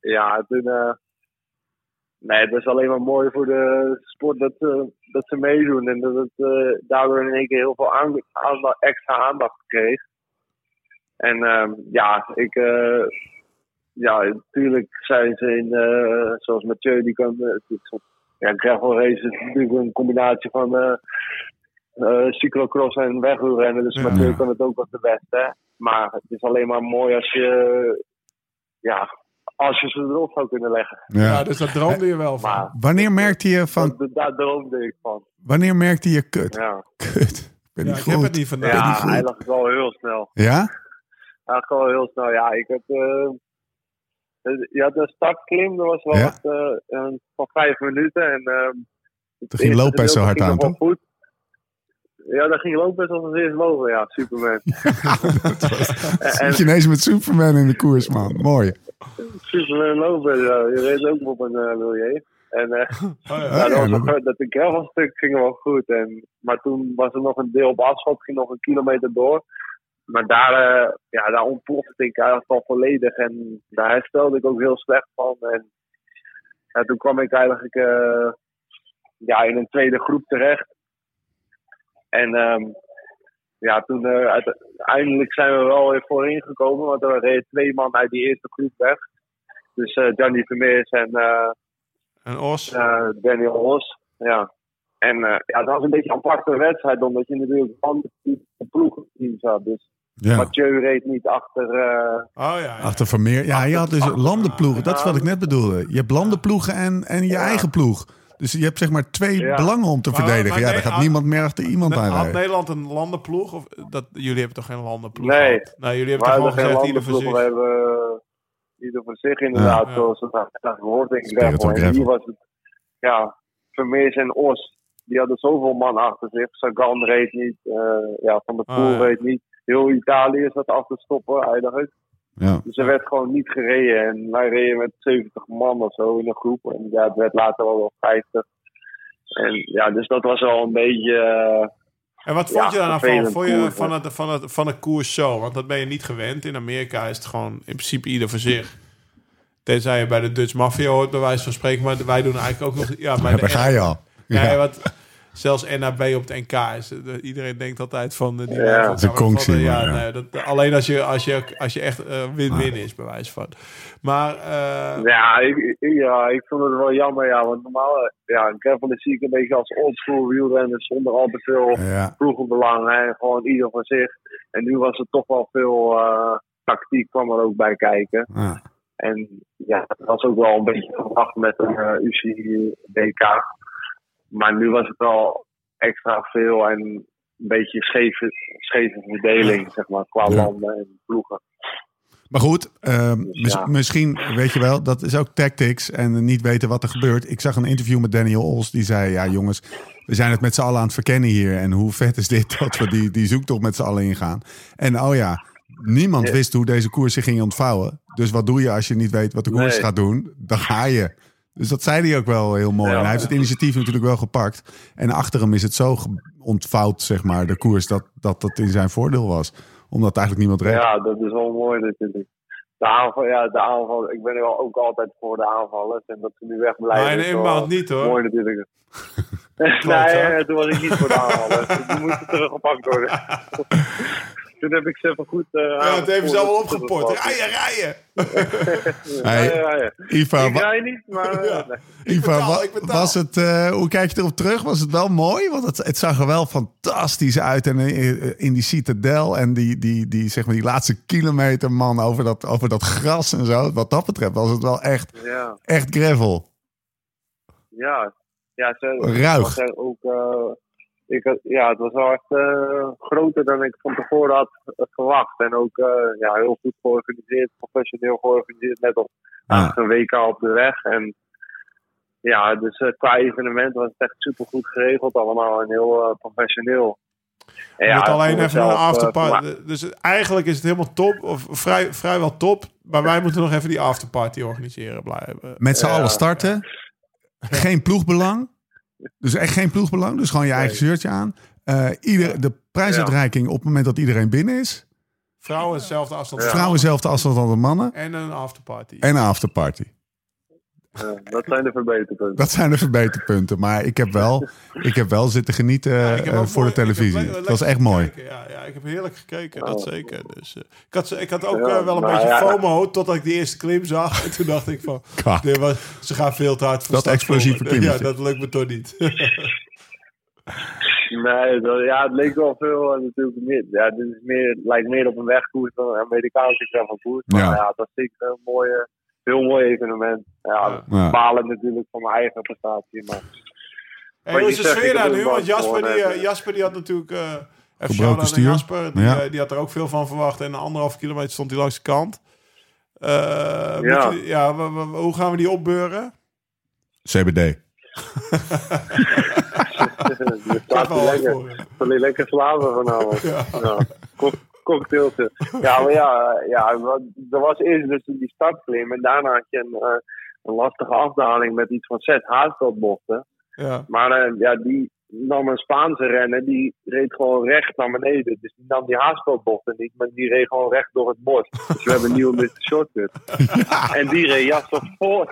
[SPEAKER 4] ja, toen. nee, het is alleen maar mooi voor de sport dat, eh, dat ze meedoen. En dat het daardoor in één keer heel veel aan- aandacht, extra aandacht kreeg. En ehm, ja, ik. ja, natuurlijk zijn ze in. eh, zoals Mathieu, die kan. ja, gravel race is natuurlijk een combinatie van. Eh eh, cyclocross en wegwielrennen. Dus
[SPEAKER 3] Ja.
[SPEAKER 4] Mathieu kan het ook wat de beste. Maar het is alleen maar mooi als je. Ja, als je ze erop zou kunnen leggen.
[SPEAKER 3] Ja,
[SPEAKER 1] Ja.
[SPEAKER 3] dus dat droomde je wel van.
[SPEAKER 4] Maar
[SPEAKER 1] Wanneer merkte je van...
[SPEAKER 4] dat, daar droomde ik van.
[SPEAKER 1] Wanneer merkte je kut?
[SPEAKER 4] Ja,
[SPEAKER 1] Kut. Ik ben
[SPEAKER 3] Ja,
[SPEAKER 1] niet
[SPEAKER 3] ik heb
[SPEAKER 1] goed.
[SPEAKER 3] het niet vandaag.
[SPEAKER 4] Ja
[SPEAKER 1] niet goed.
[SPEAKER 4] eigenlijk wel heel snel.
[SPEAKER 1] Ja?
[SPEAKER 4] Eigenlijk wel heel snel. Ja, ik heb. eh, je had een startklim, dat was wel
[SPEAKER 1] Ja.
[SPEAKER 4] wat, eh, van vijf minuten. En, ehm, het
[SPEAKER 1] Toen ging Lopez zo hard aan, toch?
[SPEAKER 4] goed. Ja, daar ging Lopez als eerst boven. Ja, Superman. en,
[SPEAKER 1] Zit je ineens met Superman in de koers, man. Mooi.
[SPEAKER 4] Superman Lopez, ja, je reed ook op een uh, milieu. En eh,
[SPEAKER 3] Oh, ja.
[SPEAKER 1] Ah,
[SPEAKER 4] ja, dat, was
[SPEAKER 1] dat-
[SPEAKER 4] nog- dat de gravelstuk ging wel goed. En, maar toen was er nog een deel op asfalt, ging nog een kilometer door. Maar daar, eh, ja, daar ontplofte ik eigenlijk al volledig. En daar herstelde ik ook heel slecht van. En ja, toen kwam ik eigenlijk eh, ja, in een tweede groep terecht. En ehm, ja, toen eh, uiteindelijk zijn we wel weer voorin gekomen. Want er reden twee man uit die eerste groep weg. Dus eh Gianni Vermeers en eh,
[SPEAKER 3] En Os?
[SPEAKER 4] eh, Daniel Os. Ja. En eh, ja, het was een beetje een aparte wedstrijd, omdat je natuurlijk van de ploegen zat. Dus
[SPEAKER 1] Ja.
[SPEAKER 4] Mathieu reed niet achter. eh,
[SPEAKER 3] Oh ja. ja.
[SPEAKER 1] Achter Vermeer. Ja, je had dus landenploegen. Dat is wat ik net bedoelde. Je hebt landenploegen en, en je
[SPEAKER 4] Ja.
[SPEAKER 1] eigen ploeg. Dus je hebt zeg maar twee
[SPEAKER 4] Ja.
[SPEAKER 1] belangen om te
[SPEAKER 3] Maar-
[SPEAKER 1] verdedigen.
[SPEAKER 3] maar
[SPEAKER 1] Ja,
[SPEAKER 3] nee,
[SPEAKER 1] daar gaat
[SPEAKER 3] had-
[SPEAKER 1] niemand meer achter iemand aan
[SPEAKER 3] Had. Nederland een landenploeg? Of dat, jullie hebben toch geen landenploeg?
[SPEAKER 4] Nee.
[SPEAKER 3] Nee, jullie hebben toch gewoon
[SPEAKER 4] geen
[SPEAKER 3] gezegd ieder voor
[SPEAKER 4] landenploeg,
[SPEAKER 3] zich.
[SPEAKER 4] we hebben eh, ieder voor zich inderdaad,
[SPEAKER 3] Ja.
[SPEAKER 4] zoals het nou gehoord
[SPEAKER 1] Spirit
[SPEAKER 4] Gravel.
[SPEAKER 1] of
[SPEAKER 4] En hier was het, ja, Vermeers en Os, die hadden zoveel man achter zich. Sagan reed niet, eh, ja, Van der
[SPEAKER 3] Ah,
[SPEAKER 4] Poel
[SPEAKER 3] ja.
[SPEAKER 4] reed niet. Heel Italië zat af te stoppen eigenlijk.
[SPEAKER 1] Ja.
[SPEAKER 4] Dus er werd gewoon niet gereden. En wij reden met 70 man of zo in een groep. En ja, het werd later wel wel 50. En ja, dus dat was wel een beetje... eh,
[SPEAKER 3] En wat vond
[SPEAKER 4] Ja,
[SPEAKER 3] je daar nou van? Vond je van het, van, het, van het koers zo? Want dat ben je niet gewend. In Amerika is het gewoon in principe ieder voor zich. Tenzij je bij de Dutch Mafia hoort, bij wijze van spreken. Maar wij doen eigenlijk ook nog... Ja, bij
[SPEAKER 1] Ja,
[SPEAKER 3] de
[SPEAKER 1] daar ga je al.
[SPEAKER 3] Ja,
[SPEAKER 1] Ja.
[SPEAKER 3] wat, zelfs NAB op het NK is. eh, iedereen denkt altijd van... eh, die
[SPEAKER 4] Ja.
[SPEAKER 3] van-
[SPEAKER 1] Dat is een
[SPEAKER 3] van- van-
[SPEAKER 1] conctie,
[SPEAKER 3] ja, nee, dat, alleen als je, als je, als je echt eh, win-win is, bij wijze van. Maar... eh,
[SPEAKER 4] Ja, ik, ja, ik vond het wel jammer, ja. Want normaal, ja, gravel is zie ik een beetje als oldschool wielrennen zonder al te veel
[SPEAKER 1] Ja.
[SPEAKER 4] ploegenbelang. Hè. Gewoon ieder voor zich. En nu was er toch wel veel eh, tactiek kwam er ook bij kijken.
[SPEAKER 1] Ja.
[SPEAKER 4] En ja, dat was ook wel een beetje verwacht met een eh, UCI DK. Maar nu was het wel extra veel en een beetje scheve, scheve verdeling, zeg maar, qua landen en ploegen.
[SPEAKER 1] Maar goed, eh, mis-
[SPEAKER 4] Ja.
[SPEAKER 1] misschien weet je wel, dat is ook tactics en niet weten wat er gebeurt. Ik zag een interview met Daniel Ols, die zei: Ja, jongens, we zijn het met z'n allen aan het verkennen hier. En hoe vet is dit dat we die, die zoektocht met z'n allen ingaan? En oh ja, niemand wist hoe deze koers zich ging ontvouwen. Dus wat doe je als je niet weet wat de koers
[SPEAKER 4] Nee.
[SPEAKER 1] gaat doen? Dan ga je. Dus dat zei hij ook wel heel mooi.
[SPEAKER 4] Ja.
[SPEAKER 1] En hij heeft het initiatief natuurlijk wel gepakt. En achter hem is het zo ontvouwd, zeg maar, de koers, dat dat, dat in zijn voordeel was. Omdat eigenlijk niemand reed.
[SPEAKER 4] Ja, dat is wel mooi natuurlijk. De aanval, ja, de aanval. Ik ben wel ook altijd voor de aanvallers. En dat ze nu.
[SPEAKER 3] Maar in een
[SPEAKER 4] wel
[SPEAKER 3] maand niet, hoor.
[SPEAKER 4] Mooi natuurlijk. Nee, toen was ik niet voor de aanvallers. Die moesten teruggepakt worden. toen heb ik ze even goed... eh
[SPEAKER 3] ja, het hebben ze allemaal opgepot. Rijden, rijden!
[SPEAKER 1] Hey,
[SPEAKER 4] ja, ja.
[SPEAKER 1] Iva,
[SPEAKER 4] Ik rij niet, maar...
[SPEAKER 3] Ja.
[SPEAKER 4] eh, nee.
[SPEAKER 1] Iva,
[SPEAKER 3] betaal,
[SPEAKER 1] wa-
[SPEAKER 3] ik betaal.
[SPEAKER 1] was het, eh, hoe kijk je erop terug? Was het wel mooi? Want het, het zag er wel fantastisch uit. En eh, in die citadel en die, die, die, zeg maar, die laatste kilometer, man, over dat, over dat gras en zo. Wat dat betreft was het wel echt,
[SPEAKER 4] Ja,
[SPEAKER 1] echt gravel.
[SPEAKER 4] ja. Ja, ze,
[SPEAKER 1] Ruig.
[SPEAKER 4] was er ook, eh, ik, had- ja, het was wel echt eh, groter dan ik van tevoren had eh, verwacht. En ook eh, ja, heel goed georganiseerd, professioneel georganiseerd. Net op
[SPEAKER 1] Ja.
[SPEAKER 4] een WK op de weg. En ja, dus qua evenement was het echt super goed geregeld allemaal en heel professioneel. En
[SPEAKER 3] Je moet alleen even een afterparty. dus eigenlijk is het helemaal top, of vrij, vrijwel top. Maar wij moeten nog even die afterparty organiseren blijven.
[SPEAKER 1] Met z'n
[SPEAKER 4] Ja.
[SPEAKER 1] allen starten. Geen ploegbelang. Dus echt geen ploegbelang. Dus gewoon je eigen shirtje aan. Eh, ieder, de prijsuitreiking op het moment dat iedereen binnen is.
[SPEAKER 3] Vrouwen dezelfde afstand.
[SPEAKER 1] Vrouwen zelfde afstand als de mannen.
[SPEAKER 3] En een afterparty.
[SPEAKER 1] En een afterparty.
[SPEAKER 4] Ja, dat zijn de verbeterpunten.
[SPEAKER 1] Dat zijn de verbeterpunten. Maar ik heb wel, ik heb wel zitten genieten
[SPEAKER 3] Ja, ik heb
[SPEAKER 1] eh, voor
[SPEAKER 3] mooi-
[SPEAKER 1] de televisie.
[SPEAKER 3] le-
[SPEAKER 1] Dat was echt mooi.
[SPEAKER 3] gekeken. Ja, ja, ik heb heerlijk gekeken, dat
[SPEAKER 4] Oh.
[SPEAKER 3] zeker. Dus, eh, ik, had, ik had ook
[SPEAKER 4] Ja,
[SPEAKER 3] eh, wel een beetje
[SPEAKER 4] ja.
[SPEAKER 3] FOMO totdat ik die eerste klim zag. En toen dacht ik van, dit was, ze gaan veel te hard voor
[SPEAKER 1] Dat explosieve
[SPEAKER 3] komen. Ja, dat lukt me toch niet.
[SPEAKER 4] Nee, dat, ja, het leek wel veel en natuurlijk meer. Ja, dit is meer, lijkt meer op een wegkoers dan een Amerikaanse gravelkoers. Maar
[SPEAKER 1] Ja.
[SPEAKER 4] ja. dat vind ik een mooie, heel mooi evenement. Ja,
[SPEAKER 3] Ja.
[SPEAKER 1] Ja.
[SPEAKER 4] balen natuurlijk van mijn eigen prestatie. Maar
[SPEAKER 3] Hey,
[SPEAKER 4] Maar
[SPEAKER 3] hoe
[SPEAKER 4] je
[SPEAKER 3] is de sfeer daar nu?
[SPEAKER 4] een
[SPEAKER 3] Want Jasper die, eh, Jasper die had natuurlijk... eh even
[SPEAKER 1] Gebroken stuur.
[SPEAKER 3] Jasper. Die,
[SPEAKER 1] Ja.
[SPEAKER 3] eh, die had er ook veel van verwacht. En een anderhalf kilometer stond hij langs de kant.
[SPEAKER 4] Ja.
[SPEAKER 3] je- ja hoe gaan we die opbeuren?
[SPEAKER 1] CBD.
[SPEAKER 4] je er lekker, lekker slapen vanavond.
[SPEAKER 3] Ja.
[SPEAKER 4] Ja. Cocktailtje. Ja, maar ja, ja, er was eerst dus die startklim en daarna had je een, eh, een lastige afdaling met iets van zes haarspelbochten.
[SPEAKER 3] Ja.
[SPEAKER 4] Maar eh, ja, die nam een Spaanse renner, die reed gewoon recht naar beneden. Dus die nam die haarspelbochten niet, maar die reed gewoon recht door het bos. Dus we hebben een nieuwe Mr. Shortcut. En die reed Jasper vol,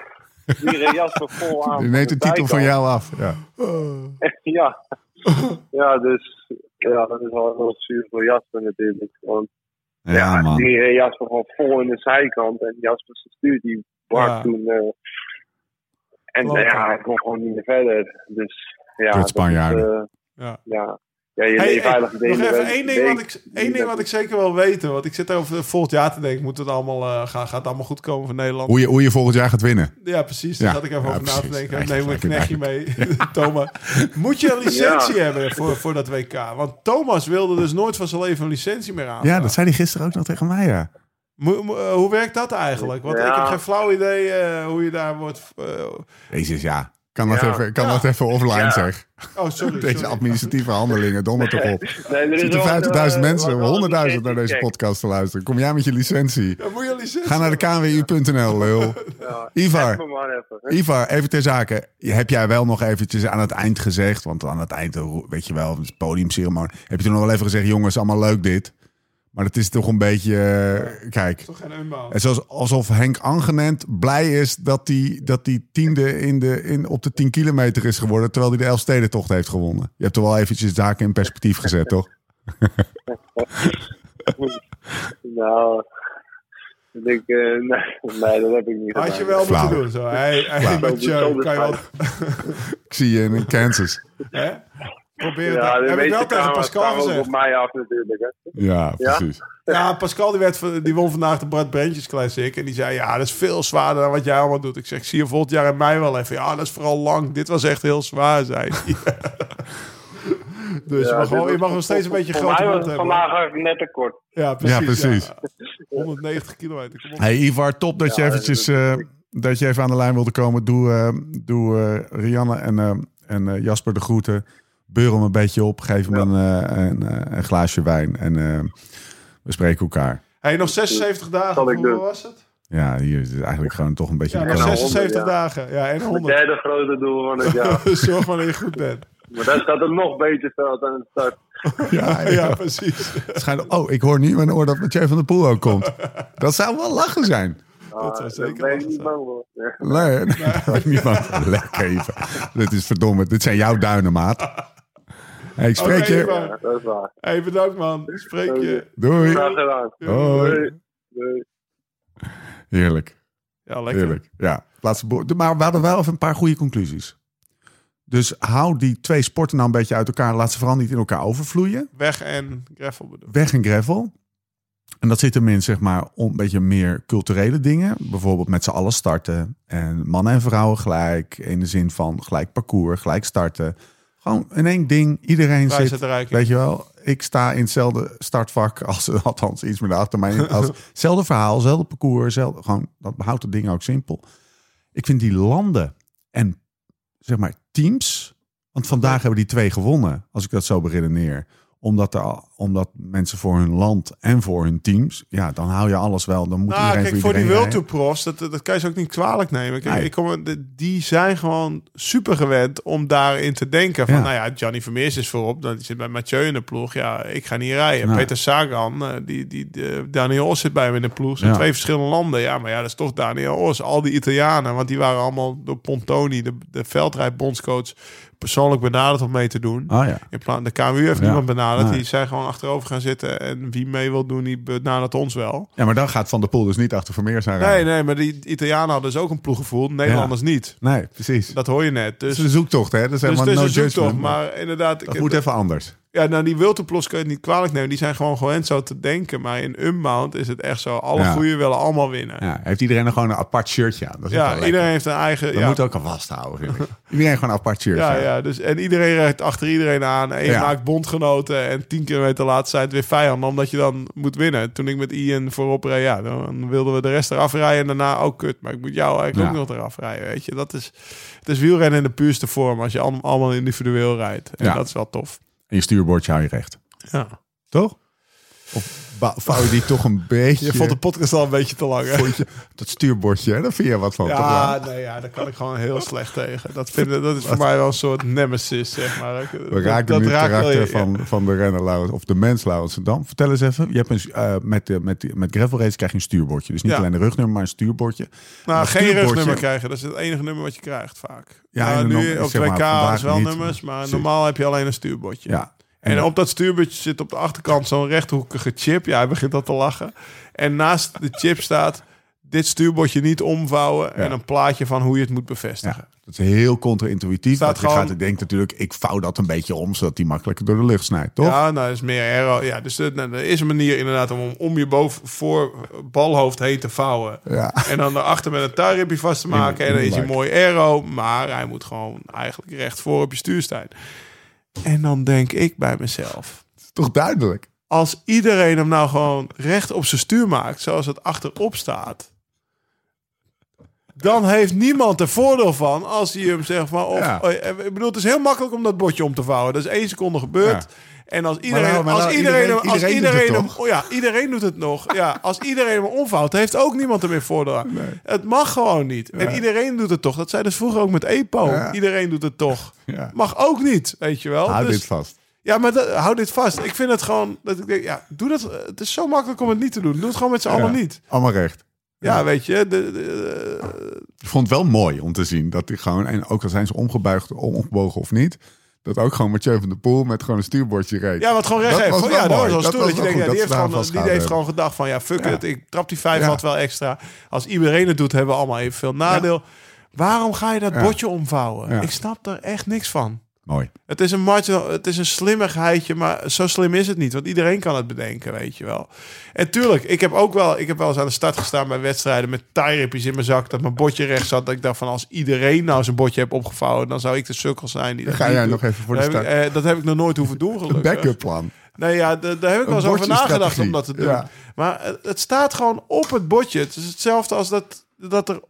[SPEAKER 4] die reed Jasper vol aan.
[SPEAKER 1] Die neemt de titel van jou af. Ja.
[SPEAKER 4] Ja. ja, dus ja, dat is wel heel zuur voor Jasper natuurlijk. Want
[SPEAKER 1] Ja,
[SPEAKER 4] ja,
[SPEAKER 1] man.
[SPEAKER 4] die reed Jasper gewoon vol in de zijkant. En Jasper stuur die brak
[SPEAKER 3] Ja.
[SPEAKER 4] toen. eh, en
[SPEAKER 3] Klopt.
[SPEAKER 4] ja, hij kon gewoon niet meer verder. Dus ja, is,
[SPEAKER 1] Spanjaarden.
[SPEAKER 4] eh,
[SPEAKER 3] Ja.
[SPEAKER 4] ja. Ja, je
[SPEAKER 3] Hey,
[SPEAKER 4] leeft
[SPEAKER 3] hey,
[SPEAKER 4] veilig
[SPEAKER 3] nog even één ding, wat ik, één ding wat ik zeker wil weten. Want ik zit over volgend jaar te denken. Moet het allemaal, eh, gaat het allemaal goed komen voor Nederland?
[SPEAKER 1] Hoe, je, hoe je volgend jaar gaat winnen.
[SPEAKER 3] Ja, precies. Daar
[SPEAKER 1] Ja.
[SPEAKER 3] zat ik even
[SPEAKER 1] Ja,
[SPEAKER 3] over na te denken.
[SPEAKER 1] Eigenlijk-
[SPEAKER 3] Neem een knechtje mee, Thomas. Moet je een licentie hebben voor, voor dat WK? Want Thomas wilde dus nooit van zijn leven een licentie meer aan.
[SPEAKER 1] Ja, dat zei hij gisteren ook nog tegen mij, ja.
[SPEAKER 3] Mo- eh, hoe werkt dat eigenlijk? Want ik heb geen flauw idee eh, hoe je daar wordt... eh,
[SPEAKER 1] Jezus, ja. Kan dat
[SPEAKER 4] Ja.
[SPEAKER 1] even, kan
[SPEAKER 3] Ja.
[SPEAKER 1] dat even offline,
[SPEAKER 4] Ja.
[SPEAKER 1] zeg.
[SPEAKER 3] oh, sorry.
[SPEAKER 1] Deze
[SPEAKER 3] sorry.
[SPEAKER 1] administratieve handelingen, donder toch op.
[SPEAKER 4] Nee, er
[SPEAKER 1] zitten
[SPEAKER 4] wel,
[SPEAKER 1] 50.000
[SPEAKER 4] eh,
[SPEAKER 1] mensen,
[SPEAKER 4] wel- wel
[SPEAKER 1] 100.000 naar deze podcast te luisteren. Kom jij met je licentie.
[SPEAKER 3] Moet je licentie
[SPEAKER 1] Ga naar de KNWU.nl, lul. Ivar.
[SPEAKER 4] even.
[SPEAKER 1] Ivar, even ter zake. Heb jij wel nog eventjes aan het eind gezegd... want aan het eind, weet je wel, het podiumceremonie... heb je toen nog wel even gezegd... jongens, allemaal leuk dit. Maar het is toch een beetje... eh, kijk,
[SPEAKER 3] Toch geen
[SPEAKER 1] het is alsof Henk Angenent blij is... dat hij dat die tiende in de, in, op de 10 kilometer is geworden... terwijl hij de Elfstedentocht heeft gewonnen. Je hebt toch wel eventjes zaken in perspectief gezet, toch?
[SPEAKER 4] Nou, ik denk, eh, nee, nee, dat heb ik niet
[SPEAKER 3] Had je wel
[SPEAKER 1] Flauw.
[SPEAKER 3] moeten doen. Zo. Hey, hey, met je, kan je wel...
[SPEAKER 1] Ik zie je in Kansas.
[SPEAKER 3] Hè? Probeer het.
[SPEAKER 4] Ja, de
[SPEAKER 3] heb ik wel tegen Pascal gezegd.
[SPEAKER 4] op mij af natuurlijk. Hè.
[SPEAKER 1] Ja, precies.
[SPEAKER 3] Ja, Pascal die, werd, van- die won vandaag de Brad Brentjes Classic. En die zei, ja, dat is veel zwaarder dan wat jij allemaal doet. Ik zeg, ik zie je volgend jaar in mei wel even. Ja, dat is vooral lang. Dit was echt heel zwaar, zei hij. dus je,
[SPEAKER 4] Ja,
[SPEAKER 3] mag, je mag nog steeds een beetje
[SPEAKER 4] voor
[SPEAKER 3] grote
[SPEAKER 4] mij was
[SPEAKER 3] mond
[SPEAKER 4] het
[SPEAKER 3] hebben.
[SPEAKER 4] vandaag net te kort.
[SPEAKER 3] Ja, precies.
[SPEAKER 1] Ja, precies.
[SPEAKER 3] ja. 190 kilometer. Kom op.
[SPEAKER 1] Hey Ivar, top dat je eventjes
[SPEAKER 4] dat-
[SPEAKER 1] eh, dat je even aan de lijn wilde komen. Doe, eh, doe eh, Rianne en, eh, en eh, Jasper de groeten. Beur hem een beetje op. Geef hem een, eh, een, eh, een glaasje wijn. En eh, we spreken elkaar.
[SPEAKER 3] Hey, nog 76 dagen.
[SPEAKER 4] Doen.
[SPEAKER 3] was het?
[SPEAKER 1] Ja, hier is het eigenlijk gewoon toch een beetje...
[SPEAKER 3] Ja,
[SPEAKER 1] de
[SPEAKER 3] nog
[SPEAKER 1] kanaal.
[SPEAKER 3] 76
[SPEAKER 4] ja.
[SPEAKER 3] dagen. Ja, en
[SPEAKER 4] Het
[SPEAKER 3] 100.
[SPEAKER 4] derde grote doel van het jaar.
[SPEAKER 3] Zorg maar dat je goed bent.
[SPEAKER 4] maar daar staat er nog beter veld aan de start.
[SPEAKER 1] Ja, ja.
[SPEAKER 3] Ja, precies.
[SPEAKER 1] Het schijnt- oh, ik hoor nu in mijn oor dat Mathieu van der Poel ook komt. Dat zou wel lachen zijn.
[SPEAKER 3] Dat zou
[SPEAKER 4] Ah,
[SPEAKER 3] zeker
[SPEAKER 4] ben ik niet bang voor.
[SPEAKER 1] Nee, nee. niemand. Lekker even. Dit is verdomme. Dit zijn jouw duinen, maat. Hey, ik spreek je.
[SPEAKER 4] Dat is waar.
[SPEAKER 3] Hey, bedankt man. Spreek je.
[SPEAKER 1] Doei.
[SPEAKER 4] Graag gedaan.
[SPEAKER 1] Hoi. Heerlijk.
[SPEAKER 3] Ja, lekker.
[SPEAKER 1] Heerlijk. Ja, laatste maar we hadden wel even een paar goede conclusies. Dus hou die twee sporten nou een beetje uit elkaar. Laat ze vooral niet in elkaar overvloeien.
[SPEAKER 3] Weg en gravel bedoel.
[SPEAKER 1] Weg en gravel. En dat zit hem in, zeg maar, om een beetje meer culturele dingen. Bijvoorbeeld met z'n allen starten. En mannen en vrouwen gelijk. In de zin van gelijk parcours, gelijk starten. Gewoon in één ding. Iedereen zit, weet je wel. Ik sta in hetzelfde startvak als, althans iets meer naar achter mij. Als, hetzelfde verhaal, hetzelfde parcours. Hetzelfde, gewoon, dat houdt het ding ook simpel. Ik vind die landen en zeg maar teams. Want vandaag hebben die twee gewonnen, als ik dat zo beredeneer. Omdat, er, omdat mensen voor hun land en voor hun teams. Ja, dan hou je alles wel. Dan moet
[SPEAKER 3] Nou,
[SPEAKER 1] iedereen
[SPEAKER 3] kijk, voor die
[SPEAKER 1] iedereen
[SPEAKER 3] World Tour profs, dat, dat kan je ze ook niet kwalijk nemen. Kijk,
[SPEAKER 1] Nee.
[SPEAKER 3] ik kom, die zijn gewoon super gewend om daarin te denken. Van,
[SPEAKER 1] Ja.
[SPEAKER 3] nou ja, Johnny Vermeers is voorop. Dan zit bij Mathieu in de ploeg. Ja, ik ga niet rijden.
[SPEAKER 1] Nou.
[SPEAKER 3] Peter Sagan, eh, die, die, de- Daniel Os zit bij hem in de ploeg. Zijn
[SPEAKER 1] Ja.
[SPEAKER 3] twee verschillende landen. Ja, maar ja, dat is toch Daniel Os. Al die Italianen, want die waren allemaal door Pontoni, de, de veldrijdbondscoach, persoonlijk benaderd om mee te doen.
[SPEAKER 1] Oh ja.
[SPEAKER 3] In plaats, de KMU heeft
[SPEAKER 1] Ja.
[SPEAKER 3] niemand benaderd.
[SPEAKER 1] Nee.
[SPEAKER 3] Die zijn gewoon achterover gaan zitten. En wie mee wil doen, die benadert ons wel.
[SPEAKER 1] ja, maar dan gaat Van der Poel dus niet achter Vermeer zijn
[SPEAKER 3] Nee,
[SPEAKER 1] rijden.
[SPEAKER 3] nee, maar die Italianen hadden dus ook een ploeg gevoeld. Nederlanders niet.
[SPEAKER 1] Nee, precies. Dat
[SPEAKER 3] hoor je net. Dus,
[SPEAKER 1] is een zoektocht, hè? Dat is
[SPEAKER 3] dus,
[SPEAKER 1] helemaal
[SPEAKER 3] dus
[SPEAKER 1] no
[SPEAKER 3] een zoektocht.
[SPEAKER 1] judgment.
[SPEAKER 3] Maar inderdaad,
[SPEAKER 1] dat
[SPEAKER 3] ik-
[SPEAKER 1] moet even anders.
[SPEAKER 3] Ja, nou, die Wilterplos kun je het niet kwalijk nemen. Die zijn gewoon gewend zo te denken. Maar in Unbound is het echt zo. Alle
[SPEAKER 1] Ja.
[SPEAKER 3] goeie willen allemaal winnen. Ja,
[SPEAKER 1] Ja, heeft iedereen nog gewoon een apart shirtje aan? Dat is lekker.
[SPEAKER 3] iedereen heeft een eigen...
[SPEAKER 1] Dat
[SPEAKER 3] ja.
[SPEAKER 1] moet ook al vasthouden, vind ik. Iedereen gewoon een apart shirtje.
[SPEAKER 3] Ja,
[SPEAKER 1] aan.
[SPEAKER 3] ja, dus, en iedereen rijdt achter iedereen aan. En je
[SPEAKER 1] Ja.
[SPEAKER 3] maakt bondgenoten. En tien kilometer later zijn het weer vijanden. Omdat je dan moet winnen. Toen ik met Ian voorop reed, ja, dan wilden we de rest eraf rijden. En daarna ook kut. Maar ik moet jou eigenlijk
[SPEAKER 1] Ja.
[SPEAKER 3] ook nog eraf rijden, weet je. Dat is, het is wielrennen in de puurste vorm. Als je allemaal, allemaal individueel rijdt. En
[SPEAKER 1] Ja.
[SPEAKER 3] dat is wel tof.
[SPEAKER 1] En je stuurbordje hou je recht.
[SPEAKER 3] Ja.
[SPEAKER 1] Toch? Of vouw je die toch een beetje...
[SPEAKER 3] Je vond de podcast al een beetje te lang, hè?
[SPEAKER 1] Vond je- dat stuurbordje, hè? daar vind je wat van.
[SPEAKER 3] Ja, nee, ja, daar kan ik gewoon heel slecht tegen. Dat, vind, dat is voor mij wel een soort nemesis, zeg maar.
[SPEAKER 1] We raken nu het
[SPEAKER 3] raakt wel
[SPEAKER 1] karakter
[SPEAKER 3] je-
[SPEAKER 1] van, van de renner Laurens, of de mens Laurens Dan Vertel eens even. Je hebt een, eh, met, met, met gravel race krijg je een stuurbordje. Dus niet
[SPEAKER 3] Ja.
[SPEAKER 1] alleen een rugnummer, maar een stuurbordje.
[SPEAKER 3] Nou,
[SPEAKER 1] Maar
[SPEAKER 3] geen
[SPEAKER 1] stuurbordje-
[SPEAKER 3] rugnummer krijgen. Dat is het enige nummer wat je krijgt vaak.
[SPEAKER 1] Ja, en
[SPEAKER 3] nu op
[SPEAKER 1] zeg
[SPEAKER 3] het
[SPEAKER 1] maar,
[SPEAKER 3] WK
[SPEAKER 1] vandaag
[SPEAKER 3] is wel nummers, maar normaal heb je alleen een stuurbordje.
[SPEAKER 1] Ja.
[SPEAKER 3] En op dat stuurbordje zit op de achterkant zo'n rechthoekige chip. Ja, hij begint al te lachen. En naast de chip staat dit stuurbordje niet omvouwen en een plaatje van hoe je het moet bevestigen.
[SPEAKER 1] Ja, dat is heel contra-intuïtief.
[SPEAKER 3] Staat
[SPEAKER 1] Want je
[SPEAKER 3] gewoon-
[SPEAKER 1] gaat, ik denk natuurlijk, ik vouw dat een beetje om, zodat die makkelijker door de lucht snijdt, toch?
[SPEAKER 3] Ja, nou, dat is meer aero. Ja, dus er, nou, er is een manier inderdaad om, om je boven voor balhoofd heen te vouwen.
[SPEAKER 1] Ja.
[SPEAKER 3] En dan daarachter met een touwripje vast te maken.
[SPEAKER 1] In-
[SPEAKER 3] en dan is hij mooi aero. Maar hij moet gewoon eigenlijk recht voor op je stuur staan. En dan denk ik bij mezelf.
[SPEAKER 1] Toch duidelijk?
[SPEAKER 3] Als iedereen hem nou gewoon recht op zijn stuur maakt, zoals het achterop staat. Dan heeft niemand er voordeel van als hij hem zeg maar. Of,
[SPEAKER 1] Ja.
[SPEAKER 3] oh, ik bedoel, het is heel makkelijk om dat bordje om te vouwen. Dat is één seconde gebeurd. En als iedereen,
[SPEAKER 1] nou, maar
[SPEAKER 3] als
[SPEAKER 1] nou,
[SPEAKER 3] iedereen,
[SPEAKER 1] iedereen-
[SPEAKER 3] als
[SPEAKER 1] iedereen doet
[SPEAKER 3] iedereen,
[SPEAKER 1] het
[SPEAKER 3] hem, oh ja, iedereen doet het nog. Ja, als iedereen hem omvouwt, heeft ook niemand er meer voordeel aan. Het mag gewoon niet. En iedereen doet het toch. Dat zei dus vroeger ook met EPO.
[SPEAKER 1] Ja.
[SPEAKER 3] Iedereen doet het toch.
[SPEAKER 1] Ja.
[SPEAKER 3] Mag ook niet, weet je wel.
[SPEAKER 1] Hou
[SPEAKER 3] Dus-
[SPEAKER 1] dit vast.
[SPEAKER 3] ja, maar dat, hou dit vast. Ik vind het gewoon dat ik denk, ja, doe dat. Het is zo makkelijk om het niet te doen. Doe het gewoon met z'n allen niet.
[SPEAKER 1] Allemaal recht.
[SPEAKER 3] Ja, weet je. De, de-
[SPEAKER 1] Ik vond het wel mooi om te zien dat die gewoon, en ook al zijn ze omgebuigd, omgebogen of niet, dat ook gewoon Mathieu van der Poel met gewoon een stuurbordje reed.
[SPEAKER 3] ja, wat gewoon recht heeft.
[SPEAKER 1] wel
[SPEAKER 3] ja, dat was wel
[SPEAKER 1] Dat
[SPEAKER 3] stoer.
[SPEAKER 1] was
[SPEAKER 3] Dat je denkt, ja, die heeft, gewoon, die heeft gewoon gedacht van, ja, fuck
[SPEAKER 1] Ja.
[SPEAKER 3] het. Ik trap die vijf
[SPEAKER 1] Ja.
[SPEAKER 3] wat wel extra. Als iedereen het doet, hebben we allemaal evenveel nadeel. Waarom ga je dat
[SPEAKER 1] Ja.
[SPEAKER 3] bordje omvouwen?
[SPEAKER 1] Ja.
[SPEAKER 3] Ik snap er echt niks van.
[SPEAKER 1] Mooi.
[SPEAKER 3] Het is een marginal, het is een slimmigheidje, maar zo slim is het niet. Want iedereen kan het bedenken, weet je wel. En tuurlijk, ik heb ook wel, ik heb wel eens aan de start gestaan bij wedstrijden met tie-ripjes in mijn zak, dat mijn bordje recht zat. Dat ik dacht van, als iedereen nou zijn bordje heeft opgevouwen, dan zou ik de sukkel zijn. Die
[SPEAKER 1] Dan
[SPEAKER 3] dat
[SPEAKER 1] ga jij
[SPEAKER 3] doet.
[SPEAKER 1] nog even voor de
[SPEAKER 3] Dat heb, ik,
[SPEAKER 1] start.
[SPEAKER 3] eh, dat heb ik nog nooit hoeven doen,
[SPEAKER 1] Een
[SPEAKER 3] gelukkig.
[SPEAKER 1] backup plan.
[SPEAKER 3] Nee, ja, da- daar heb ik wel eens over nagedacht om dat te doen.
[SPEAKER 1] Ja.
[SPEAKER 3] Maar het, het staat gewoon op het bordje. Het is hetzelfde als dat, dat er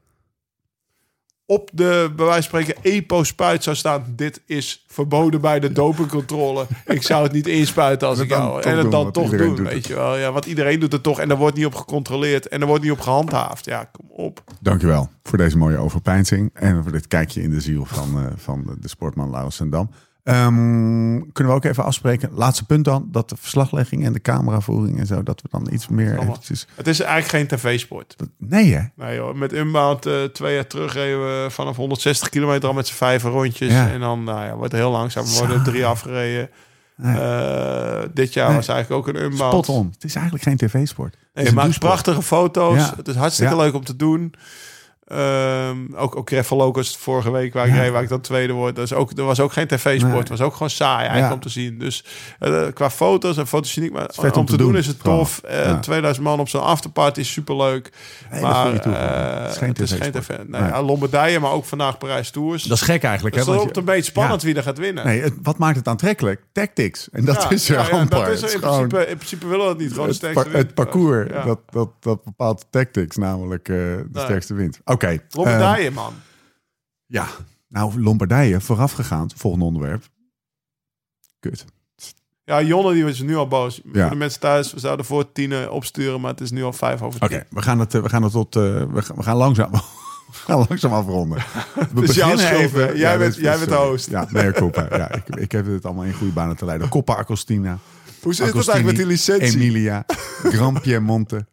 [SPEAKER 3] op de, bij wijze van spreken, EPO-spuit zou staan... dit is verboden bij de dopingcontrole. ik zou het niet inspuiten als ik jou... En het dan toch doen,
[SPEAKER 1] doet
[SPEAKER 3] weet
[SPEAKER 1] het.
[SPEAKER 3] je wel. Ja, want iedereen doet het toch en er wordt niet op gecontroleerd... en er wordt niet op gehandhaafd. Ja, kom op.
[SPEAKER 1] Dankjewel voor deze mooie overpeinzing en voor dit kijkje in de ziel van, eh, van de, sportman Laurens Sendam. Ehm kunnen we ook even afspreken, laatste punt dan, dat de verslaglegging en de cameravoering en zo, dat we dan iets meer eventjes...
[SPEAKER 3] Het is eigenlijk geen tv-sport.
[SPEAKER 1] Nee hè?
[SPEAKER 3] Nee joh, met Unbound eh, twee jaar terug reden we vanaf 160 kilometer al met z'n vijf rondjes.
[SPEAKER 1] Ja.
[SPEAKER 3] En dan nou ja, wordt het heel langzaam. We worden drie afgereden.
[SPEAKER 1] Nee.
[SPEAKER 3] Eh, dit jaar
[SPEAKER 1] Nee.
[SPEAKER 3] was eigenlijk ook een Unbound.
[SPEAKER 1] Spot on. Het is eigenlijk geen tv-sport.
[SPEAKER 3] Nee, je maakt prachtige foto's.
[SPEAKER 1] Ja.
[SPEAKER 3] Het is hartstikke
[SPEAKER 1] Ja.
[SPEAKER 3] leuk om te doen. Ehm, ook ook vorige week waar ik
[SPEAKER 1] Ja.
[SPEAKER 3] reed, waar ik dan tweede word. Dat is ook, er was ook geen tv-sport.
[SPEAKER 1] Nee.
[SPEAKER 3] Het was ook gewoon saai eigenlijk
[SPEAKER 1] Ja.
[SPEAKER 3] om te zien. Dus eh, qua foto's en fotogeniek, maar om,
[SPEAKER 1] om
[SPEAKER 3] te
[SPEAKER 1] te
[SPEAKER 3] doen,
[SPEAKER 1] doen,
[SPEAKER 3] is het
[SPEAKER 1] vooral.
[SPEAKER 3] tof. Eh,
[SPEAKER 1] Ja.
[SPEAKER 3] 2000 man op zo'n afterparty is superleuk.
[SPEAKER 1] Hele
[SPEAKER 3] maar eh,
[SPEAKER 1] Het is geen
[SPEAKER 3] het is geen
[SPEAKER 1] TV-sport.
[SPEAKER 3] tv. Nee,
[SPEAKER 1] Nee.
[SPEAKER 3] ja, Lombardije, maar ook vandaag Parijs Tours.
[SPEAKER 1] Dat is gek eigenlijk.
[SPEAKER 3] Het
[SPEAKER 1] hè,
[SPEAKER 3] is
[SPEAKER 1] want
[SPEAKER 3] op
[SPEAKER 1] je-
[SPEAKER 3] een beetje spannend
[SPEAKER 1] Ja.
[SPEAKER 3] wie er gaat winnen.
[SPEAKER 1] Nee, het- wat maakt het aantrekkelijk? Tactics. En dat
[SPEAKER 3] Ja,
[SPEAKER 1] is er
[SPEAKER 3] ja, dat is
[SPEAKER 1] Het
[SPEAKER 3] er in,
[SPEAKER 1] gewoon-
[SPEAKER 3] principe, in principe willen we dat niet. Gewoon de
[SPEAKER 1] het,
[SPEAKER 3] sterkste
[SPEAKER 1] par-
[SPEAKER 3] wint.
[SPEAKER 1] het parcours, dat, dat, dat bepaalt tactics, namelijk eh, de sterkste wint. Oké. ehm,
[SPEAKER 3] Lombardije, man.
[SPEAKER 1] ja, nou Lombardije, voorafgegaan, volgende onderwerp. Kut.
[SPEAKER 3] Ja, Jonne die is nu al boos.
[SPEAKER 1] Ja.
[SPEAKER 3] Voor de mensen thuis, we zouden voor tien opsturen, maar het is nu al vijf over
[SPEAKER 1] Oké, we gaan het, eh, we gaan het tot, eh, we, gaan, we gaan langzaam, we gaan langzaam afronden. We
[SPEAKER 3] jouw schuld, hè? Jij bent- jij bent de host.
[SPEAKER 1] Ja, nee, Coppa. Ja, ik, ik heb het allemaal in goede banen te leiden. Coppa Acostina,
[SPEAKER 3] Hoe zit het eigenlijk met die licentie?
[SPEAKER 1] Emilia, Gran Piemonte,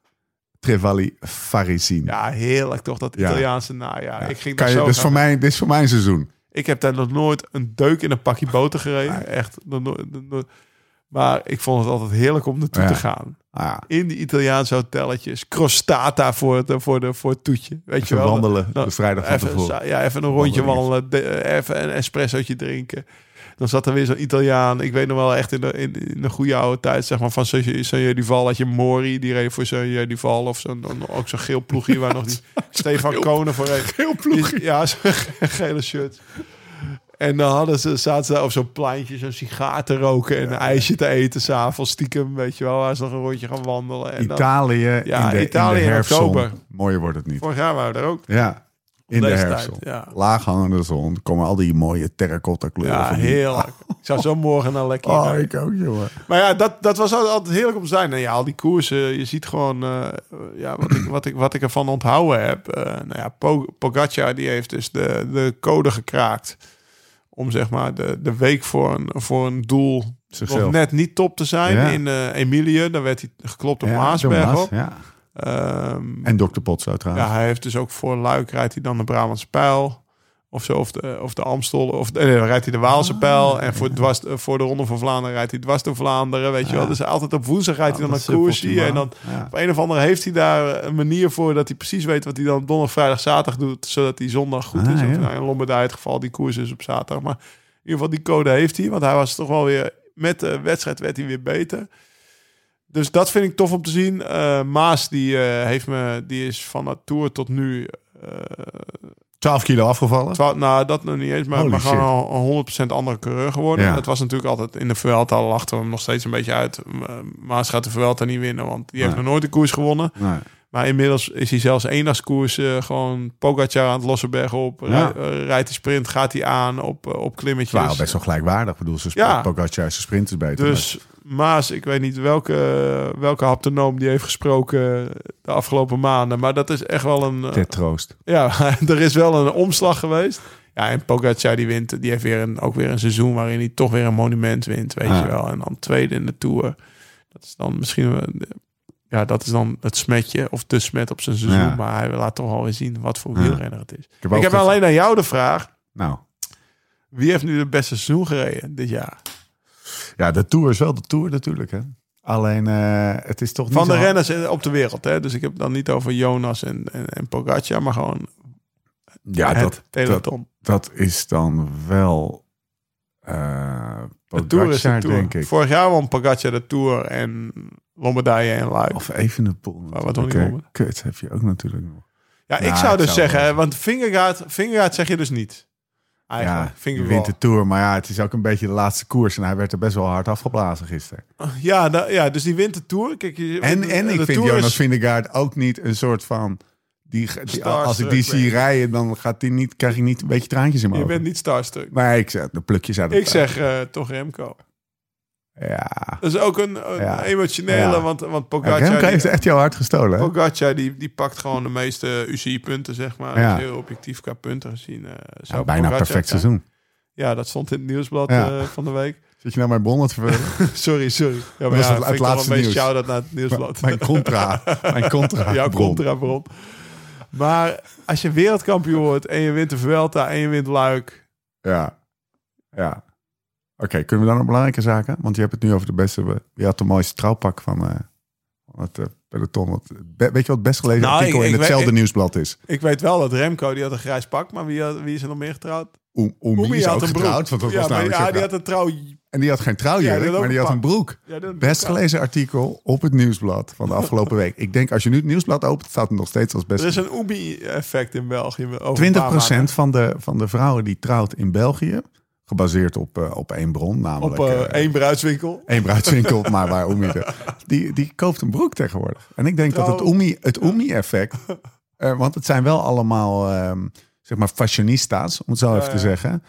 [SPEAKER 1] Trevali, Farisini.
[SPEAKER 3] Ja, heerlijk toch, dat. Italiaanse najaar. Ik ging
[SPEAKER 1] Kan je,
[SPEAKER 3] zo gaan.
[SPEAKER 1] voor mij, dit is voor mijn seizoen.
[SPEAKER 3] Ik heb daar nog nooit een deuk in een pakje boter gereden. Echt. nog nooit- nog nooit. Maar ik vond het altijd heerlijk om naartoe te gaan.
[SPEAKER 1] Ah, ja.
[SPEAKER 3] In die Italiaanse hotelletjes. Crostata voor het, voor de, voor het toetje. Weet je wel.
[SPEAKER 1] wandelen
[SPEAKER 3] Nou,
[SPEAKER 1] de vrijdag van
[SPEAKER 3] even,
[SPEAKER 1] tevoren.
[SPEAKER 3] Ja, even een rondje wandelen. de- even een espressootje drinken. Dan zat er weer zo'n Italiaan. Ik weet nog wel echt in de, in, in de goede oude tijd, zeg maar, van Sanjay Duval had je Mori, die reed voor Sanjay Duval. Of zo'n, ook zo'n geel ploegje waar nog die Stefan Konen voor reed.
[SPEAKER 1] Heel
[SPEAKER 3] Die- Ja, zo'n gele shirt. En dan hadden ze, zaten ze daar op zo'n pleintje zo'n sigaar te roken en een ijsje te eten s'avonds stiekem, weet je wel, waar ze nog een rondje gaan wandelen. En dan,
[SPEAKER 1] Italië,
[SPEAKER 3] Ja,
[SPEAKER 1] in de,
[SPEAKER 3] Italië
[SPEAKER 1] in de
[SPEAKER 3] in
[SPEAKER 1] herfstzon.
[SPEAKER 3] oktober.
[SPEAKER 1] Mooier wordt het niet.
[SPEAKER 3] vorig jaar waren we er ook.
[SPEAKER 1] Ja, in de
[SPEAKER 3] tijd, ja.
[SPEAKER 1] Laaghangende zon. Er komen al die mooie terracotta kleuren.
[SPEAKER 3] Ja, heerlijk. Ik zou zo morgen naar lekker
[SPEAKER 1] Oh, ik ook, jongen.
[SPEAKER 3] Maar ja, dat, dat was altijd, heerlijk om te zijn. En ja, al die koersen, je ziet gewoon eh, ja, wat, ik, wat, ik, wat ik ervan onthouden heb. Eh, nou ja, Po- Pogacar die heeft dus de, de code gekraakt. Om zeg maar de, de week voor een, voor een doel
[SPEAKER 1] Zichzelf.
[SPEAKER 3] nog net niet top te zijn.
[SPEAKER 1] Ja.
[SPEAKER 3] In Emilie, daar werd hij geklopt op
[SPEAKER 1] Ja,
[SPEAKER 3] Maasberg op.
[SPEAKER 1] Ja.
[SPEAKER 3] Ehm,
[SPEAKER 1] En Dr. Potts uiteraard.
[SPEAKER 3] ja, hij heeft dus ook voor Luik rijdt hij dan de Brabantse Pijl. Of zo, of de, of de Amstel, of nee, dan rijdt hij de Waalse pijl. En voor, dwars, voor de Ronde van Vlaanderen rijdt hij dwars door Vlaanderen, weet je wel. Dus altijd op woensdag rijdt hij dan
[SPEAKER 1] dat
[SPEAKER 3] een koersje. En dan
[SPEAKER 1] Ja.
[SPEAKER 3] op een of andere heeft hij daar een manier voor dat hij precies weet wat hij dan donderdag, vrijdag, zaterdag doet. Zodat hij zondag goed
[SPEAKER 1] Ah,
[SPEAKER 3] is. Of,
[SPEAKER 1] ja.
[SPEAKER 3] nou, in Lombardij het geval, die koers is op zaterdag. Maar in ieder geval die code heeft hij. Want hij was toch wel weer, met de wedstrijd werd hij weer beter. Dus dat vind ik tof om te zien. Eh, Maas, die, eh, heeft me, die is van de Tour tot nu... eh,
[SPEAKER 1] 12 kilo afgevallen.
[SPEAKER 3] Nou, dat nog niet eens, maar,
[SPEAKER 1] Holy
[SPEAKER 3] maar gewoon
[SPEAKER 1] shit.
[SPEAKER 3] een 100% andere coureur geworden.
[SPEAKER 1] Ja.
[SPEAKER 3] Dat was natuurlijk altijd in de Vuelta al lachten we hem nog steeds een beetje uit. Maas gaat de Vuelta niet winnen, want die heeft nog nooit een koers gewonnen.
[SPEAKER 1] Nee.
[SPEAKER 3] Maar inmiddels is hij zelfs eendagskoers eh, gewoon Pogacar aan het losse berg op.
[SPEAKER 1] Ja.
[SPEAKER 3] Eh, rijdt hij sprint, gaat hij aan op, eh, op klimmetjes.
[SPEAKER 1] waren best wel gelijkwaardig. Ik bedoel, ze
[SPEAKER 3] Ja.
[SPEAKER 1] Pogacar zijn sprint is beter.
[SPEAKER 3] Dus Maas, ik weet niet welke, welke haptonoom die heeft gesproken de afgelopen maanden. Maar dat is echt wel een...
[SPEAKER 1] ter troost.
[SPEAKER 3] ja, er is wel een omslag geweest. Ja, en Pogacar die wint, die heeft weer een, ook weer een seizoen waarin hij toch weer een monument wint, weet je wel. En dan tweede in de Tour. Dat is dan misschien, wel- ja, dat is dan het smetje of de smet op zijn seizoen.
[SPEAKER 1] Ja.
[SPEAKER 3] Maar hij laat toch wel weer zien wat voor wielrenner het is.
[SPEAKER 1] heb
[SPEAKER 3] Ik heb alleen aan jou de vraag,
[SPEAKER 1] Nou,
[SPEAKER 3] wie heeft nu het beste seizoen gereden dit jaar?
[SPEAKER 1] ja, de Tour is wel de Tour natuurlijk. Hè? Alleen, eh, het is toch niet
[SPEAKER 3] Van de
[SPEAKER 1] zo-
[SPEAKER 3] renners op de wereld, hè? Dus ik heb het dan niet over Jonas en, en, en Pogacar, maar gewoon
[SPEAKER 1] Ja,
[SPEAKER 3] het
[SPEAKER 1] dat, dat, dat is dan wel eh
[SPEAKER 3] de Tour is de Tour.
[SPEAKER 1] denk ik.
[SPEAKER 3] Vorig jaar won Pogacar de Tour en Lombardije en Luik.
[SPEAKER 1] Of even de pool.
[SPEAKER 3] Maar wat wil die wonnen?
[SPEAKER 1] Kut heb je ook natuurlijk nog.
[SPEAKER 3] Ja, ik
[SPEAKER 1] Nou,
[SPEAKER 3] zou dus
[SPEAKER 1] zou
[SPEAKER 3] zeggen, want Fingergaard, Fingergaard zeg je dus niet. Eigenlijk,
[SPEAKER 1] ja, je wint de Tour. Maar ja, het is ook een beetje de laatste koers. En hij werd er best wel hard afgeblazen gisteren.
[SPEAKER 3] Ja, ja, dus die wint de Tour. Kijk, je-
[SPEAKER 1] En, en
[SPEAKER 3] de
[SPEAKER 1] ik vind Jonas
[SPEAKER 3] is-
[SPEAKER 1] Vingegaard ook niet een soort van... Die, die, als ik die zie rijden, dan gaat die niet, krijg ik niet een beetje traantjes in mijn
[SPEAKER 3] Je
[SPEAKER 1] ogen.
[SPEAKER 3] bent niet starstruck.
[SPEAKER 1] Maar ik zeg, de plukjes uit het
[SPEAKER 3] Ik zeg eh, toch Remco.
[SPEAKER 1] Ja.
[SPEAKER 3] Dat is ook een, een
[SPEAKER 1] Ja.
[SPEAKER 3] emotionele,
[SPEAKER 1] Ja.
[SPEAKER 3] want, want
[SPEAKER 1] ja
[SPEAKER 3] Pogacar... Die-
[SPEAKER 1] heeft echt jouw hart gestolen, hè?
[SPEAKER 3] Pogacar die, die pakt gewoon de meeste UCI-punten, zeg maar.
[SPEAKER 1] Ja.
[SPEAKER 3] Heel objectief qua punten gezien. eh, zou
[SPEAKER 1] Ja, bijna
[SPEAKER 3] Pogacar
[SPEAKER 1] perfect
[SPEAKER 3] zijn.
[SPEAKER 1] seizoen.
[SPEAKER 3] Ja, dat stond in het nieuwsblad
[SPEAKER 1] Ja.
[SPEAKER 3] eh, van de week.
[SPEAKER 1] Zit je nou mijn bronnen te
[SPEAKER 3] sorry, sorry. Ja, maar ja,
[SPEAKER 1] het- het laatste nieuws.
[SPEAKER 3] shout-out naar het nieuwsblad.
[SPEAKER 1] mijn contra. Mijn contra.
[SPEAKER 3] Jouw
[SPEAKER 1] bron.
[SPEAKER 3] contrabron. Maar als je wereldkampioen wordt en je wint de Vuelta en je wint Luik.
[SPEAKER 1] Ja. Ja. Oké, kunnen we dan naar belangrijke zaken? Want je hebt het nu over de beste... Je had de mooiste trouwpak van, eh, van het eh, peloton. Wat, weet je wat het best gelezen
[SPEAKER 3] Nou,
[SPEAKER 1] artikel
[SPEAKER 3] ik-
[SPEAKER 1] in
[SPEAKER 3] ik
[SPEAKER 1] hetzelfde
[SPEAKER 3] weet-
[SPEAKER 1] nieuwsblad is?
[SPEAKER 3] Ik weet wel dat Remco, die had een grijs pak. Maar wie, had- wie is er nog meer getrouwd?
[SPEAKER 1] Oem- Oemi is ook
[SPEAKER 3] een broek.
[SPEAKER 1] getrouwd. Want dat
[SPEAKER 3] ja,
[SPEAKER 1] was
[SPEAKER 3] maar
[SPEAKER 1] namelijk
[SPEAKER 3] ja, die had een trouw...
[SPEAKER 1] En die had geen trouwjurk,
[SPEAKER 3] Ja, had
[SPEAKER 1] maar die had een broek.
[SPEAKER 3] Ja, had
[SPEAKER 1] Best gelezen artikel op het nieuwsblad van de afgelopen week. Ik denk, als je nu het nieuwsblad opent, staat het nog steeds als best.
[SPEAKER 3] Er is een Ubi-effect in België. over een
[SPEAKER 1] 20%
[SPEAKER 3] paar maanden.
[SPEAKER 1] van de, van de vrouwen die trouwt in België, gebaseerd op, eh, op één bron, namelijk
[SPEAKER 3] Op eh,
[SPEAKER 1] eh,
[SPEAKER 3] één bruidswinkel.
[SPEAKER 1] één bruidswinkel, maar waar Oemi de, die, die koopt een broek tegenwoordig. En ik denk dat het Oemi, het Oemi-effect, want het zijn wel allemaal, ehm, zeg maar, fashionistas, om het zo even te zeggen,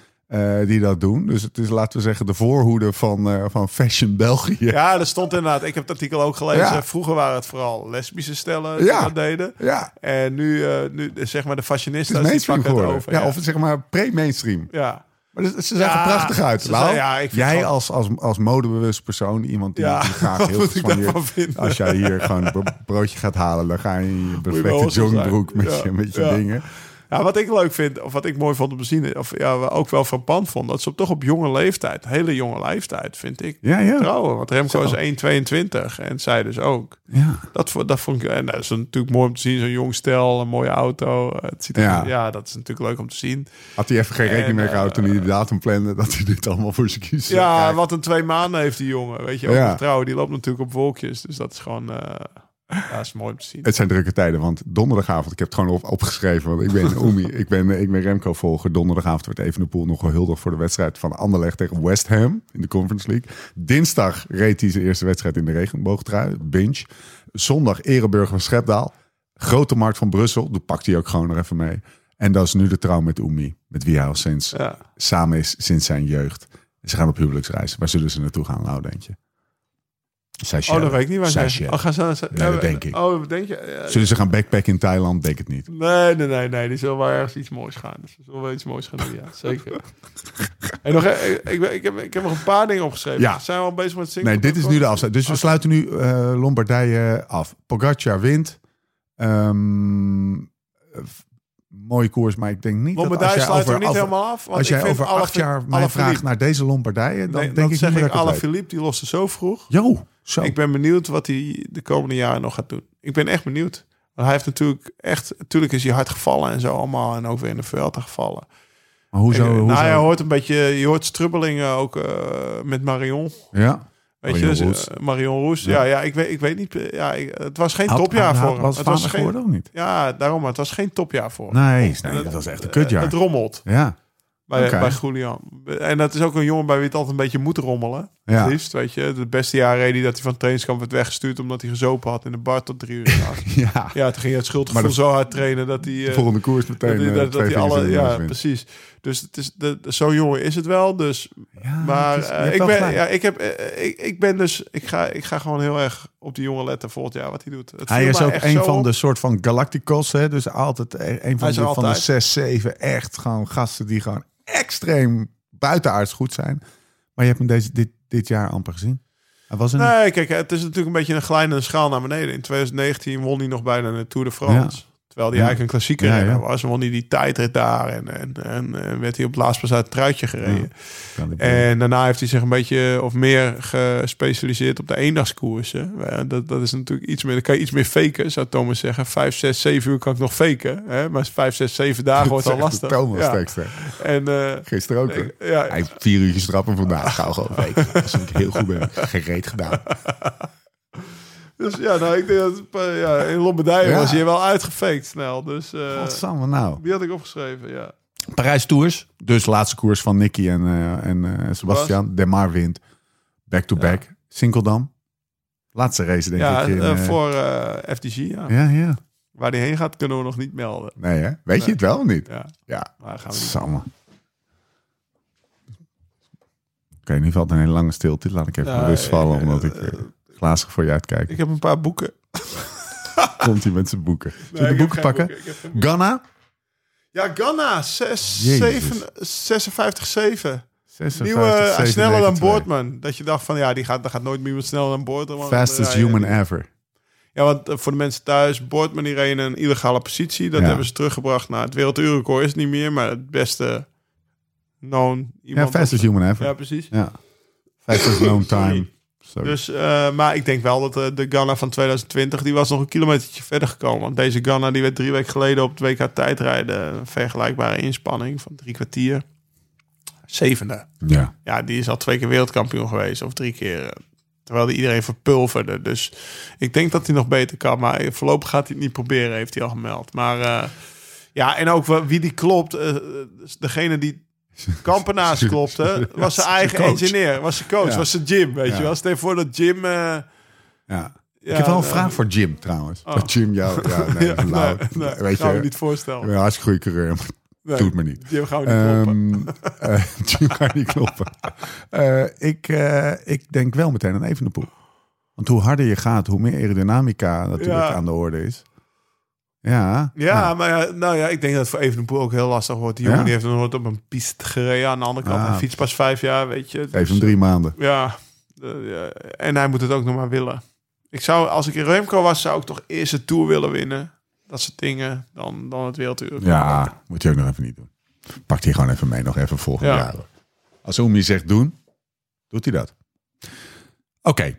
[SPEAKER 1] die dat doen. Dus het is, laten we zeggen, de voorhoede van, van Fashion België.
[SPEAKER 3] Ja, er stond inderdaad. Ik heb het artikel ook gelezen.
[SPEAKER 1] Ja.
[SPEAKER 3] Vroeger waren het vooral lesbische stellen die
[SPEAKER 1] Ja.
[SPEAKER 3] dat deden.
[SPEAKER 1] Ja,
[SPEAKER 3] En nu, nu zeg maar de fashionistas
[SPEAKER 1] is
[SPEAKER 3] die pakken het over.
[SPEAKER 1] ja, of zeg maar pre-mainstream.
[SPEAKER 3] ja.
[SPEAKER 1] Maar ze zag er prachtig uit. Lau.
[SPEAKER 3] ja,
[SPEAKER 1] jij als, als, als modebewust persoon, iemand die,
[SPEAKER 3] Ja,
[SPEAKER 1] die graag heel veel? Als jij hier gewoon een bro- broodje gaat halen, dan ga je in je perfecte joggingbroek met, je, met je dingen.
[SPEAKER 3] Ja, wat ik leuk vind, of wat ik mooi vond om te zien, of ja, ook wel frappant vond, dat ze op toch op jonge leeftijd, hele jonge leeftijd, vind ik,
[SPEAKER 1] Ja, ja.
[SPEAKER 3] trouwen. Want Remco
[SPEAKER 1] Zo.
[SPEAKER 3] is 1,22 en zij dus ook.
[SPEAKER 1] ja.
[SPEAKER 3] Dat, dat vond ik, en dat is natuurlijk mooi om te zien, zo'n jong stel, een mooie auto. Het ziet er,
[SPEAKER 1] Ja.
[SPEAKER 3] ja. dat is natuurlijk leuk om te zien.
[SPEAKER 1] Had hij even geen rekening
[SPEAKER 3] En,
[SPEAKER 1] mee gehouden toen hij de
[SPEAKER 3] eh,
[SPEAKER 1] datum plande, dat hij dit allemaal voor zijn kies zou
[SPEAKER 3] Ja, wat een twee maanden heeft die jongen. Weet je, ook
[SPEAKER 1] Ja.
[SPEAKER 3] trouwen, die loopt natuurlijk op wolkjes. Dus dat is gewoon, eh ja, is mooi om te zien.
[SPEAKER 1] Het zijn drukke tijden, want donderdagavond, ik heb het gewoon op, opgeschreven, want ik ben Oemi, ik ben, ik ben Remco volger. Donderdagavond werd Evenepoel nog gehuldigd voor de wedstrijd van Anderlecht tegen West Ham in de Conference League. Dinsdag reed hij zijn eerste wedstrijd in de regenboogtrui, Binge. Zondag Ereburger van Schepdaal. Grote Markt van Brussel, daar pakt hij ook gewoon nog even mee. En dat is nu de trouw met Oemi, met wie hij al sinds,
[SPEAKER 3] Ja.
[SPEAKER 1] samen is sinds zijn jeugd. Ze gaan op huwelijksreis. Waar zullen ze naartoe gaan, nou denk je? Seychelles.
[SPEAKER 3] Oh, dat weet ik niet waar ze
[SPEAKER 1] Seychelles.
[SPEAKER 3] Oh, gaan ze, ze-
[SPEAKER 1] Nee, dat
[SPEAKER 3] eh,
[SPEAKER 1] denk ik.
[SPEAKER 3] Oh, denk je? Ja,
[SPEAKER 1] Zullen ze gaan backpacken in Thailand? Denk het niet.
[SPEAKER 3] Nee, nee, nee, nee. Die zullen wel ergens iets moois gaan. Dus ze zullen wel iets moois gaan doen, ja. Zeker. en nog, eh, ik, ik, ik, heb, ik heb nog een paar dingen opgeschreven.
[SPEAKER 1] Ja.
[SPEAKER 3] Zijn we al bezig met zingen?
[SPEAKER 1] Nee, dit is nu de afsluit. Dus we sluiten nu eh, Lombardije af. Pogacar wint. Ehm, eh, mooie koers, maar ik denk niet dat als jij
[SPEAKER 3] sluit
[SPEAKER 1] over,
[SPEAKER 3] er niet helemaal af. Want
[SPEAKER 1] als jij over acht jaar mij vraagt naar deze Lombardije, dan
[SPEAKER 3] Nee,
[SPEAKER 1] denk ik
[SPEAKER 3] zeg ik
[SPEAKER 1] dat ik weet.
[SPEAKER 3] Alaphilippe, die loste zo vroeg.
[SPEAKER 1] Jo, zo.
[SPEAKER 3] Ik ben benieuwd wat hij de komende jaren nog gaat doen. Ik ben echt benieuwd. Want hij heeft natuurlijk echt... Natuurlijk is hij hard gevallen en zo allemaal. En ook weer in de Vuelta gevallen.
[SPEAKER 1] maar hoezo?
[SPEAKER 3] Ik-
[SPEAKER 1] hoezo?
[SPEAKER 3] nou, je hoort een beetje... Je hoort strubbelingen ook eh, met Marion.
[SPEAKER 1] ja.
[SPEAKER 3] Weet
[SPEAKER 1] Marion
[SPEAKER 3] je, dus, Marion Roes.
[SPEAKER 1] Ja.
[SPEAKER 3] Ja, ja, ik, weet, ik weet niet. eh, Ja, ik- het was geen topjaar voor hem. Het was geen,
[SPEAKER 1] of niet?
[SPEAKER 3] ja, daarom. maar Het was geen topjaar voor hem.
[SPEAKER 1] Nee, nee, dat was echt een kutjaar.
[SPEAKER 3] Het rommelt
[SPEAKER 1] Ja,
[SPEAKER 3] bij, bij Julian. En dat is ook een jongen bij wie het altijd een beetje moet rommelen.
[SPEAKER 1] Ja.
[SPEAKER 3] Het liefst, weet je. Het beste jaar reed hij dat hij van het trainingskamp werd weggestuurd... omdat hij gezopen had in de bar tot drie uur s'nachts.
[SPEAKER 1] ja.
[SPEAKER 3] ja, toen ging hij het schuldgevoel
[SPEAKER 1] de-
[SPEAKER 3] zo hard trainen dat hij...
[SPEAKER 1] De
[SPEAKER 3] eh,
[SPEAKER 1] volgende koers meteen
[SPEAKER 3] dat,
[SPEAKER 1] eh,
[SPEAKER 3] dat, dat hij alle,
[SPEAKER 1] de
[SPEAKER 3] ja, precies. Dus het is de, de- zo'n jongen is het wel. Dus,
[SPEAKER 1] Ja,
[SPEAKER 3] maar
[SPEAKER 1] is-
[SPEAKER 3] eh, ik, ben,
[SPEAKER 1] gelijk.
[SPEAKER 3] ja, ik, heb, ik, ik ben dus, ik ga, ik ga gewoon heel erg op die jongen letten volgend jaar wat hij doet. Het
[SPEAKER 1] Hij is ook een
[SPEAKER 3] zo
[SPEAKER 1] van de soort van Galacticos. Hè? Dus altijd een
[SPEAKER 3] Hij
[SPEAKER 1] van de,
[SPEAKER 3] er
[SPEAKER 1] van de
[SPEAKER 3] altijd.
[SPEAKER 1] zes, zeven echt gewoon gasten die gewoon extreem buitenaards goed zijn. Maar je hebt hem deze, dit, dit jaar amper gezien. Hij was er niet.
[SPEAKER 3] Nee, kijk, het is natuurlijk een beetje een glijdende schaal naar beneden. In 2019 won hij nog bijna de Tour de France. Terwijl hij
[SPEAKER 1] Ja.
[SPEAKER 3] eigenlijk een klassieke
[SPEAKER 1] Ja,
[SPEAKER 3] was. En won hij die tijdrit daar. En, en, en, werd hij op het laatst pas uit het truitje gereden.
[SPEAKER 1] Die-
[SPEAKER 3] En daarna heeft hij zich een beetje of meer gespecialiseerd op de eendagskoersen. Dat, dat is natuurlijk iets meer, dan kan je iets meer faken, zou Thomas zeggen. Vijf, zes, zeven uur kan ik nog faken. Hè? Maar vijf, zes, zeven dagen wordt al lastig.
[SPEAKER 1] Thomas
[SPEAKER 3] ja.
[SPEAKER 1] teksten.
[SPEAKER 3] En eh,
[SPEAKER 1] Gisteren ook. hè?
[SPEAKER 3] ik- ja,
[SPEAKER 1] Hij heeft vier uurtjes trappen vandaag. Gauw gewoon weken. Als ik heel goed ben. Gereed gedaan.
[SPEAKER 3] Dus ja, nou, ik denk dat eh, ja, in Lombardije
[SPEAKER 1] Ja.
[SPEAKER 3] was hij wel uitgefaked snel. Dus eh,
[SPEAKER 1] Wat samen nou?
[SPEAKER 3] die had ik opgeschreven, ja.
[SPEAKER 1] Parijs Tours. Dus laatste koers van Nicky en, eh, en eh, Sebastian. Demar wint. Back-to-back. Sinkeldam. Laatste race denk
[SPEAKER 3] Ja,
[SPEAKER 1] ik. In,
[SPEAKER 3] eh,
[SPEAKER 1] eh,
[SPEAKER 3] voor eh, FDG, ja.
[SPEAKER 1] ja, ja.
[SPEAKER 3] Waar die heen gaat, kunnen we nog niet melden.
[SPEAKER 1] Nee hè? Weet je het wel of niet?
[SPEAKER 3] Ja,
[SPEAKER 1] Ja.
[SPEAKER 3] maar gaan we niet.
[SPEAKER 1] Samen. Oké, nu valt een hele lange stilte. Laat ik even
[SPEAKER 3] Ja,
[SPEAKER 1] rust vallen,
[SPEAKER 3] eh,
[SPEAKER 1] omdat ik glazig voor je uitkijk.
[SPEAKER 3] Ik heb een paar boeken.
[SPEAKER 1] Komt hij met zijn boeken. Zullen we de boeken pakken?
[SPEAKER 3] boeken.
[SPEAKER 1] Ghana.
[SPEAKER 3] Ja, Ghana, 6,
[SPEAKER 1] Jezus.
[SPEAKER 3] 7, 56, 7.
[SPEAKER 1] 56,
[SPEAKER 3] Nieuwe, eh,
[SPEAKER 1] 7,
[SPEAKER 3] sneller dan
[SPEAKER 1] 92.
[SPEAKER 3] Boardman. Dat je dacht van, ja, die gaat, daar gaat nooit meer iemand sneller dan Boardman.
[SPEAKER 1] Fastest
[SPEAKER 3] eh, ja,
[SPEAKER 1] human
[SPEAKER 3] ja,
[SPEAKER 1] ever.
[SPEAKER 3] Ja, want eh, voor de mensen thuis, Boardman die reed in een illegale positie. Dat
[SPEAKER 1] Ja.
[SPEAKER 3] hebben ze teruggebracht naar het werelduurrecord is het niet meer, maar het beste known
[SPEAKER 1] Ja,
[SPEAKER 3] iemand.
[SPEAKER 1] fastest
[SPEAKER 3] op-
[SPEAKER 1] human ever.
[SPEAKER 3] Ja,
[SPEAKER 1] Ja.
[SPEAKER 3] precies.
[SPEAKER 1] Fastest known time. Sorry.
[SPEAKER 3] Dus, eh, maar ik denk wel dat eh, de Ghana van 2020, die was nog een kilometertje verder gekomen. Want deze Ghana, die werd drie weken geleden op het WK tijdrijden. Een vergelijkbare inspanning van drie kwartier. Zevende.
[SPEAKER 1] ja.
[SPEAKER 3] Ja, die is al twee keer wereldkampioen geweest. Of drie keer. eh, Terwijl die iedereen verpulverde. Dus ik denk dat hij nog beter kan. Maar voorlopig gaat hij het niet proberen, heeft hij al gemeld. Maar eh, ja, en ook wie die klopt. eh, degene die Kampenaars klopte, was zijn eigen
[SPEAKER 1] coach.
[SPEAKER 3] engineer. Was zijn coach,
[SPEAKER 1] Ja.
[SPEAKER 3] was zijn gym, weet
[SPEAKER 1] Ja.
[SPEAKER 3] je wel. Stel je voor dat Jim... eh,
[SPEAKER 1] ja. ik heb wel een
[SPEAKER 3] eh,
[SPEAKER 1] vraag voor Jim trouwens.
[SPEAKER 3] Oh.
[SPEAKER 1] Dat Jim jou... Ja, nee, nou,
[SPEAKER 3] nee,
[SPEAKER 1] weet
[SPEAKER 3] gaan we
[SPEAKER 1] je,
[SPEAKER 3] niet
[SPEAKER 1] ik
[SPEAKER 3] voorstellen.
[SPEAKER 1] hartstikke goede coureur,
[SPEAKER 3] Nee,
[SPEAKER 1] doet me niet.
[SPEAKER 3] Jim gaan we niet kloppen.
[SPEAKER 1] Ehm eh, Jim kan niet kloppen. Ik, ik denk wel meteen aan Evenepoel. Want hoe harder je gaat, hoe meer aerodynamica natuurlijk aan de orde is. Ja.
[SPEAKER 3] Ja, maar ja, nou ja, ik denk dat het voor Evenepoel ook heel lastig wordt. Die jongen die heeft nog nooit op een piste gereden. Aan de andere kant,
[SPEAKER 1] Ah.
[SPEAKER 3] hij fiets pas vijf jaar, weet je. Dus,
[SPEAKER 1] drie maanden.
[SPEAKER 3] Ja, en hij moet het ook nog maar willen. Ik zou, als ik in Remco was, zou ik toch eerst de Tour willen winnen. Dat soort dingen, dan, dan het werelduur.
[SPEAKER 1] Ja, moet je ook nog even niet doen. Pakt hij gewoon even mee, nog even volgend
[SPEAKER 3] Ja.
[SPEAKER 1] jaar. Als Oemi zegt doen, doet hij dat. Oké,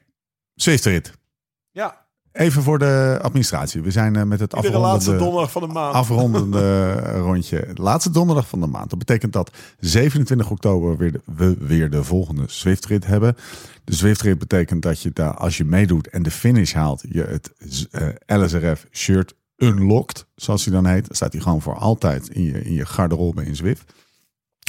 [SPEAKER 1] Zwitserrit.
[SPEAKER 3] Ja,
[SPEAKER 1] Even voor de administratie. We zijn eh, met het
[SPEAKER 3] iedere laatste
[SPEAKER 1] afrondende,
[SPEAKER 3] donderdag van de maand.
[SPEAKER 1] afrondende rondje. De laatste donderdag van de maand. Dat betekent dat 27 oktober weer de- we weer de volgende Zwiftrit hebben. De Zwiftrit betekent dat je daar, als je meedoet en de finish haalt, je het eh, LSRF shirt unlocked, zoals hij dan heet. Dan staat hij gewoon voor altijd in je, in je garderobe in Zwift.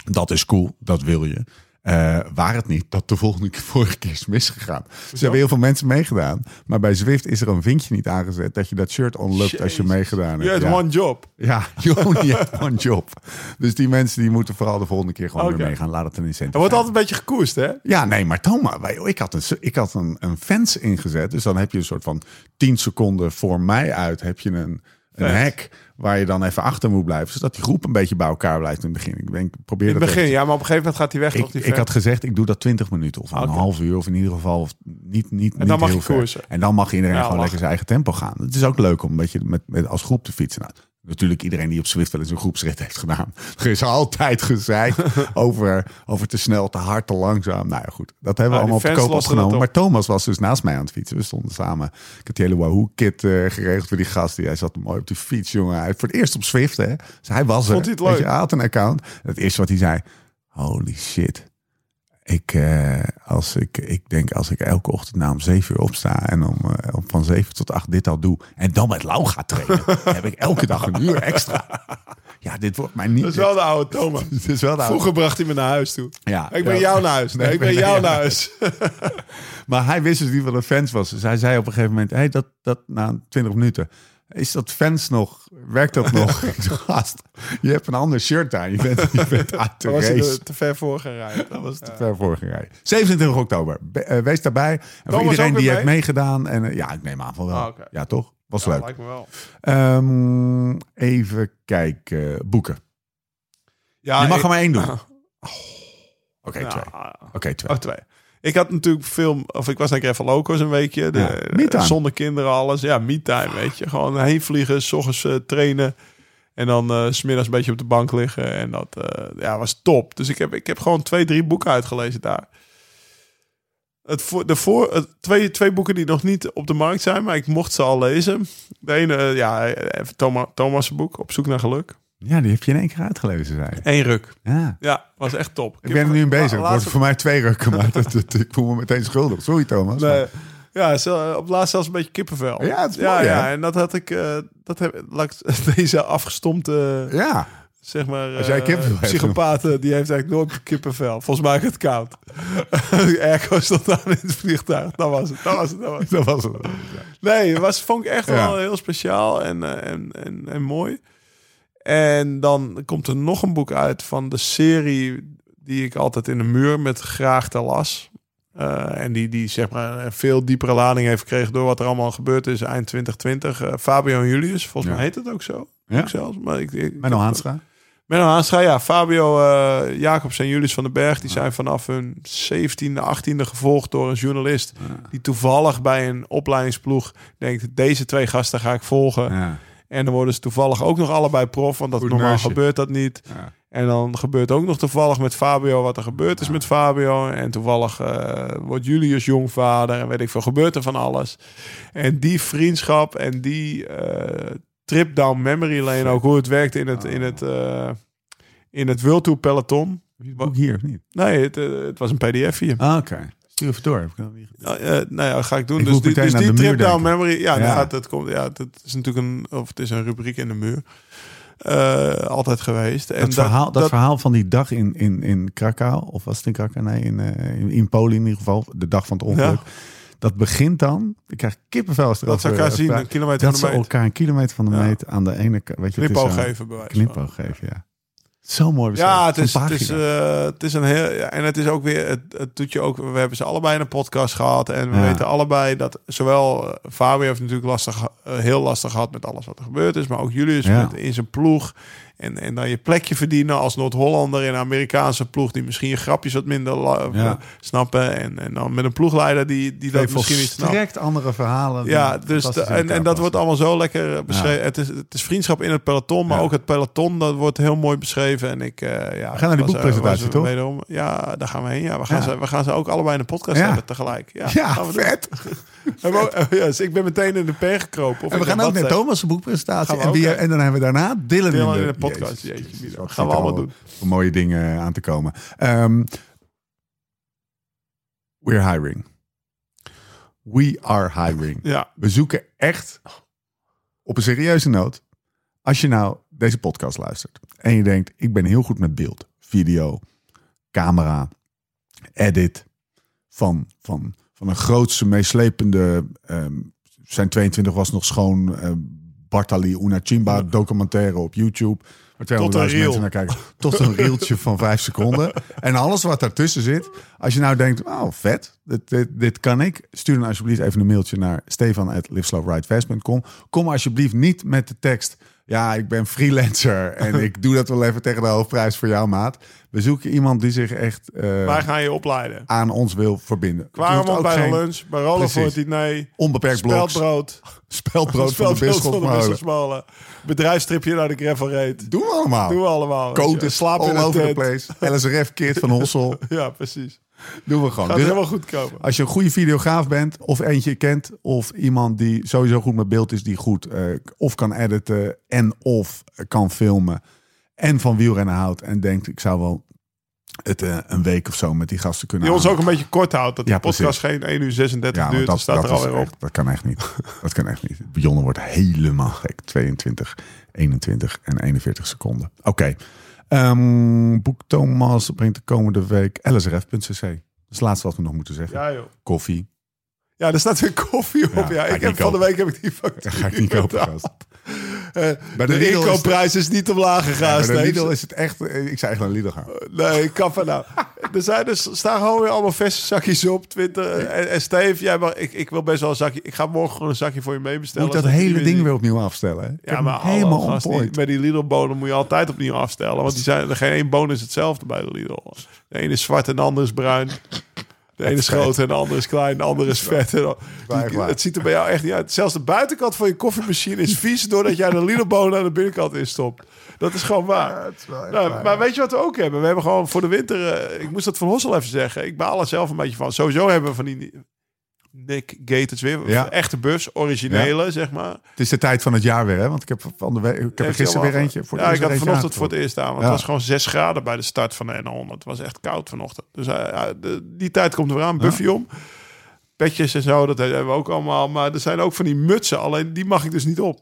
[SPEAKER 1] Dat is cool, dat wil je. Eh, waar het niet dat de volgende keer, vorige keer is misgegaan. Ze hebben heel veel mensen meegedaan. Maar bij Zwift is er een vinkje niet aangezet dat je dat shirt unlockt als je meegedaan
[SPEAKER 3] Je
[SPEAKER 1] hebt.
[SPEAKER 3] hebt
[SPEAKER 1] Ja.
[SPEAKER 3] one job.
[SPEAKER 1] Ja, only have one job. Dus die mensen die moeten vooral de volgende keer gewoon weer meegaan. Laat het een
[SPEAKER 3] Er
[SPEAKER 1] incentive
[SPEAKER 3] wordt
[SPEAKER 1] zijn.
[SPEAKER 3] altijd een beetje gekoest, hè?
[SPEAKER 1] Ja, nee, maar Thomas, wij- ik had, een, ik had een, een fence ingezet. Dus dan heb je een soort van 10 seconden voor mij uit. Heb je een, een
[SPEAKER 3] Vet.
[SPEAKER 1] hek waar je dan even achter moet blijven. Zodat die groep een beetje bij elkaar blijft in het begin. Ik denk, probeer
[SPEAKER 3] In het begin, ja, maar op een gegeven moment gaat hij weg.
[SPEAKER 1] ik,
[SPEAKER 3] die
[SPEAKER 1] ik had gezegd, ik doe dat 20 minuten of een half uur. Of in ieder geval of niet, niet,
[SPEAKER 3] dan
[SPEAKER 1] niet
[SPEAKER 3] mag
[SPEAKER 1] heel
[SPEAKER 3] je koersen.
[SPEAKER 1] En dan mag iedereen
[SPEAKER 3] Ja,
[SPEAKER 1] gewoon
[SPEAKER 3] mag.
[SPEAKER 1] lekker zijn eigen tempo gaan. Het is ook leuk om een beetje met, met als groep te fietsen. Nou, Natuurlijk iedereen die op Swift wel eens een groepsrit heeft gedaan. Er is altijd gezeik over, over te snel, te hard, te langzaam. Nou ja, goed. Dat hebben we
[SPEAKER 3] Ja,
[SPEAKER 1] allemaal op de koop opgenomen.
[SPEAKER 3] op.
[SPEAKER 1] Maar Thomas was dus naast mij aan het fietsen. We stonden samen. Ik had die hele Wahoo-kit eh, geregeld voor die gast. Hij zat mooi op de fiets, jongen. Hij voor het eerst op Swift, hè. Dus hij was er.
[SPEAKER 3] Vond hij het leuk?
[SPEAKER 1] je, hij had een account. Het eerste wat hij zei, holy shit. Ik, eh, als ik, ik denk als ik elke ochtend na om zeven uur opsta en om, eh, om van zeven tot acht dit al doe en dan met Lau ga trainen, dan heb ik elke dag een uur extra. Ja, dit wordt mij niet.
[SPEAKER 3] Dat is wel de oude Thomas.
[SPEAKER 1] dit is wel de oude-
[SPEAKER 3] Vroeger bracht hij me naar huis toe.
[SPEAKER 1] Ja,
[SPEAKER 3] Ik ben
[SPEAKER 1] ja.
[SPEAKER 3] jou naar huis. Nee, ik ben jou naar huis.
[SPEAKER 1] Maar hij wist dus niet wat een fans was. Dus hij zei op een gegeven moment, hey, dat, dat na 20 minuten. Is dat fans nog? Werkt dat nog? Gast, je hebt een ander shirt aan. Je bent, je bent uit de
[SPEAKER 3] Dan was
[SPEAKER 1] race.
[SPEAKER 3] te ver voor gaan rijden.
[SPEAKER 1] Dat was te ver voor gereden. 27 oktober. Be- eh, wees daarbij. En voor iedereen die heeft
[SPEAKER 3] mee?
[SPEAKER 1] meegedaan. En, eh, ja, ik neem aan van wel.
[SPEAKER 3] Ah.
[SPEAKER 1] Ja, toch? Was
[SPEAKER 3] Ja,
[SPEAKER 1] leuk.
[SPEAKER 3] lijkt me wel.
[SPEAKER 1] Ehm, even kijken. Boeken.
[SPEAKER 3] Ja,
[SPEAKER 1] je mag
[SPEAKER 3] ik-
[SPEAKER 1] er maar één doen. Oké, twee. Oké, twee.
[SPEAKER 3] Oh, twee. Ik had natuurlijk film, of ik was ik even loco's een weekje. De,
[SPEAKER 1] Ja, me-time.
[SPEAKER 3] Zonder kinderen, alles. Ja, me-time, weet je. Gewoon heen vliegen, s ochtends eh, trainen. En dan eh, s smiddags een beetje op de bank liggen. En dat eh, ja, was top. Dus ik heb, ik heb gewoon twee, drie boeken uitgelezen daar. Het voor, de voor, het, twee, twee boeken die nog niet op de markt zijn, maar ik mocht ze al lezen. De ene, eh, ja, even Thomas, Thomas' boek, Op zoek naar geluk.
[SPEAKER 1] Ja, die heb je in één keer uitgelezen, zei.
[SPEAKER 3] Eén ruk.
[SPEAKER 1] Ja.
[SPEAKER 3] Ja, was echt top.
[SPEAKER 1] Ik ben er nu in bezig. Het wordt
[SPEAKER 3] Laatste-
[SPEAKER 1] voor mij twee rukken, maar dat, dat- ik voel me meteen schuldig. Sorry, Thomas.
[SPEAKER 3] Nee. Ja, zo, op het laatst zelfs een beetje kippenvel.
[SPEAKER 1] Ja, het is
[SPEAKER 3] ja,
[SPEAKER 1] mooi,
[SPEAKER 3] ja,
[SPEAKER 1] hè?
[SPEAKER 3] en dat had ik, eh, dat heb, ik- deze afgestompte,
[SPEAKER 1] Ja,
[SPEAKER 3] zeg maar,
[SPEAKER 1] Als jij
[SPEAKER 3] eh,
[SPEAKER 1] kippenvel
[SPEAKER 3] eh, die heeft eigenlijk nooit kippenvel. Volgens mij het koud. Airco stond aan in het vliegtuig. Dat was het, dat was het, dat was het.
[SPEAKER 1] dat was het.
[SPEAKER 3] Nee, het was, vond ik echt
[SPEAKER 1] Ja.
[SPEAKER 3] wel heel speciaal en, eh, en, en, en mooi. En dan komt er nog een boek uit van de serie die ik altijd in de muur met graag te las. Eh, en die, die zeg maar een veel diepere lading heeft gekregen door wat er allemaal gebeurd is eind 2020. Eh, Fabio en Julius, volgens
[SPEAKER 1] Ja.
[SPEAKER 3] mij heet het ook zo.
[SPEAKER 1] Ja.
[SPEAKER 3] Ook zelfs, maar ik, ik,
[SPEAKER 1] Menno Haanstra.
[SPEAKER 3] Menno Haanstra, ja. Fabio, eh Jacobs en Julius van den Berg... die zijn vanaf hun 17e, 18e gevolgd door een journalist... die toevallig bij een opleidingsploeg denkt... deze twee gasten ga ik volgen. En dan worden ze toevallig ook nog allebei prof... want dat
[SPEAKER 1] Goed
[SPEAKER 3] normaal gebeurt dat niet.
[SPEAKER 1] Ja.
[SPEAKER 3] En dan gebeurt ook nog toevallig met Fabio wat er gebeurd is met Fabio. En toevallig eh, wordt Julius jongvader en weet ik veel, gebeurt er van alles. En die vriendschap en die eh, trip down memory lane, ook hoe het werkte in het, in het, eh, in het World Tour peloton.
[SPEAKER 1] Ook hier of niet?
[SPEAKER 3] Nee, het, het was een pdf hier.
[SPEAKER 1] Ah, Oké. Stuur even door. Heb ik nog niet gedaan.
[SPEAKER 3] Ja, eh, nou ja, ga ik doen.
[SPEAKER 1] Ik
[SPEAKER 3] dus die, dus die trip down memory. Ja,
[SPEAKER 1] Ja.
[SPEAKER 3] Nou, dat komt. Ja, dat is natuurlijk een of het is een rubriek in de muur. Eh, altijd geweest. En
[SPEAKER 1] dat, verhaal, dat, verhaal van die dag in, in, in Krakau, of was het in Krakau? Nee, in, eh, in, in Polen in ieder geval, de dag van het ongeluk. Dat begint dan, ik krijg kippenvel als
[SPEAKER 3] dat ze elkaar zien, een kilometer
[SPEAKER 1] Dat
[SPEAKER 3] van
[SPEAKER 1] ze
[SPEAKER 3] de meet.
[SPEAKER 1] elkaar een kilometer van de
[SPEAKER 3] Ja.
[SPEAKER 1] meet aan de ene kant. Weet je, het is
[SPEAKER 3] Knipoog geven, bij wijze van.
[SPEAKER 1] Knipoog geven, ja. Zo mooi beschreven.
[SPEAKER 3] Ja, het is, het, is, eh, het is een heel. En het is ook weer. Het, het doet je ook. We hebben ze allebei in een podcast gehad. En we
[SPEAKER 1] Ja.
[SPEAKER 3] weten allebei dat. Zowel eh, Fabio heeft natuurlijk lastig, eh, heel lastig gehad met alles wat er gebeurd is. Maar ook Julius
[SPEAKER 1] Ja.
[SPEAKER 3] met, in zijn ploeg. En, en dan je plekje verdienen als Noord-Hollander in een Amerikaanse ploeg. Die misschien je grapjes wat minder
[SPEAKER 1] Ja.
[SPEAKER 3] eh, snappen. En, en dan met een ploegleider die, die dat misschien niet snapt.
[SPEAKER 1] volstrekt andere verhalen.
[SPEAKER 3] Ja, dus de- en, en dat wordt allemaal zo lekker eh, beschreven. Het, is, het is vriendschap in het peloton, maar ook het peloton dat wordt heel mooi beschreven. En ik, eh, ja,
[SPEAKER 1] We gaan naar die boekpresentatie, toch?
[SPEAKER 3] Wederom, ja, daar gaan we heen. Ja, we gaan. Ze, we gaan ze ook allebei in de podcast hebben tegelijk. Ja,
[SPEAKER 1] Ja, vet.
[SPEAKER 3] Eh, ja, dus ik ben meteen in de pen gekropen. Of
[SPEAKER 1] En we gaan ook naar. Thomas' boekpresentatie. En, wie, en dan hebben we daarna Dylan,
[SPEAKER 3] Dylan
[SPEAKER 1] in de,
[SPEAKER 3] in de podcast.
[SPEAKER 1] Jezus, wat
[SPEAKER 3] Gaan we allemaal
[SPEAKER 1] al
[SPEAKER 3] doen.
[SPEAKER 1] mooie dingen aan te komen. Ehm, we're hiring. We are hiring.
[SPEAKER 3] Ja,
[SPEAKER 1] We zoeken echt op een serieuze noot. Als je nou deze podcast luistert en je denkt: ik ben heel goed met beeld, video, camera, edit van, van, van een grootste, meeslepende. ehm, zijn 22 was nog schoon. eh Bartali Una Chimba documentaire op YouTube. waar 200.000
[SPEAKER 3] Tot een
[SPEAKER 1] mensen naar kijken. Tot een reeltje van vijf seconden. En alles wat daartussen zit. Als je nou denkt, oh vet, dit, dit, dit kan ik. Stuur dan alsjeblieft even een mailtje naar stefan.liveslowridefast.com. Kom alsjeblieft niet met de tekst... Ja, ik ben freelancer en ik doe dat wel even tegen de hoofdprijs voor jou, maat. We zoeken iemand die zich echt eh,
[SPEAKER 3] Wij gaan je opleiden.
[SPEAKER 1] aan ons wil verbinden. Ook
[SPEAKER 3] bij
[SPEAKER 1] geen
[SPEAKER 3] de lunch, bij Roland voor het diner.
[SPEAKER 1] Onbeperkt blogs.
[SPEAKER 3] Speldbrood.
[SPEAKER 1] Speldbrood
[SPEAKER 3] Speldbrood van de
[SPEAKER 1] Bisschopsmolen.
[SPEAKER 3] Bedrijfstripje naar de Gravel Raid.
[SPEAKER 1] Doen we allemaal.
[SPEAKER 3] Doen we allemaal.
[SPEAKER 1] Coates,
[SPEAKER 3] Slaap in
[SPEAKER 1] all over the place. LSRF-kit van Hossel.
[SPEAKER 3] Ja, precies.
[SPEAKER 1] Doen we gewoon.
[SPEAKER 3] Gaat
[SPEAKER 1] Dus
[SPEAKER 3] helemaal goed komen.
[SPEAKER 1] als je een goede videograaf bent, of eentje kent, of iemand die sowieso goed met beeld is, die goed eh, of kan editen en of kan filmen en van wielrennen houdt en denkt, ik zou wel het eh, een week of zo met die gasten kunnen
[SPEAKER 3] Die ons ook een beetje kort houdt. Dat die
[SPEAKER 1] Ja,
[SPEAKER 3] podcast geen 1 uur 36
[SPEAKER 1] Ja,
[SPEAKER 3] duurt.
[SPEAKER 1] dat,
[SPEAKER 3] staat
[SPEAKER 1] dat,
[SPEAKER 3] er alweer op.
[SPEAKER 1] dat kan echt niet. Dat kan echt niet. Bionne wordt helemaal gek. 22, 21 en 41 seconden. Oké. Ehm, Boek Thomas brengt de komende week lsrf.cc. Dat is het laatste wat we nog moeten zeggen.
[SPEAKER 3] Ja, joh.
[SPEAKER 1] Koffie.
[SPEAKER 3] Ja, er staat weer koffie op.
[SPEAKER 1] Ja, ik
[SPEAKER 3] heb, van de week heb ik die factuur
[SPEAKER 1] ga ik niet kopen.
[SPEAKER 3] Eh,
[SPEAKER 1] Bij
[SPEAKER 3] de,
[SPEAKER 1] de is
[SPEAKER 3] inkoopprijs is niet omlaag gegaan.
[SPEAKER 1] Bij de. Lidl is het echt... eh, Ik zou echt naar Lidl gaan.
[SPEAKER 3] Nee, kapper nou. Er zijn dus, staan gewoon weer allemaal verse zakjes op. 20. En, en Steve, jij mag, ik, ik wil best wel een zakje. Ik ga morgen gewoon een zakje voor je meebestellen.
[SPEAKER 1] Moet dat
[SPEAKER 3] je
[SPEAKER 1] hele ding weer opnieuw afstellen. hè?
[SPEAKER 3] Ja, maar
[SPEAKER 1] helemaal on point.
[SPEAKER 3] Met die Lidl-bonen moet je altijd opnieuw afstellen. Want die zijn, er geen één boon is hetzelfde bij de Lidl. De ene is zwart en de andere is bruin. De ene is groot en de andere is klein. De andere is vet. En het ziet er bij jou echt niet uit. Zelfs de buitenkant van je koffiemachine is vies... doordat jij de Lidl-bonen aan de binnenkant instopt. Dat is gewoon waar. Nou, maar weet je wat we ook hebben? We hebben gewoon voor de winter... eh, ik moest dat van Hossel even zeggen. Ik baal er zelf een beetje van. Sowieso hebben we van die... Nick Gators weer.
[SPEAKER 1] Ja.
[SPEAKER 3] Echte bus, originele, zeg maar.
[SPEAKER 1] Het is de tijd van het jaar weer, hè? Want ik heb, van de week, ik heb er gisteren weer eentje. Voor
[SPEAKER 3] ja, ik had vanochtend voor het eerst aan. Want
[SPEAKER 1] Ja.
[SPEAKER 3] het was gewoon 6 graden bij de start van de N100. Het was echt koud vanochtend. Dus eh, de- die tijd komt er weer aan. Buffy om. Petjes en zo, dat hebben we ook allemaal. Maar er zijn ook van die mutsen. Alleen die mag ik dus niet op.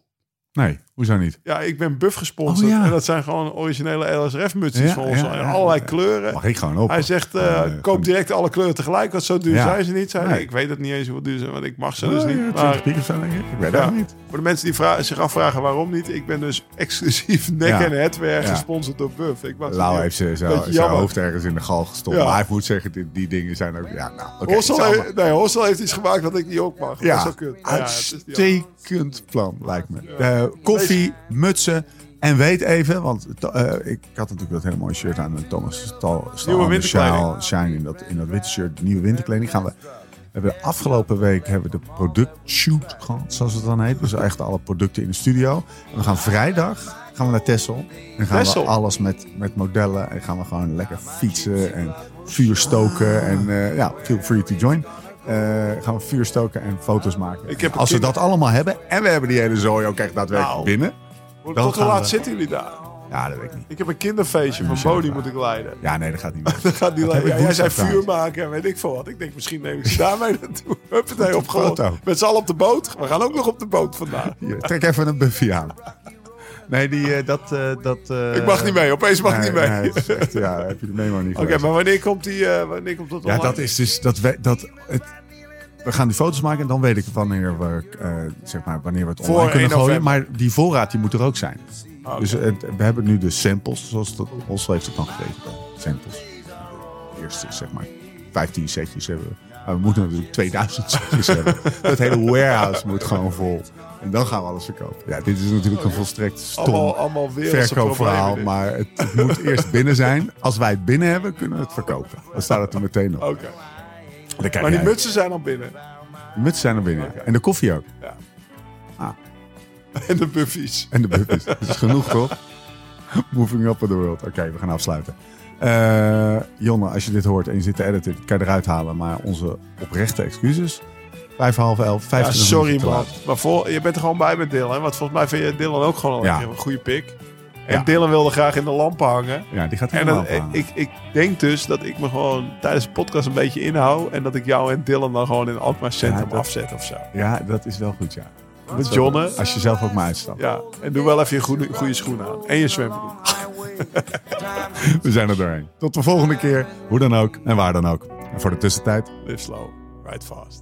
[SPEAKER 1] Nee, hoezo niet?
[SPEAKER 3] Ja, ik ben Buff gesponsord.
[SPEAKER 1] Oh, ja.
[SPEAKER 3] En dat zijn gewoon originele LSRF-mutsjes
[SPEAKER 1] Ja,
[SPEAKER 3] van ons.
[SPEAKER 1] ja,
[SPEAKER 3] allerlei kleuren.
[SPEAKER 1] Mag ik gewoon op?
[SPEAKER 3] Hij zegt, eh,
[SPEAKER 1] eh,
[SPEAKER 3] koop direct alle kleuren tegelijk. Want zo duur zijn ze niet.
[SPEAKER 1] Nee.
[SPEAKER 3] Ik weet het niet eens hoe duur ze zijn, want ik mag ze dus niet.
[SPEAKER 1] 20
[SPEAKER 3] Maar
[SPEAKER 1] zo, denk ik. Ik weet het niet.
[SPEAKER 3] voor de mensen die zich afvragen waarom niet. Ik ben dus exclusief nek en headwear
[SPEAKER 1] Ja.
[SPEAKER 3] gesponsord door Buff. Ik ze
[SPEAKER 1] Lau
[SPEAKER 3] niet.
[SPEAKER 1] heeft zijn, zijn,
[SPEAKER 3] Beetje
[SPEAKER 1] zijn hoofd ergens in de gal gestopt.
[SPEAKER 3] Ja.
[SPEAKER 1] Maar ik moet zeggen, die, die dingen zijn ook... Ja, nou.
[SPEAKER 3] Hossel, heeft, nee, Hossel heeft iets gemaakt wat ik niet ook mag.
[SPEAKER 1] Ja,
[SPEAKER 3] dat is
[SPEAKER 1] uitstekend plan, lijkt me. Eh, koffie, mutsen en weet even, want eh, ik had natuurlijk dat hele mooie shirt aan. Thomas Stal, Stal
[SPEAKER 3] Nieuwe winterkleding.
[SPEAKER 1] sjaal, Shine in dat, in dat witte shirt, de nieuwe winterkleding. Gaan we, we hebben de afgelopen week hebben we de productshoot gehad, zoals het dan heet. Dus echt alle producten in de studio. En we gaan vrijdag gaan we naar Texel. En gaan we alles met, met modellen. En gaan we gewoon lekker fietsen en vuur stoken. En eh, ja, feel free to join. Eh, gaan we vuur stoken en foto's maken.
[SPEAKER 3] Ik heb een
[SPEAKER 1] Als we dat allemaal hebben en we hebben die hele zooi ook echt daadwerkelijk
[SPEAKER 3] Nou.
[SPEAKER 1] binnen.
[SPEAKER 3] Hoe- Tot hoe laat
[SPEAKER 1] we-
[SPEAKER 3] zitten jullie daar?
[SPEAKER 1] Ja, dat weet ik niet.
[SPEAKER 3] Ik heb een kinderfeestje van Bodie moet ik leiden.
[SPEAKER 1] Ja, nee, dat gaat niet.
[SPEAKER 3] Dan gaat die
[SPEAKER 1] Dat
[SPEAKER 3] leiden. Ja, jij zei vuur maken en weet ik veel wat. Ik denk misschien neem ik ze daarmee naartoe. Huppatee op
[SPEAKER 1] foto.
[SPEAKER 3] gewoon. Met z'n allen op de boot. We gaan ook nog op de boot vandaag.
[SPEAKER 1] Hier, trek even een Buffy aan. Nee, die, eh, dat... eh, dat eh,
[SPEAKER 3] Ik mag niet mee. Opeens mag ik
[SPEAKER 1] nee,
[SPEAKER 3] niet mee.
[SPEAKER 1] nee, echt, ja, heb je de memo niet
[SPEAKER 3] Oké, maar wanneer komt die? wanneer komt dat
[SPEAKER 1] Ja,
[SPEAKER 3] online?
[SPEAKER 1] dat is dus... Dat we, dat het, we gaan die foto's maken en dan weet ik wanneer we, zeg maar, wanneer we het
[SPEAKER 3] Voor
[SPEAKER 1] online kunnen
[SPEAKER 3] 1
[SPEAKER 1] gooien. Maar die voorraad die moet er ook zijn.
[SPEAKER 3] Oké.
[SPEAKER 1] Dus we hebben nu de samples, zoals dat, heeft het dan gegeven. Samples. De eerste, zeg maar, 15 setjes hebben we. Maar we moeten natuurlijk 2000 setjes hebben. Dat hele warehouse moet gewoon vol. En dan gaan we alles verkopen. Ja, dit is natuurlijk een volstrekt stom
[SPEAKER 3] allemaal, allemaal wereldse
[SPEAKER 1] verkoopverhaal. Maar het, het moet eerst binnen zijn. Als wij het binnen hebben, kunnen we het verkopen. Dan staat het er meteen op.
[SPEAKER 3] Oké. Maar die mutsen zijn al binnen.
[SPEAKER 1] de mutsen zijn er binnen. En de koffie ook.
[SPEAKER 3] En de buffies.
[SPEAKER 1] En de buffies. Dat is genoeg, toch? Moving up in the world. Oké, we gaan afsluiten. Eh, Jonne, als je dit hoort en je zit te editen, kan je eruit halen. Maar onze oprechte excuses. Vijf, half elf,
[SPEAKER 3] Ja,
[SPEAKER 1] vijftien
[SPEAKER 3] sorry man. Maar voor, je bent er gewoon bij met Dylan. Want volgens mij vind je Dylan ook gewoon
[SPEAKER 1] Ja.
[SPEAKER 3] een goede pik. En
[SPEAKER 1] Ja.
[SPEAKER 3] Dylan wilde graag in de lampen hangen.
[SPEAKER 1] Ja, die gaat
[SPEAKER 3] En ik, ik denk dus dat ik me gewoon tijdens de podcast een beetje inhoud. En dat ik jou en Dylan dan gewoon in Alkmaar Centrum
[SPEAKER 1] Ja, dat-
[SPEAKER 3] afzet of zo.
[SPEAKER 1] Ja, dat is wel goed, ja.
[SPEAKER 3] Met Jonne.
[SPEAKER 1] Als je zelf ook maar uitstapt.
[SPEAKER 3] Ja, en doe wel even je goede, goede schoenen aan. En je zwembroek.
[SPEAKER 1] We zijn er doorheen. Tot de volgende keer. Hoe dan ook en waar dan ook. En voor de tussentijd.
[SPEAKER 3] Live slow, ride fast.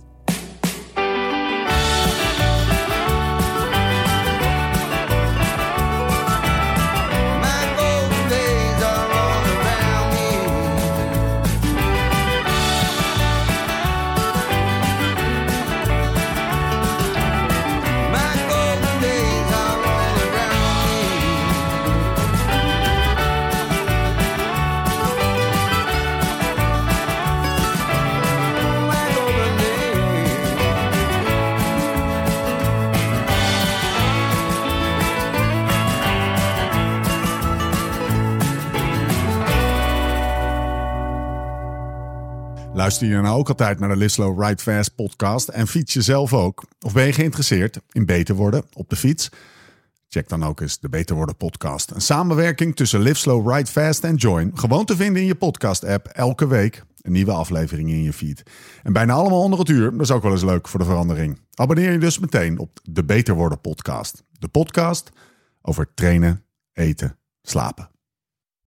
[SPEAKER 1] Luister je nou ook altijd naar de Live Slow Ride Fast podcast en fiets je zelf ook? Of ben je geïnteresseerd in beter worden op de fiets? Check dan ook eens de Beter Worden podcast. Een samenwerking tussen Live Slow Ride Fast en Join. Gewoon te vinden in je podcast app elke week. Een nieuwe aflevering in je feed. En bijna allemaal onder het uur. Dat is ook wel eens leuk voor de verandering. Abonneer je dus meteen op de Beter Worden podcast. De podcast over trainen, eten, slapen.